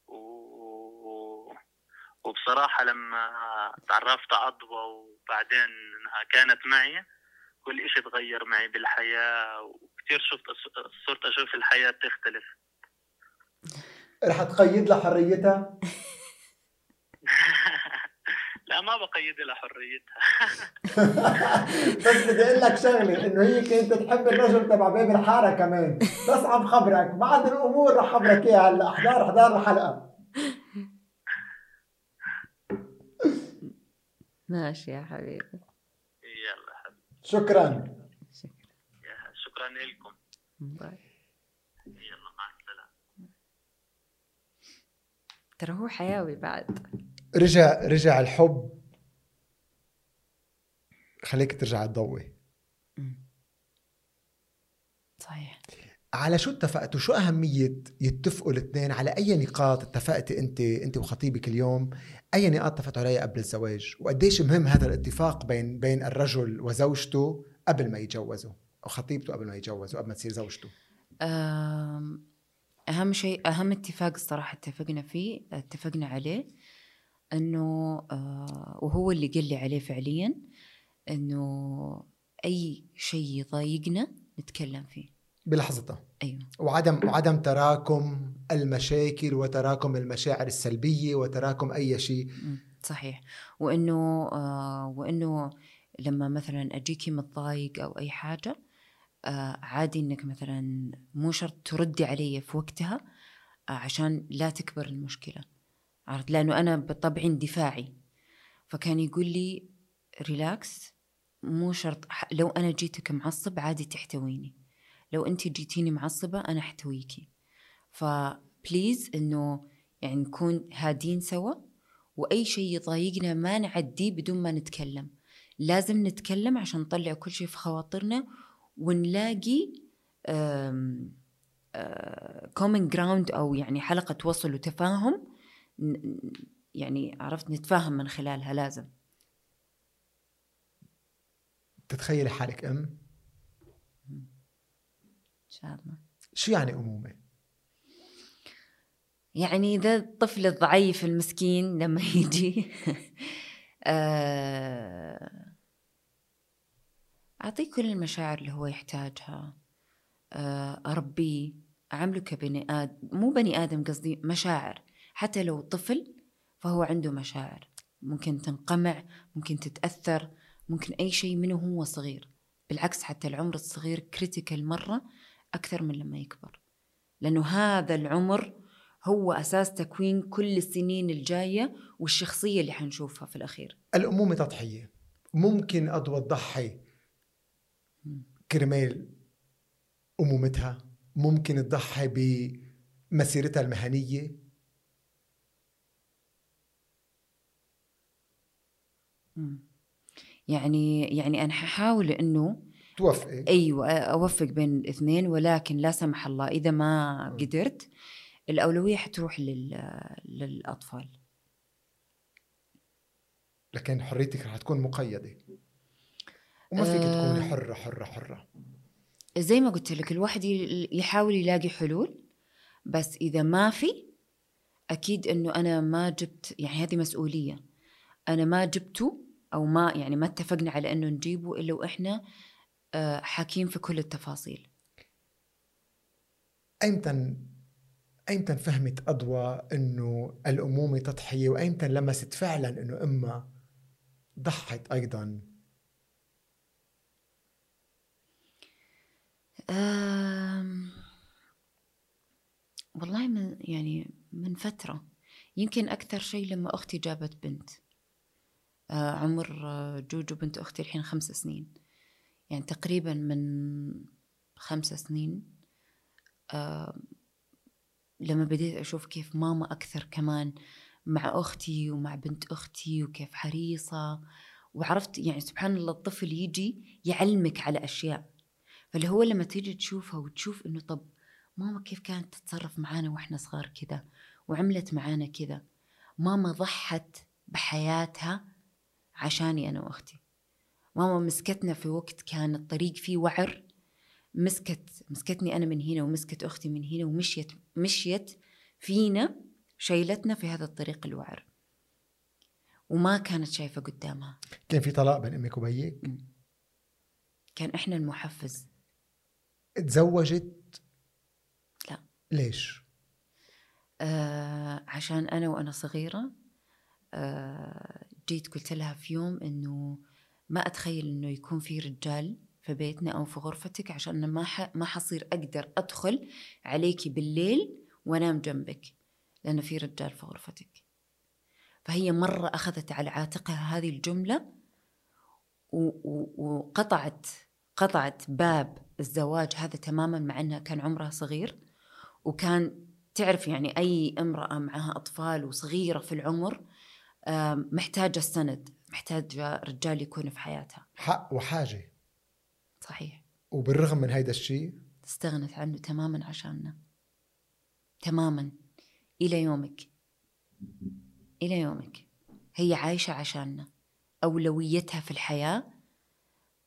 و... وبصراحة لما تعرفت على أضوى وبعدين إنها كانت معي كل إشي تغير معي بالحياة وكثير شفت صرت أشوف الحياة تختلف رح تقيد لها حريتها؟ *laughs* لا ما بقيد لها حريتها. *laughs* بس بدي أقول لك شغلة إنه هي كانت تحب الرجل تبع باب الحارة كمان. بس عم خبرك بعض الأمور رح خبرك إياها هلأ. أحضار أحضار الحلقة. *laughs* ماشي يا حبيبي. شكرا. شكرا لكم. باي. يلا مع السلامة. ترى هو حيوي بعد. رجع رجع الحب. خليك ترجع تضوي صحيح على شو اتفقتوا؟ شو أهمية يتفقوا الاثنين على أي نقاط اتفقتي أنت أنت وخطيبك اليوم؟ أي نقاط اتفقتوا عليها قبل الزواج؟ وقديش مهم هذا الاتفاق بين بين الرجل وزوجته قبل ما يتجوزوا؟ أو خطيبته قبل ما يتجوزوا قبل ما تصير زوجته. أهم شيء أهم اتفاق الصراحة اتفقنا فيه اتفقنا عليه إنه آه، وهو اللي قال لي عليه فعليا إنه أي شيء يضايقنا نتكلم فيه. بلحظتها أيوه. وعدم وعدم تراكم المشاكل وتراكم المشاعر السلبية وتراكم أي شيء. صحيح. وإنه آه، وإنه لما مثلا أجيكي متضايق أو أي حاجة آه، عادي إنك مثلا مو شرط تردي علي في وقتها آه، عشان لا تكبر المشكلة. عرفت؟ لأنه أنا بطبعي اندفاعي. فكان يقول لي ريلاكس مو شرط لو أنا جيتك معصب عادي تحتويني. لو أنت جيتيني معصبة أنا أحتويكي. ف please إنه يعني نكون هادين سوا وأي شيء يضايقنا ما نعديه بدون ما نتكلم. لازم نتكلم عشان نطلع كل شيء في خواطرنا ونلاقي common ground أو يعني حلقة وصل وتفاهم يعني عرفت نتفاهم من خلالها لازم. تتخيلي حالك إن شاء الله شو يعني أمومة؟ يعني ذا الطفل الضعيف المسكين لما يجي *laughs* آه، أعطيه كل المشاعر اللي هو يحتاجها. آه، أربيه أعامله كبني آدم مو بني آدم قصدي مشاعر. حتى لو طفل فهو عنده مشاعر. ممكن تنقمع ممكن تتأثر ممكن أي شيء منه هو صغير. بالعكس حتى العمر الصغير كريتيكال مرة أكثر من لما يكبر. لأنه هذا العمر هو أساس تكوين كل السنين الجاية والشخصية اللي حنشوفها في الأخير. الأمومة تضحية. ممكن أضوى تضحي كرمال أمومتها. ممكن تضحي بمسيرتها المهنية. يعني يعني أنا ححاول إنه توفقي أيوة أوفق بين الاثنين ولكن لا سمح الله إذا ما قدرت الأولوية حتروح لل... للأطفال. لكن حريتك رح تكون مقيدة. وما فيك آه. تكوني حرة حرة حرة. زي ما قلت لك الواحد يحاول يلاقي حلول بس إذا ما في أكيد إنه أنا ما جبت يعني هذه مسؤولية. أنا ما جبته أو ما يعني ما اتفقنا على إنه نجيبه إلا وإحنا حاكين في كل التفاصيل. أيمتى أيمتى فهمت أضوى إنه الأمومة تضحية وأيمتى لمست فعلا إنه أمها ضحت أيضا؟ أم... والله من يعني من فترة. يمكن أكثر شيء لما أختي جابت بنت. آه عمر آه، جوجو بنت أختي الحين خمس سنين. يعني تقريبا من خمس سنين آه لما بديت أشوف كيف ماما أكثر كمان مع أختي ومع بنت أختي وكيف حريصة وعرفت يعني سبحان الله الطفل يجي يعلمك على أشياء. فاللي هو لما تيجي تشوفها وتشوف إنه طب ماما كيف كانت تتصرف معانا وإحنا صغار كذا وعملت معانا كذا ماما ضحت بحياتها عشاني أنا وأختي. ماما مسكتنا في وقت كان الطريق فيه وعر. مسكت مسكتني أنا من هنا ومسكت أختي من هنا ومشيت مشيت فينا شيلتنا في هذا الطريق الوعر. وما كانت شايفة قدامها. كان في طلاق بين أمك وبيك؟ كان إحنا المحفز. تزوجت؟ لا. ليش؟ آه عشان أنا وأنا صغيرة آه جيت قلت لها في يوم إنه ما أتخيل إنه يكون في رجال في بيتنا أو في غرفتك عشان ما ح... ما حصير أقدر أدخل عليكي بالليل وأنام جنبك لأن في رجال في غرفتك. فهي مرة أخذت على عاتقها هذه الجملة و... و... وقطعت قطعت باب الزواج هذا تماما مع إنها كان عمرها صغير. وكان تعرف يعني أي امرأة معها أطفال وصغيرة في العمر محتاجة السند محتاجه رجال يكون في حياتها. حق وحاجة. صحيح. وبالرغم من هيدا الشيء استغنت عنه تماما عشاننا. تماما. إلى يومك. إلى يومك. هي عايشة عشاننا. أولويتها في الحياة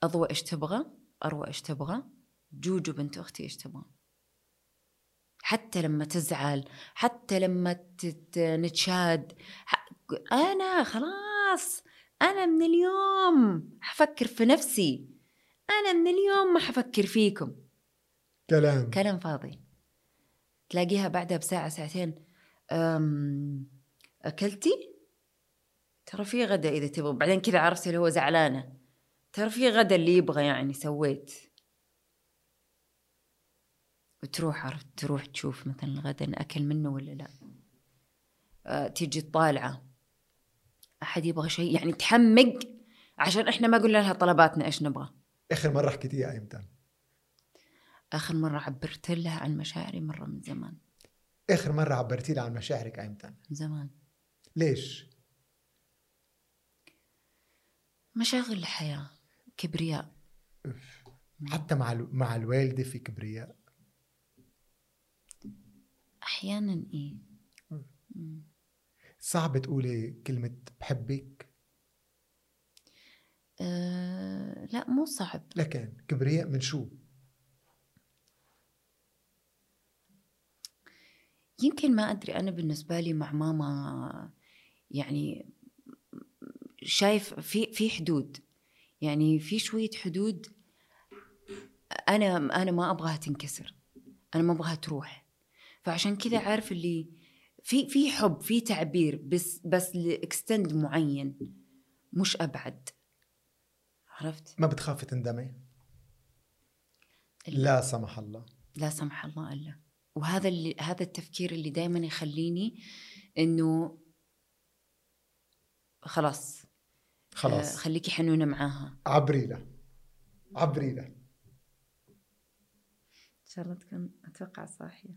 أضوى إيش تبغى أروى إيش تبغى جوجو بنت أختي إيش تبغى. حتى لما تزعل حتى لما نتشاد أنا خلاص. أنا من اليوم حفكر في نفسي. أنا من اليوم ما حفكر فيكم. كلام. كلام فاضي. تلاقيها بعدها بساعة ساعتين. أم أكلتي؟ ترى في غدا إذا تبغى. بعدين كذا عرفتي اللي هو زعلانة. ترى في غدا اللي يبغى يعني سويت. وتروح عرفت تروح تشوف مثلا الغدا أكل منه ولا لا. أه تيجي طالعة أحد يبغى شيء؟ يعني تحمق عشان إحنا ما قلنا لها طلباتنا إيش نبغى. آخر مرة حكيتيها ايمتى آخر مرة عبرت لها عن مشاعري مرة من زمان. آخر مرة عبرتي لها عن مشاعرك ايمتى من زمان. ليش؟ مشاغل الحياة كبرياء. حتى مع ال- مع الوالدة في كبرياء. أحيانا إيه. صعب تقولي كلمة بحبك. أه لا مو صعب. لكن كبرياء من شو؟ يمكن ما أدري. أنا بالنسبة لي مع ماما يعني شايف في في حدود. يعني في شوية حدود أنا أنا ما أبغاها تنكسر. أنا ما أبغاها تروح. فعشان كذا عارف اللي في في حب في تعبير بس بس لإكستند معين مش أبعد. عرفت؟ ما بتخافي تندمي؟ لا. لا سمح الله. لا سمح الله إلا. وهذا اللي هذا التفكير اللي دائما يخليني إنه خلاص آه خلاص خليكي حنونة معاها. عبري لها عبري لها إن شاء الله تكون أتوقع صاحية.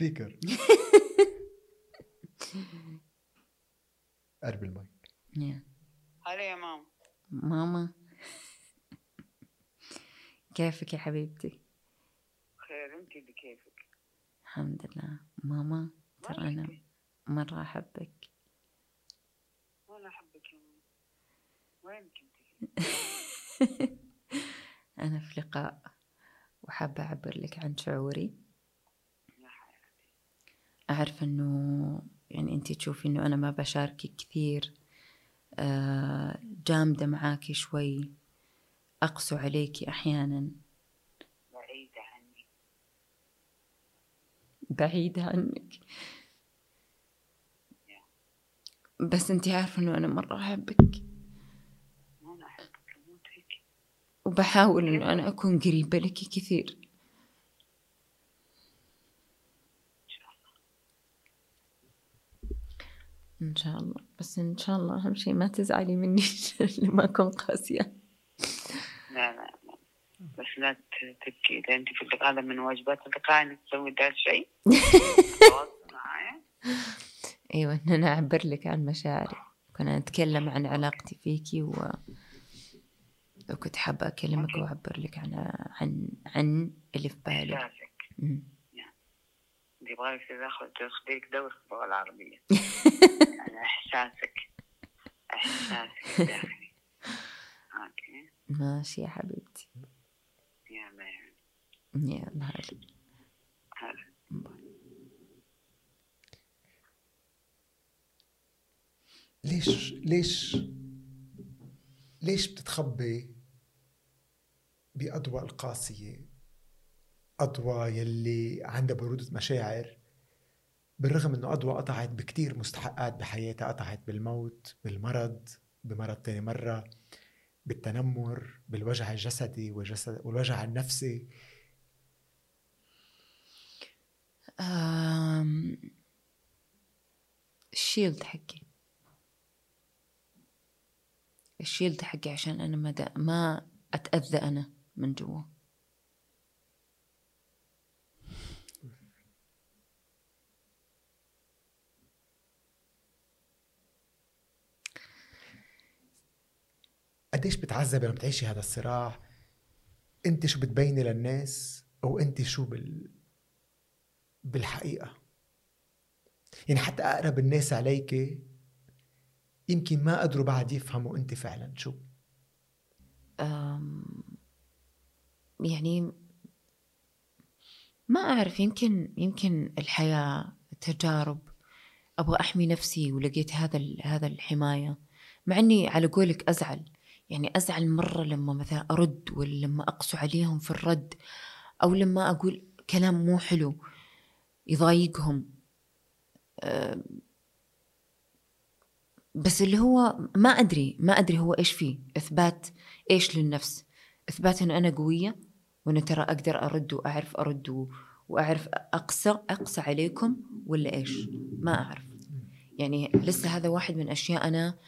سبيكر قرب المايك يا. هلا يا ماما ماما كيفك يا حبيبتي؟ خير انت بكيفك الحمد لله. ماما ترى أنا مرة أحبك. وأنا أحبك يا ماما. وين كنت؟ *laughs* أنا في لقاء. وحابة أعبر لك عن شعوري. أعرف إنه يعني أنت تشوفي إنه أنا ما بشاركك كثير آه، جامدة معاكي شوي. أقسو عليكي أحيانا. بعيدة عني بعيدة عنك. بس أنت عارفة إنه أنا مرة أحبك. وبحاول إنه أنا أكون قريبة لك كثير ان شاء الله إن شاء الله. بس إن شاء الله أهم شيء ما تزعلي مني *laughs* لما أكون قاسية. لا لا لا. بس لا تبكي. إذا أنت في اللقاء هذا من واجبات اللقاء إنك تسوي ذا الشيء. *laughs* معايا. أيوة إن أنا أعبر لك عن مشاعري. كنا نتكلم عن علاقتي فيكي و وكنت حابة أكلمك وأعبر لك عن عن عن اللي في بالي يبغالك تاخذ تاخذيك دورة في اللغة العربية يعني إحساسك إحساسك الداخلي أوكي ماشي يا حبيبتي يلا يعني يلا هلا هلا ليش ليش ليش بتتخبي بأضواء القاسية؟ أضواء يلي عندها برودة مشاعر بالرغم إنه أضواء قطعت بكتير مستحقات بحياتها قطعت بالموت بالمرض بمرض تاني مرة بالتنمر بالوجع الجسدي والجسد والوجع النفسي. أم... الشيلد حقي. الشيلد حقي عشان أنا ما, ما أتأذى أنا من جوا. قديش بتعذب لما بتعيشي هذا الصراع؟ انت شو بتبيني للناس أو انت شو بال بالحقيقة؟ يعني حتى أقرب الناس عليك يمكن ما قدروا بعد يفهموا انت فعلا شو. يعني ما أعرف يمكن يمكن الحياة تجارب. أبغى أحمي نفسي ولقيت هذا هذا الحماية. مع إني على قولك أزعل. يعني أزعل مرة لما مثلا أرد ولا لما أقسو عليهم في الرد أو لما أقول كلام مو حلو يضايقهم. بس اللي هو ما أدري ما أدري هو إيش فيه إثبات إيش للنفس؟ إثبات إن أنا قوية وإن ترى أقدر أرد وأعرف أرد وأعرف أقسى أقسى عليكم ولا إيش؟ ما أعرف. يعني لسه هذا واحد من أشياء أنا آه،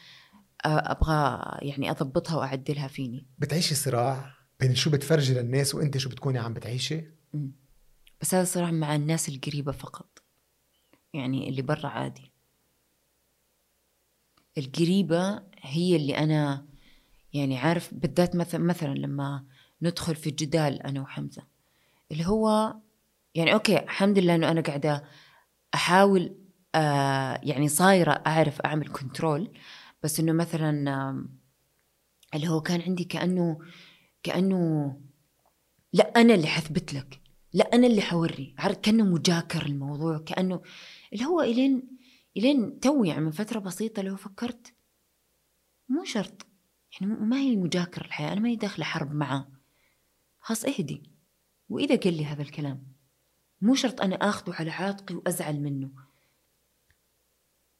أبغى يعني أضبطها وأعدلها فيني. بتعيشي صراع بين شو بتفرجي للناس وأنت شو بتكوني عم بتعيشي؟ بس هذا صراحة مع الناس القريبة فقط. يعني اللي برا عادي. القريبة هي اللي أنا يعني عارف بالذات مثلا مثلا لما ندخل في جدال أنا وحمزة. اللي هو يعني okay الحمد لله إنه أنا قاعدة أحاول آه يعني صايرة أعرف أعمل control بس إنه مثلا اللي هو كان عندي كأنه كأنه لا أنا اللي حثبت لك لا أنا اللي حوري كأنه مجاكر الموضوع كأنه اللي هو إلين إلين تو يعني من فترة بسيطة لو فكرت مو شرط يعني ما هي مجاكر الحياة أنا ماني داخلة حرب معاه. خلاص اهدي. وإذا قال لي هذا الكلام مو شرط أنا آخذه على عاتقي وأزعل منه.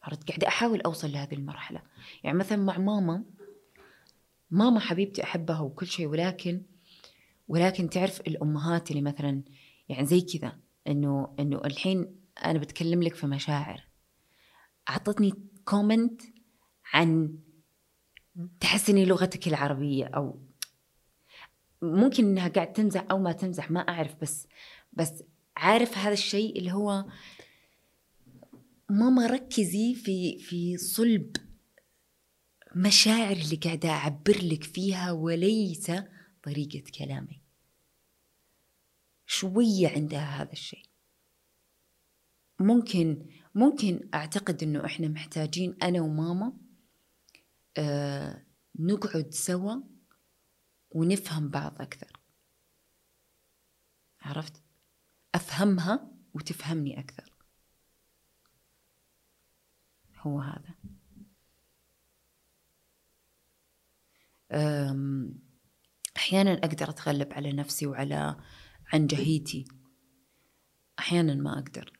عرفت؟ قاعدة أحاول أوصل لهذه المرحلة. يعني مثلا مع ماما ماما حبيبتي أحبها وكل شيء ولكن ولكن تعرف الأمهات اللي مثلا يعني زي كذا إنه إنه الحين أنا بتكلم لك في مشاعر. أعطتني كومنت عن تحسني لغتك العربية أو ممكن إنها قاعد تمزح أو ما تمزح ما أعرف بس بس عارف هذا الشيء اللي هو ماما ركزي في في صلب مشاعر اللي قاعدة أعبر لك فيها وليس طريقة كلامي. شوية عندها هذا الشيء. ممكن ممكن أعتقد إنه إحنا محتاجين أنا وماما آه نقعد سوا ونفهم بعض أكثر. عرفت؟ أفهمها وتفهمني أكثر. هو هذا. أحيانا أقدر أتغلب على نفسي وعلى عنجهيتي أحيانا ما أقدر.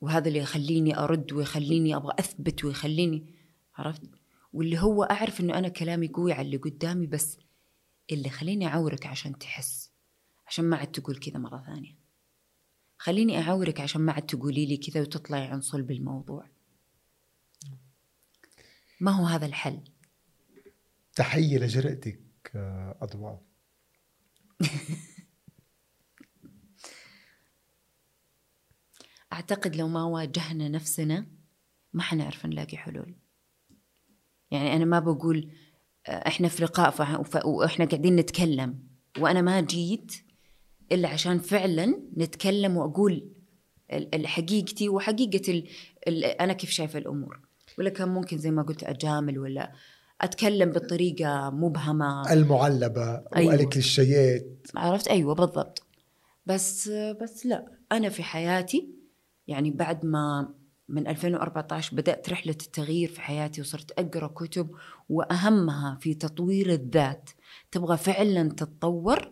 وهذا اللي يخليني أرد ويخليني أبغى أثبت ويخليني عرفت؟ واللي هو أعرف إنه أنا كلامي قوي على اللي قدامي بس اللي خليني أعورك عشان تحس. عشان ما عاد تقول كذا مرة ثانية. خليني أعورك عشان ما عاد تقولي لي كذا وتطلعي عن صلب الموضوع. ما هو هذا الحل؟ تحية لجرأتك آه، أضواء. *laughs* أعتقد لو ما واجهنا نفسنا ما حنعرف نلاقي حلول. يعني أنا ما بقول آه، إحنا في لقاء وإحنا قاعدين نتكلم وأنا ما جيت إلا عشان فعلا نتكلم وأقول حقيقتي. ال... أنا كيف شايفة الأمور. ولا كان ممكن زي ما قلت أجامل ولا أتكلم بطريقة مبهمة؟ المعلبة أيوة. والكليشيات عرفت؟ أيوه بالضبط. بس بس لا أنا في حياتي يعني بعد ما من 2014 بدأت رحلة التغيير في حياتي وصرت أقرأ كتب وأهمها في تطوير الذات. تبغى فعلا تتطور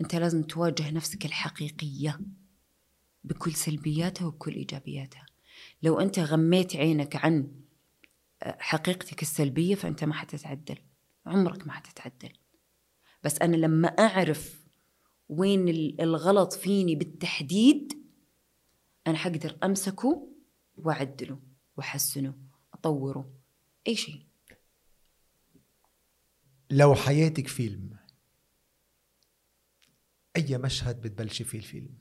أنت لازم تواجه نفسك الحقيقية بكل سلبياتها وبكل إيجابياتها. لو أنت غميت عينك عن حقيقتك السلبية فأنت ما حتتعدل عمرك ما حتتعدل. بس أنا لما أعرف وين ال- الغلط فيني بالتحديد أنا حقدر أمسكه وأعدله وأحسنه أطوره أي شيء. لو حياتك فيلم أي مشهد بتبلشي فيه الفيلم؟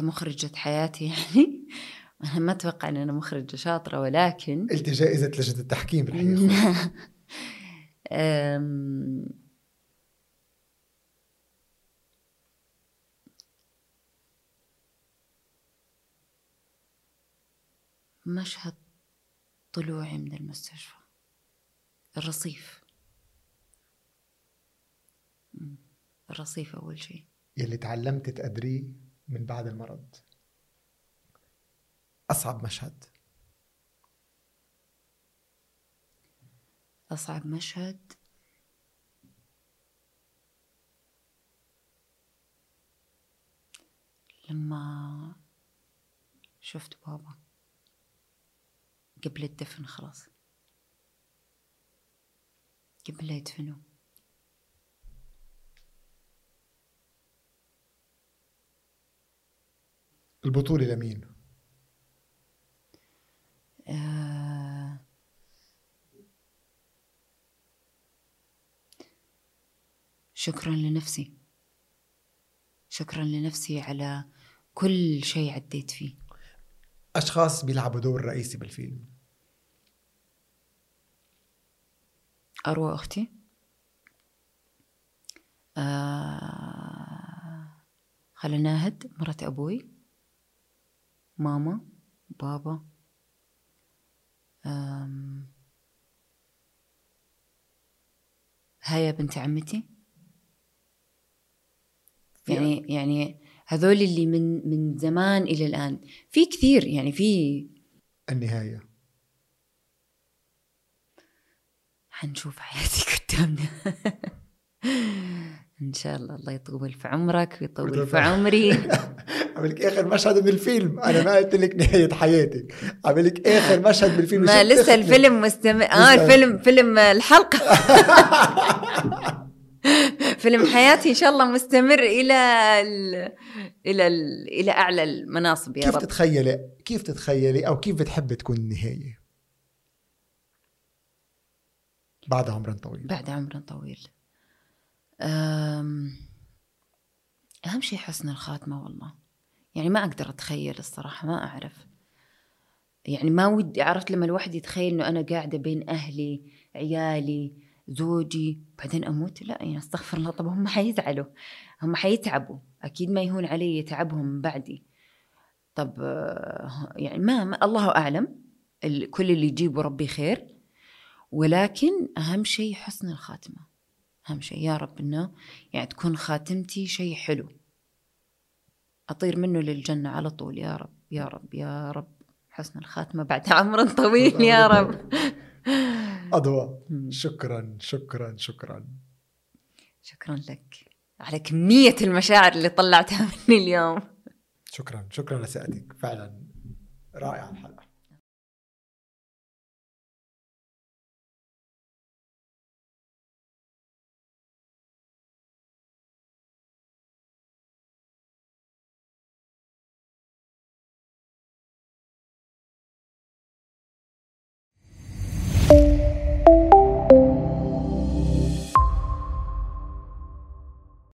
كمخرجة حياتي يعني. أنا *laughs* ما أتوقع أن أنا مخرجة شاطرة ولكن قلت جائزة لجنة التحكيم رح *laughs* مشهد طلوعي من المستشفى. الرصيف. الرصيف أول شيء. يلي تعلمت تقدريه من بعد المرض. أصعب مشهد. أصعب مشهد. لما شفت بابا. قبل الدفن خلاص. قبل يدفنوا. البطولة لمين؟ آه شكرا لنفسي. شكرا لنفسي على كل شيء عديت فيه. أشخاص بيلعبوا دور رئيسي بالفيلم. أروى أختي. آه خالة ناهد مرات أبوي. ماما بابا آم، هيا بنت عمتي. يعني يعني هذول اللي من من زمان إلى الآن. في كثير يعني في النهاية. حنشوف حياتي *laughs* قدامنا. إن شاء الله الله يطول في عمرك ويطول في عمري. *laughs* عمل لك آخر مشهد من الفيلم. أنا ما قلت لك نهاية حياتك. عمل لك آخر مشهد من الفيلم. ما لسه؟ الفيلم مستمر. آه. الفيلم فيلم الحلقة. *laughs* فيلم حياتي إن شاء الله مستمر إلى ال... إلى ال... إلى أعلى المناصب يا كيف رب. تتخيلي كيف تتخيلي أو كيف بتحب تكون النهاية؟ بعد عمر طويل. بعد عمر طويل. أم... أهم شيء حسن الخاتمة والله. يعني ما أقدر أتخيل الصراحة ما أعرف. يعني ما ودي عرفت لما الواحد يتخيل إنه أنا قاعدة بين أهلي عيالي زوجي بعدين أموت؟ لا يعني أستغفر الله طب هم حيزعلوا هم حيتعبوا. أكيد ما يهون علي تعبهم من بعدي. طب يعني ما, ما الله أعلم كل اللي يجيبه ربي خير. ولكن أهم شيء حسن الخاتمة. أهم شيء يا رب إنه يعني تكون خاتمتي شيء حلو. أطير منه للجنة على طول. يا رب يا رب يا رب. حسن الخاتمة بعد عمر طويل يا *laughs* رب. أضواء. شكرا شكرا شكرا. شكرا لك. على كمية المشاعر اللي طلعتها مني اليوم. شكرا شكرا لثقتك فعلا رائعة الحلقة.